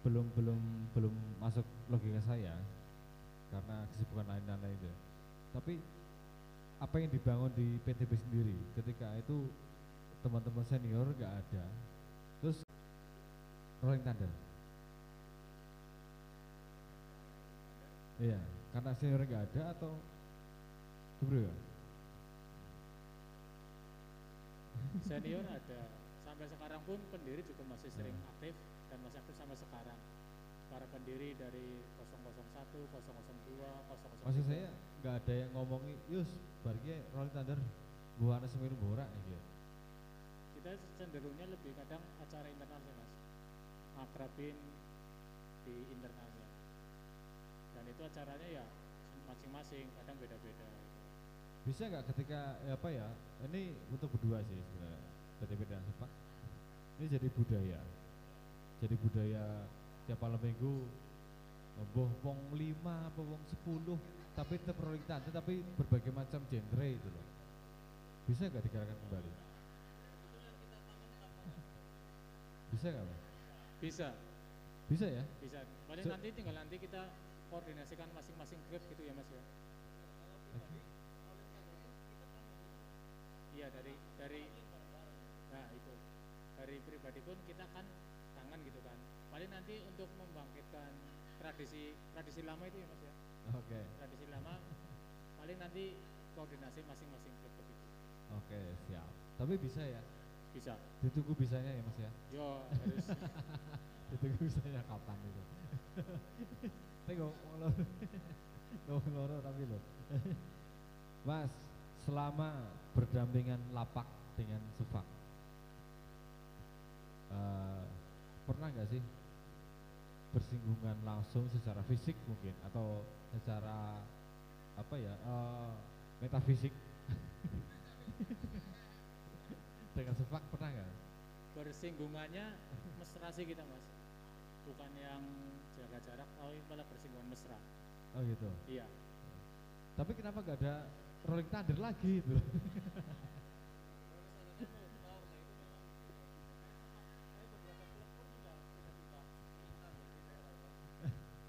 belum belum belum masuk logika saya karena kesibukan lain dan lain itu. Tapi apa yang dibangun di PTB sendiri ketika itu teman-teman senior nggak ada, rolling thunder. Iya, karena senior nggak ada atau gimana? ya? senior ada sampai sekarang pun pendiri juga masih sering aktif dan masih aktif sampai sekarang para pendiri dari 001, 002, 003 Maksud saya nggak ada yang ngomongin, Yus, barangnya rolling thunder, buana semiru borak ya. kita cenderungnya lebih kadang acara internal sih mas akrabin di internalnya dan itu acaranya ya masing-masing kadang beda-beda. Bisa nggak ketika ya apa ya? Ini untuk berdua sih sebenarnya. Dan Sepak. Ini jadi budaya. Jadi budaya tiap malam minggu boh wong lima apa wong sepuluh tapi tetap thunder tapi berbagai macam genre itu loh. Bisa nggak digerakan kembali? Bisa nggak? Bisa Bisa ya? bisa paling So- nanti tinggal nanti kita koordinasikan masing-masing grup gitu ya mas ya iya dari dari nah itu dari pribadi pun kita kan kangen gitu kan paling nanti untuk membangkitkan tradisi tradisi lama itu ya mas ya Oke. tradisi lama paling nanti koordinasi masing-masing grup begitu Oke, siap. Tapi bisa ya? Bisa Ditunggu bisanya ya, Mas ya? yo harus Ditunggu bisanya kapan itu? Tengok loro. Ngomong loro tapi lo. Mas, selama berdampingan lapak dengan sefak, eh, pernah nggak sih bersinggungan langsung secara fisik mungkin atau secara apa ya eh, metafisik dengan sefak pernah nggak? bersinggungannya mesra sih kita mas bukan yang jaga jarak tapi malah bersinggungan mesra Oh gitu. iya Tapi kenapa nggak ada rolling thunder lagi itu?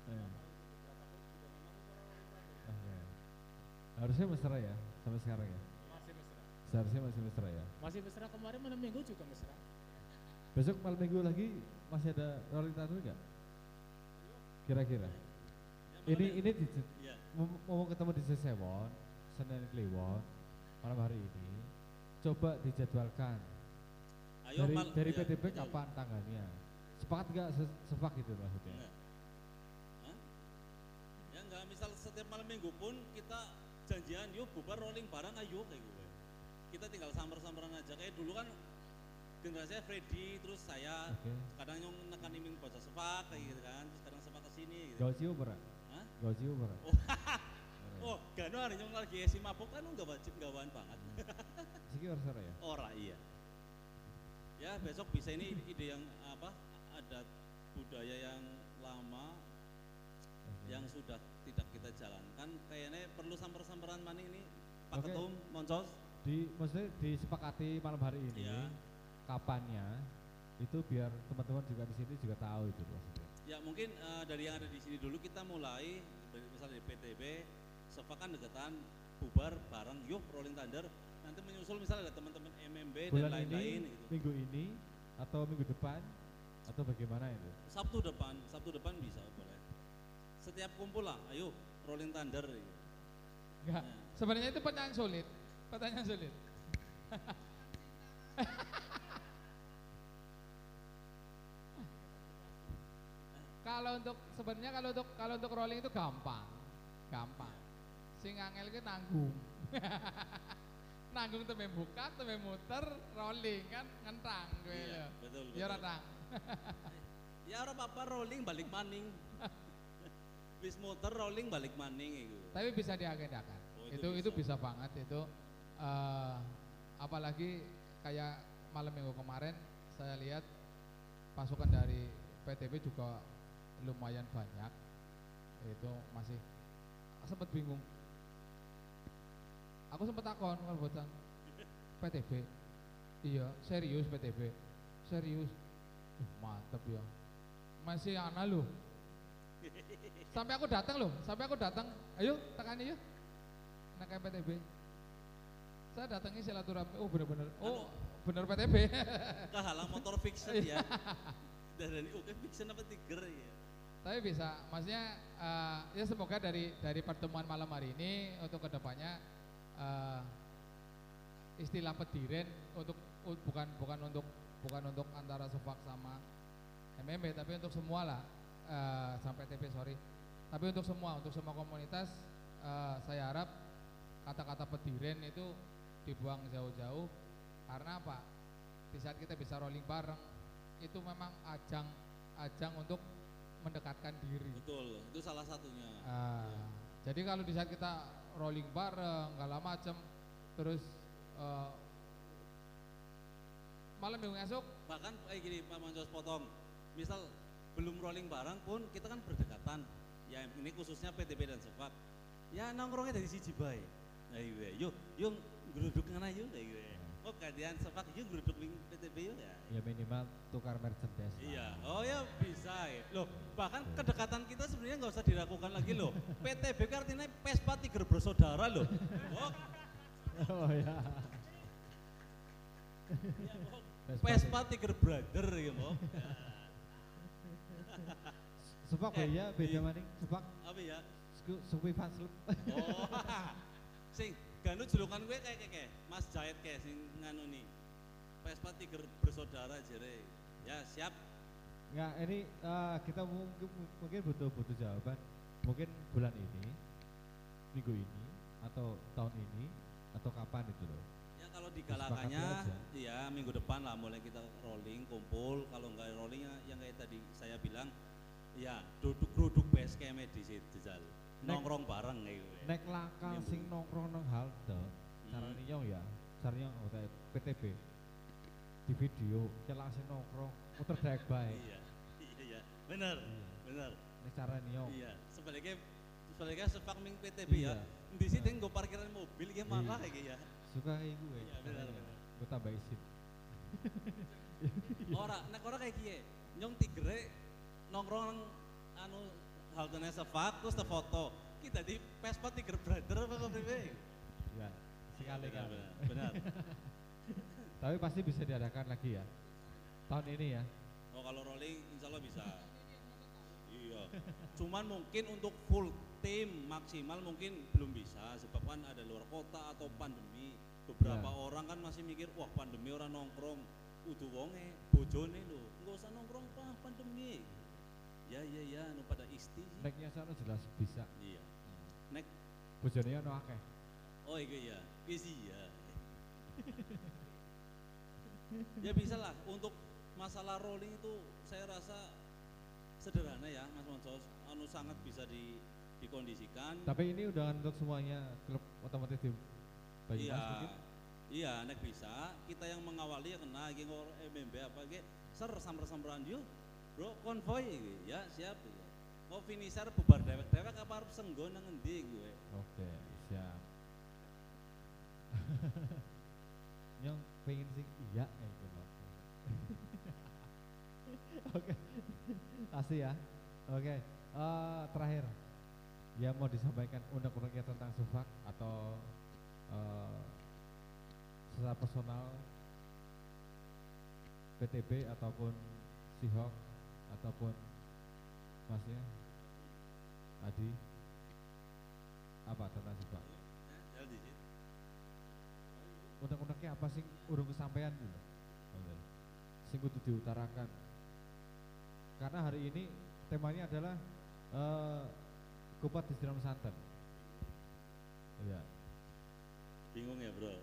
Eh. Oke. Harusnya mesra ya sampai sekarang ya. Seharusnya masih mesra ya. masih mesra kemarin malam minggu juga mesra Besok malam minggu lagi masih ada rolling thunder nggak? Kira-kira. Ya, Ini ini di, Iya. mau, mau ketemu di Sesewon, Senin Kliwon, malam hari ini. Coba dijadwalkan. Ayo dari mal- dari PTB betul. kapan tanggalnya? Sepakat nggak se sefak itu maksudnya? Enggak. Hah? Ya enggak, misal setiap malam minggu pun kita janjian yuk bubar rolling bareng ayo kayak gue. Kita tinggal samper-samperan aja kayak dulu kan generasinya Freddy terus saya Oke. kadang nyong nekan iming bocah sepak kayak gitu kan terus kadang sepak ke sini gitu. Gak cium pernah? Hah? Gak cium pernah? Oh, gano hari nyong lagi esi mabuk kan enggak wajib gawan banget. Siki harus ora ya? Ora iya. Ya besok bisa ini ide yang apa adat budaya yang lama Oke. yang sudah tidak kita jalankan kayaknya perlu samper-samperan maning ini Pak Oke. Ketum Moncos Di maksudnya disepakati malam hari ini Iya. kapannya itu biar teman-teman juga di sini juga tahu itu maksudnya. ya mungkin eh, dari yang ada di sini dulu kita mulai dari- misalnya di PTB sepakan deketan bubar bareng yuk rolling thunder nanti menyusul misalnya ada teman-teman MMB dan Bulan ini, lain-lain gitu. minggu ini atau minggu depan atau bagaimana itu? Sabtu depan Sabtu depan bisa boleh setiap kumpul lah ayo rolling thunder gitu. Enggak. Ya. Sebenarnya itu pertanyaan sulit. Pertanyaan sulit. kalau untuk sebenarnya kalau untuk kalau untuk rolling itu gampang. Gampang. Sing angel itu nanggung. nanggung tembe buka, tembe muter, rolling kan ngentang gue Iya, betul, Ya ora betul. tang. ya orang apa rolling balik maning bis muter rolling balik maning itu Tapi bisa diagendakan. Oh, itu itu itu bisa. bisa banget itu eh apalagi kayak malam minggu kemarin saya lihat pasukan dari PTB juga lumayan banyak. Itu masih sempat bingung. Aku sempat takon kalau PTB. Iya, serius PTB. serius. Uh, mantep ya. Masih anak loh. Sampai aku datang loh, sampai aku datang. Ayo, tekani yuk. Anak PTB. Saya datangi silaturahmi. Oh bener-bener. Oh bener PTB. Kehalang motor fiction ya. Dan oke fiction apa tiger ya. Tapi bisa, maksudnya eh, ya semoga dari dari pertemuan malam hari ini untuk ke depannya eh, istilah pediren untuk bukan bukan untuk bukan untuk antara Sufak sama MMB tapi untuk semua lah eh, sampai TP sorry tapi untuk semua untuk semua komunitas eh, saya harap kata-kata pediren itu dibuang jauh-jauh karena apa di saat kita bisa rolling bareng itu memang ajang ajang untuk mendekatkan diri Betul, itu salah satunya. Ah, jadi kalau di saat kita rolling bareng, segala macem, terus eh, malam minggu esok, Bahkan kayak gini Pak Mancos potong. Misal belum rolling bareng pun kita kan berdekatan. Ya ini khususnya PTB dan Sepak. Ya nongkrongnya dari siji bae. Nah iya, yuk, yuk geruduk ngana yuk kayak gitu. Oh kalian Sepak yuk geruduk ning PTB yuk ya. Ya minimal tukar merchandise. Iya, oh ya bisa ya. Loh, bahkan kedekatan kita sebenarnya nggak usah diragukan lagi loh. PTB artinya Pespa Tiger bersaudara loh. Oh, Oh ya. iya. Vespa Pespa Tiger Brother ya, Bok. Sepak Eh, ya beda iya. maning. Sepak Apa ya? Sku- Supi fans club. Oh, sing ganu julukan gue kayak kayak Mas Jahit kayak sing nganu nih. Vespa Tiger bersaudara jere. Ya siap. Nggak, ini eh, kita mungkin, mungkin butuh butuh jawaban. Mungkin bulan ini, minggu ini, atau tahun ini, atau kapan itu loh. Ya kalau digalakannya, aja. ya minggu depan lah mulai kita rolling, kumpul. Kalau nggak rolling ya yang kayak tadi saya bilang, ya duduk duduk base camp di situ jal. Nongkrong bareng gitu. Nek langkah Nyambung. sing nongkrong nang halte, Hmm. nyong ya, caranya kayak PTB di video, celah sing nongkrong, muter daek bae. Iya, iya, iya, bener, Iya. bener. Nek caranya nyong. Iya, sebaliknya sebaliknya sepak ming PTB Iya. ya. Di sini gue parkiran mobil ya malah Iya. kayak ya. Suka gue. Iya, benar, benar. Gue tambah isin. Ora, nek ora kayak kiye. Nyong tigre nongkrong anu haltene sepak terus te foto. Kita di Vespa Tiger Brother apa kepriwe? Ya, sekali kali. benar, benar. Tapi pasti bisa diadakan lagi ya. Tahun ini ya. Oh kalau rolling insya Allah bisa. Iya. Cuman mungkin untuk full tim maksimal mungkin belum bisa sebab kan ada luar kota atau pandemi. Beberapa Ya. orang kan masih mikir wah pandemi orang nongkrong udah wonge bojone lho nggak usah nongkrong pak pandemi ya ya ya nu pada isti. Neknya sana jelas bisa. iya. Nek. Bojone ono akeh. oh iya ya isi ya ya bisa lah untuk masalah rolling itu saya rasa sederhana ya Mas Monsos anu sangat bisa di dikondisikan. Tapi ini udah untuk semuanya klub otomotif di Banyumas iya. mungkin. iya nek bisa. Kita yang mengawali ya kena lagi ngor MMB apa ge ser samper samperan yuk bro konvoy iki. ya siap ya. mau finisher bubar dewek-dewek apa harus senggo nang endi gue Oke, siap. Yang pengen sing iya eh itu loh. Oke, kasih ya. Oke, eh, terakhir yang mau disampaikan unek-uneknya tentang Sufak atau eh, secara personal PTB ataupun Sihok ataupun Masnya Adi apa tentang? Ya, di situ. unek-uneknya apa sih? Urung kesampaian gitu. Oke. sing kudu diutarakan. Karena hari ini temanya adalah eh kupat disiram santan. Iya. Bingung ya bro?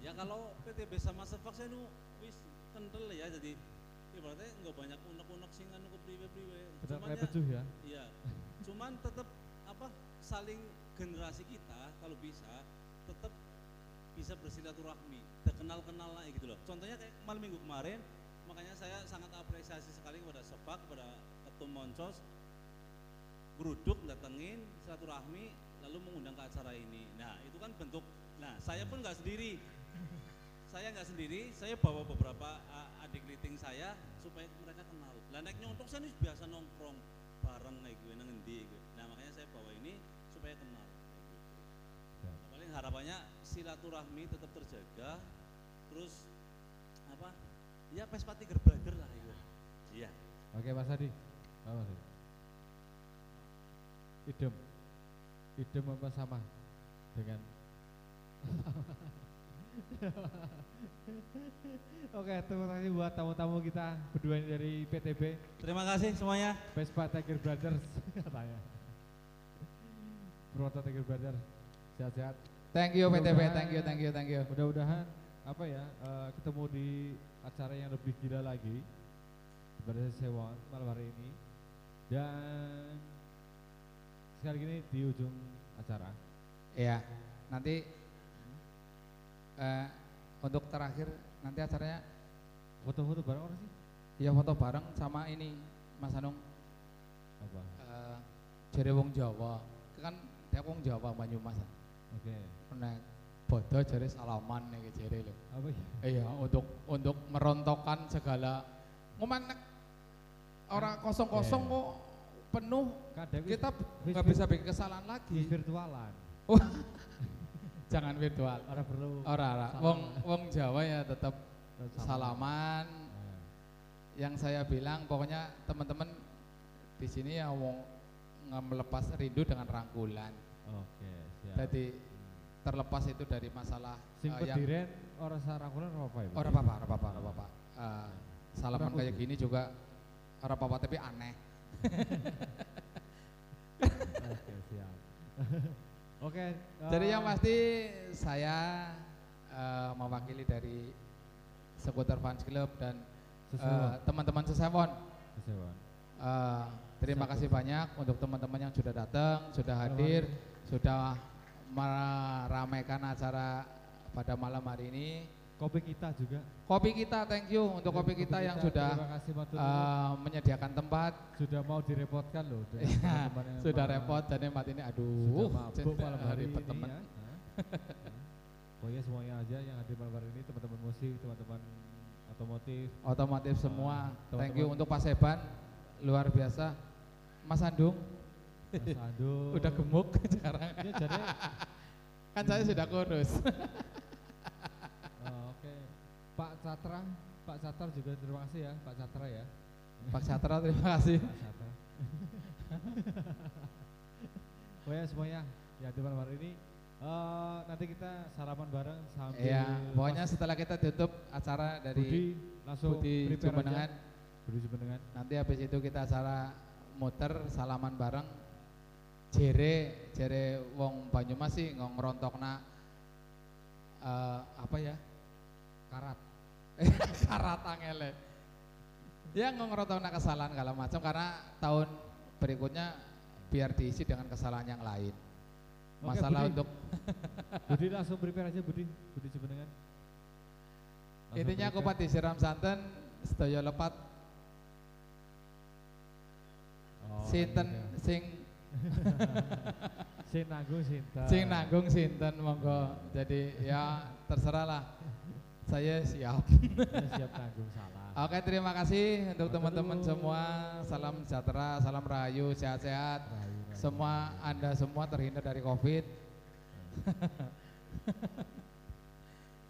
Ya kalau PTB sama Sefak saya nu wis kental ya jadi ibaratnya nggak banyak unek-unek sing anu kepriwe-priwe benar Cuman kayak ya- ya Iya, cuman tetap apa saling generasi kita kalau bisa tetap bisa bersilaturahmi, terkenal-kenal lah gitu loh. Contohnya kayak malam minggu kemarin, makanya saya sangat apresiasi sekali kepada Sepak, kepada Ketum Moncos, geruduk datengin silaturahmi, lalu mengundang ke acara ini. Nah itu kan bentuk, nah saya pun nggak sendiri, saya nggak sendiri, saya bawa beberapa Lah naik nyontok saya ini biasa nongkrong bareng kayak gue nang endi. Nah makanya saya bawa ini supaya kenal. Ya. Nah, paling harapannya silaturahmi tetap terjaga, terus apa? Ya Vespa Tiger Brother lah itu. Iya. Oke Mas Adi. Apa Mas Adi? Idem. Idem apa sama dengan Oke, terima kasih buat tamu-tamu kita berdua ini dari PTB Terima kasih semuanya. Vespa Tiger Brothers katanya. Purwokerto Tiger Brothers. Sehat-sehat. Thank you PTB, thank you, thank you, thank you. Mudah-mudahan apa ya eh, ketemu di acara yang lebih gila lagi pada sewa malam hari ini dan sekali lagi di ujung acara Iya, nanti eh, untuk terakhir nanti acaranya foto-foto bareng orang sih? Ya foto bareng sama ini Mas Anung. Apa? Eh jere wong Jawa. Kan dia wong Jawa Banyumas. Oke. Nek bodo jere salaman nih jere lho. Apa ya? Iya untuk untuk merontokkan segala ngoman nek orang kosong-kosong Iya. kok penuh. Kadang kita nggak bisa bikin kesalahan lagi. virtualan jangan virtual. Orang perlu. Ora ora salaman. wong wong Jawa ya tetap Salaman. salaman. Nah, yang saya bilang pokoknya teman-teman di sini ya wong nggak melepas rindu dengan rangkulan. Oke siap. Jadi terlepas itu dari masalah sing eh, yang orang sarakulan apa ya? Orang apa orang apa orang apa Eh, salaman Orang kayak gini juga orang apa tapi aneh. Oke siap oke jadi eh, yang pasti saya eh, mewakili dari seputar fans club dan eh, Sesewon. teman-teman sesewon Sesewon. Eh, terima Siap. kasih banyak untuk teman-teman yang sudah datang, sudah hadir, sudah meramaikan acara pada malam hari ini. Kopi kita juga Kopi kita, thank you untuk kopi kita yang sudah kasih eh, menyediakan tempat. sudah mau direpotkan loh Iya, yang sudah repot dan tempat ini, sudah aduh, mabuk malam hari ribet ini ya. Nah, Pokoknya semuanya aja yang hadir malam hari ini teman-teman musik, teman-teman otomotif. Otomotif semua, Ah, thank you untuk Pak Seban, luar biasa. Mas Andung, Mas Ando. udah gemuk sekarang. Ini jadi kan saya sudah kurus. oh. Pak Catra, Pak Catra juga terima kasih ya, Pak Catra ya. Pak Satra terima kasih. Pak Catra. Pokoknya semuanya ya di malam hari ini eh, nanti kita salaman bareng sambil Iya, pokoknya setelah kita tutup acara Budi dari langsung Budi Jumenengan. Budi Jumenengan. nanti habis itu kita acara muter salaman bareng. Jere, jere wong Banyumas sih ngong ngerontokna eh apa ya? Karat. Karat angele. Ya ngong ngerontokna kesalahan kalau macam karena tahun berikutnya biar diisi dengan kesalahan yang lain. Oke, Masalah Budi. untuk Budi langsung prepare aja Budi, Budi. Langsung intinya prepare. kupat disiram santen, sedaya lepat Oh, sinten gitu. sing Sing nanggung sinten. sing nanggung sinten monggo. Jadi ya terserah lah. Saya siap. Siap nanggung salah. Oke, terima kasih untuk teman-teman semua. Salam sejahtera, salam rahayu, sehat-sehat. Semua Anda semua terhindar dari Covid.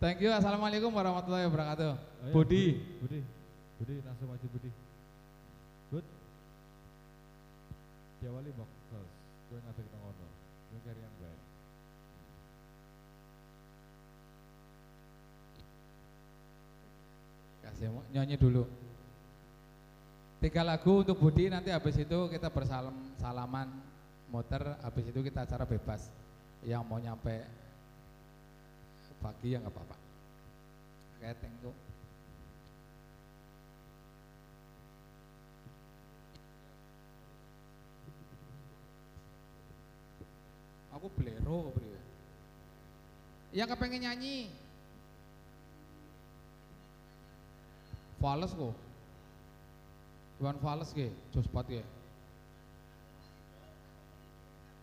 Thank you. Assalamualaikum warahmatullahi wabarakatuh. Oh, iya, Budi. Budi. Budi langsung maju Budi. Bud. Diawali bok terus. Gue ngadeg nang kono. Gue cari yang baik. Kasih nyanyi dulu. Tiga lagu untuk Budi nanti habis itu kita bersalam salaman muter habis itu kita acara bebas yang mau nyampe pagi ya nggak apa-apa. Oke, thank you. Aku belero bro. Yang kepengen nyanyi Fales kok. Iwan Fales ke, jos pat ke.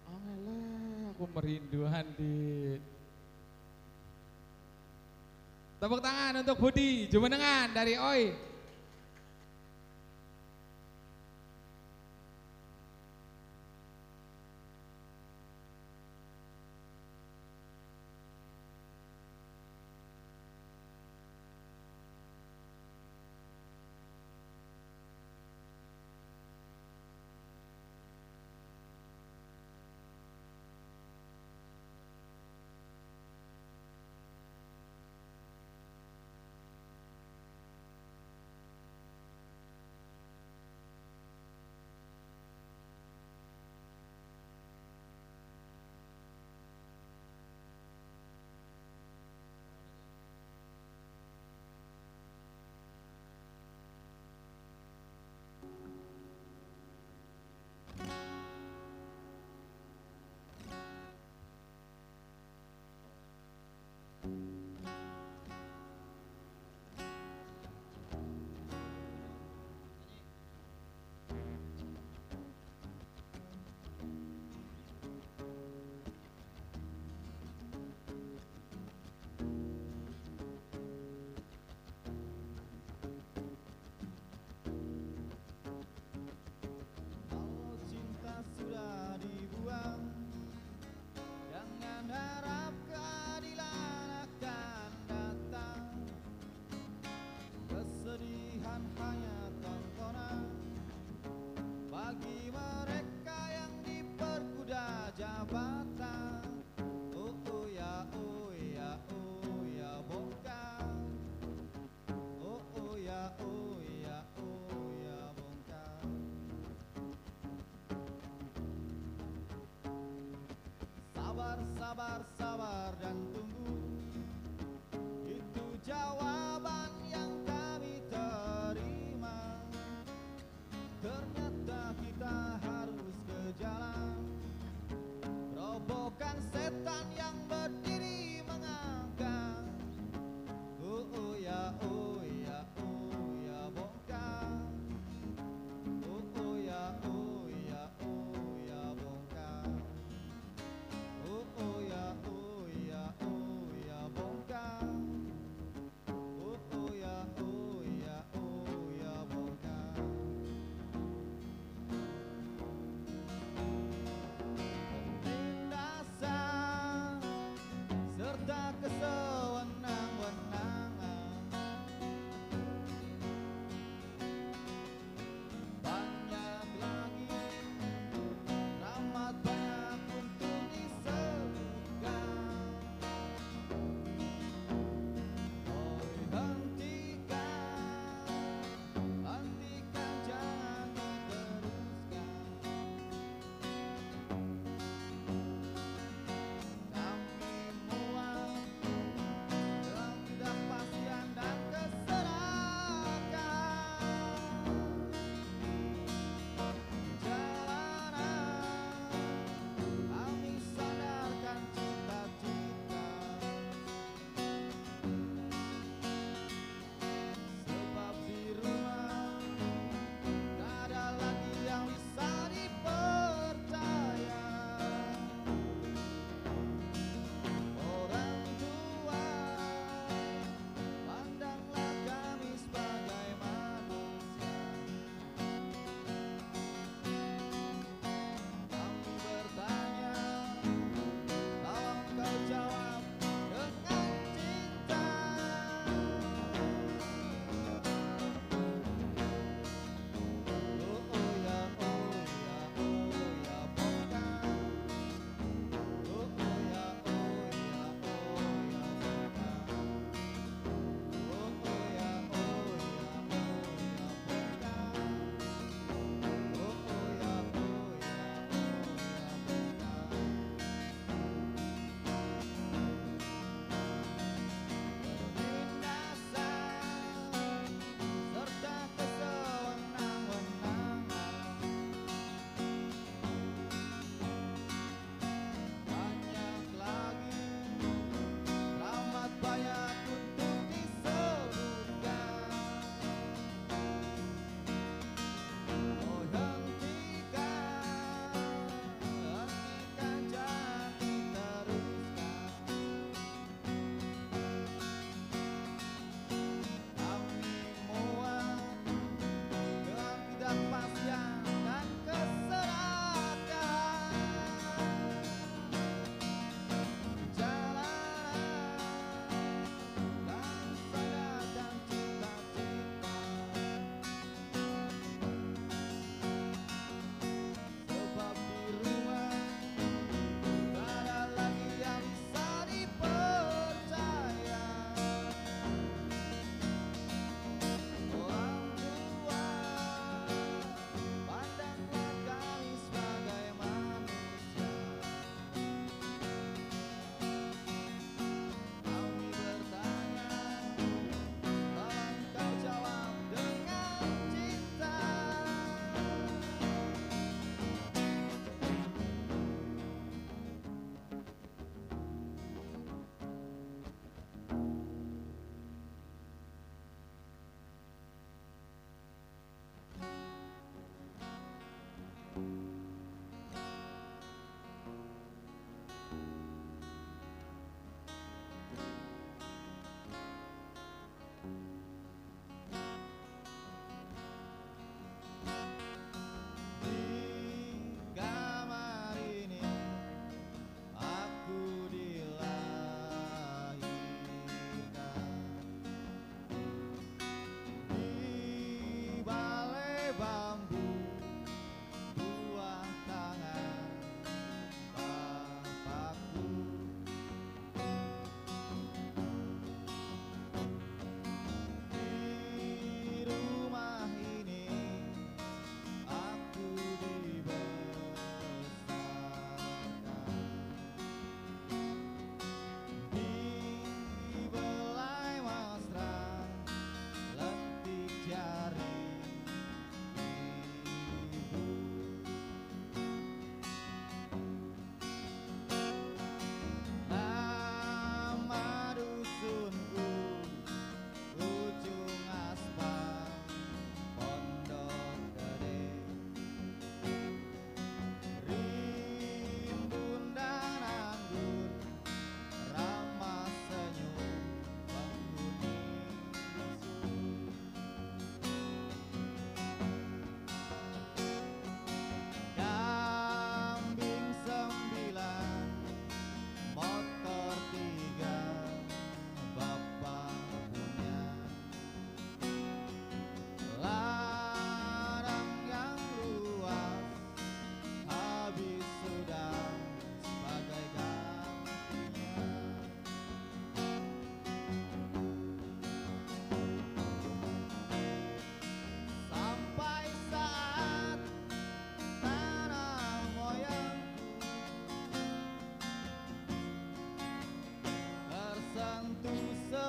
Angele, aku merinduan di Tepuk tangan untuk Budi Jumenengan dari OI.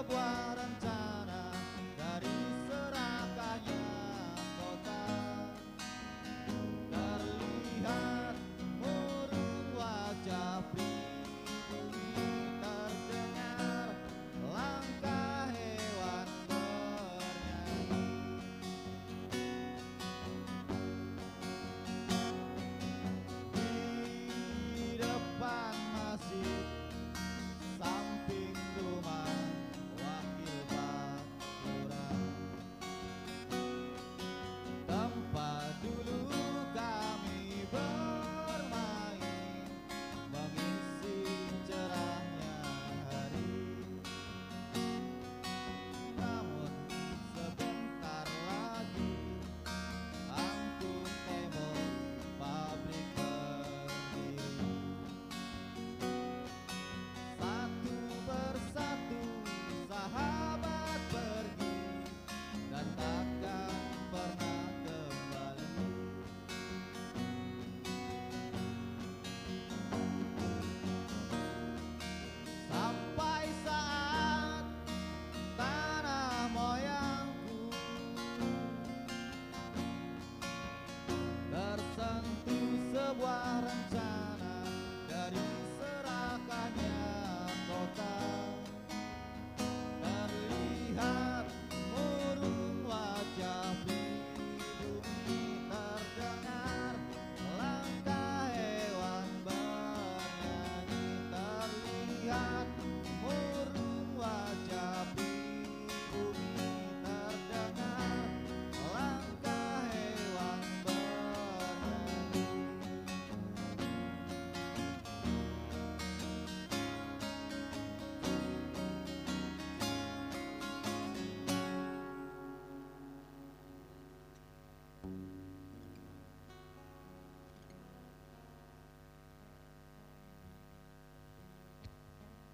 agua.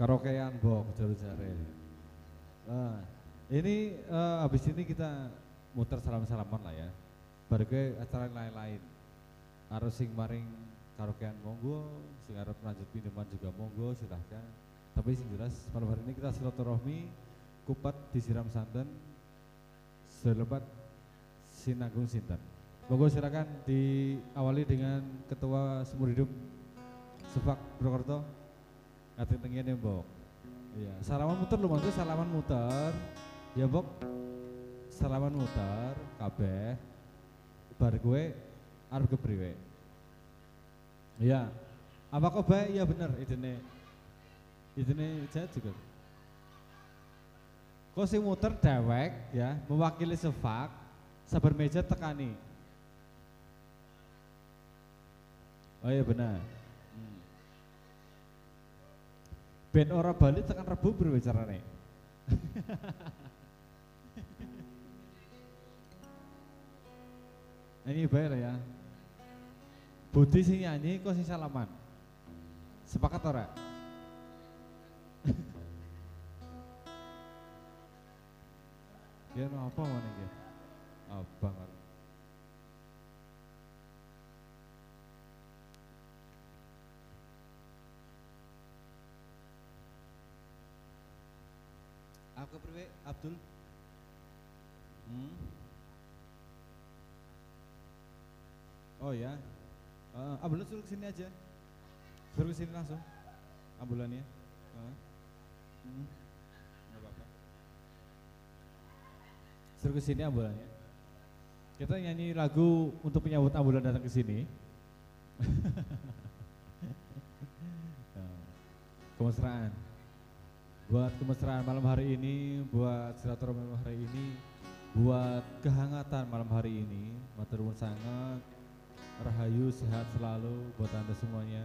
karaokean bok jalur-jalur. Nah, ini uh, habis ini kita muter salam-salaman lah ya. berke acara lain-lain. Harus sing maring karaokean monggo, sing arep lanjut minuman juga monggo silahkan. Tapi sing jelas malam hari ini kita silaturahmi, kupat disiram santan, selebat sinagung sinten. Monggo silakan diawali dengan Ketua semur Hidup sepak Brokerto. Ngating tengian ya Bok. Iya, salaman muter lu maksudnya salaman muter. Ya Bok. Salaman muter kabeh. Bar gue arep kepriwe? Iya. Apa kok baik? Iya bener Itu nih, saya juga. Kok si muter dewek ya, mewakili sefak, sabar meja tekani. Oh iya benar. Ben ora Bali tekan Rebu berbicarane. Ini bayar ya. Budi sing nyanyi kok sing salaman. Sepakat ora? Ya apa mana ya? Abang aku. Priwe Abdul. Hmm. Oh ya. Uh, ambulan suruh ke sini aja. Suruh ke sini langsung. Ambulannya. Uh. Hmm. Nggak apa-apa. Suruh ke sini ambulannya. Kita nyanyi lagu untuk menyambut ambulan datang ke sini. Kemesraan. Buat kemesraan malam hari ini, buat silaturahmi malam hari ini, buat kehangatan malam hari ini, matur nuwun sangat. Rahayu sehat selalu buat Anda semuanya.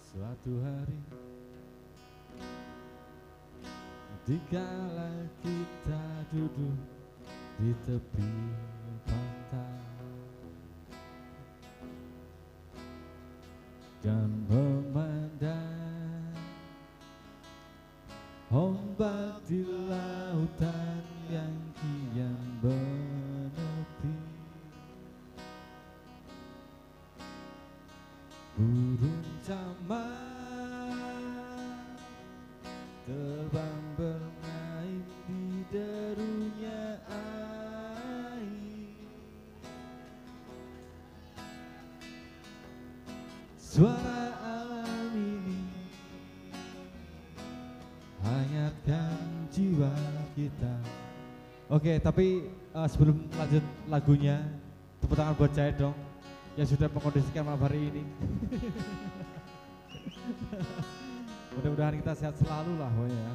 Suatu hari Dikala kita duduk di tepi Dan eh, sebelum lanjut lagunya, tepuk tangan buat saya dong yang sudah mengkondisikan malam hari ini. Mudah-mudahan kita sehat selalu lah ya.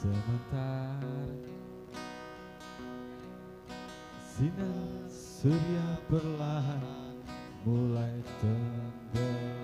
Sebentar Sinar surya perlahan mulai tenggelam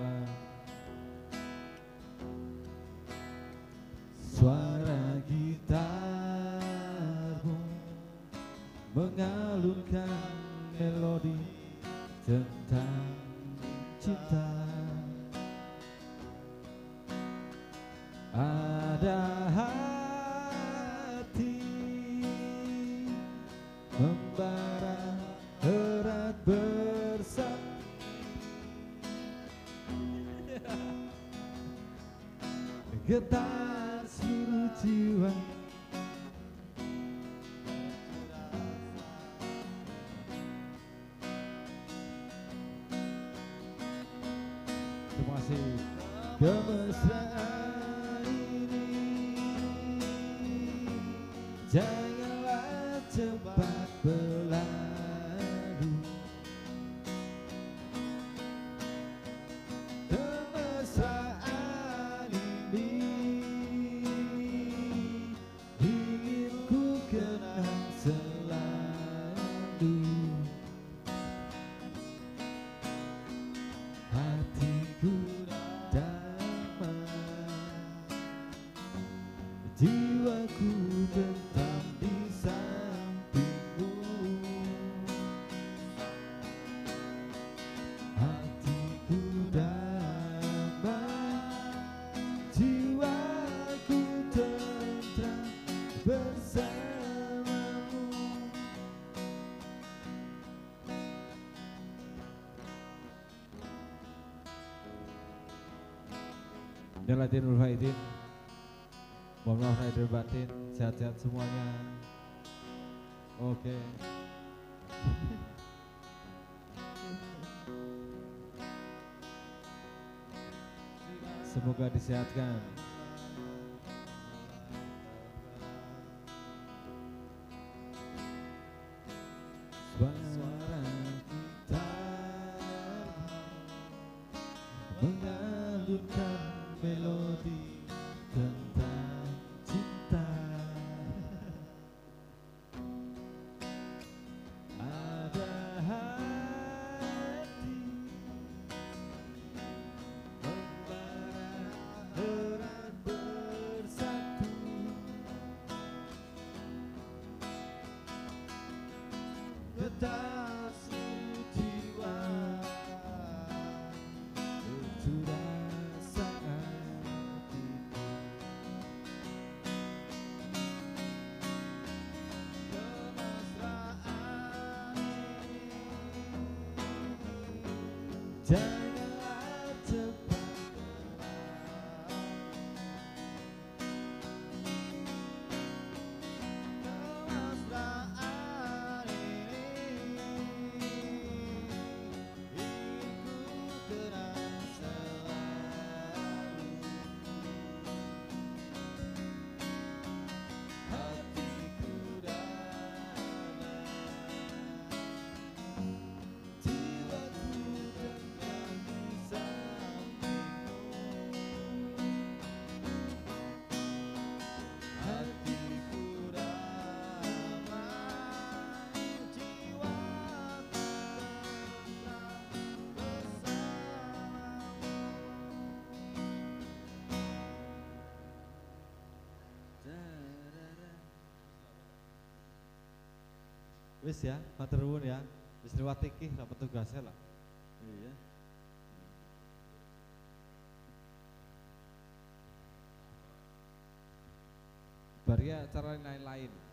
Jalatin Nurul Faidin. Mohon maaf lahir dan batin. Sehat-sehat semuanya. Oke. Semoga disehatkan Wis ya, matur nuwun ya. Wis liwat iki lah petugasnya lah. Iya. Bariya acara lain-lain.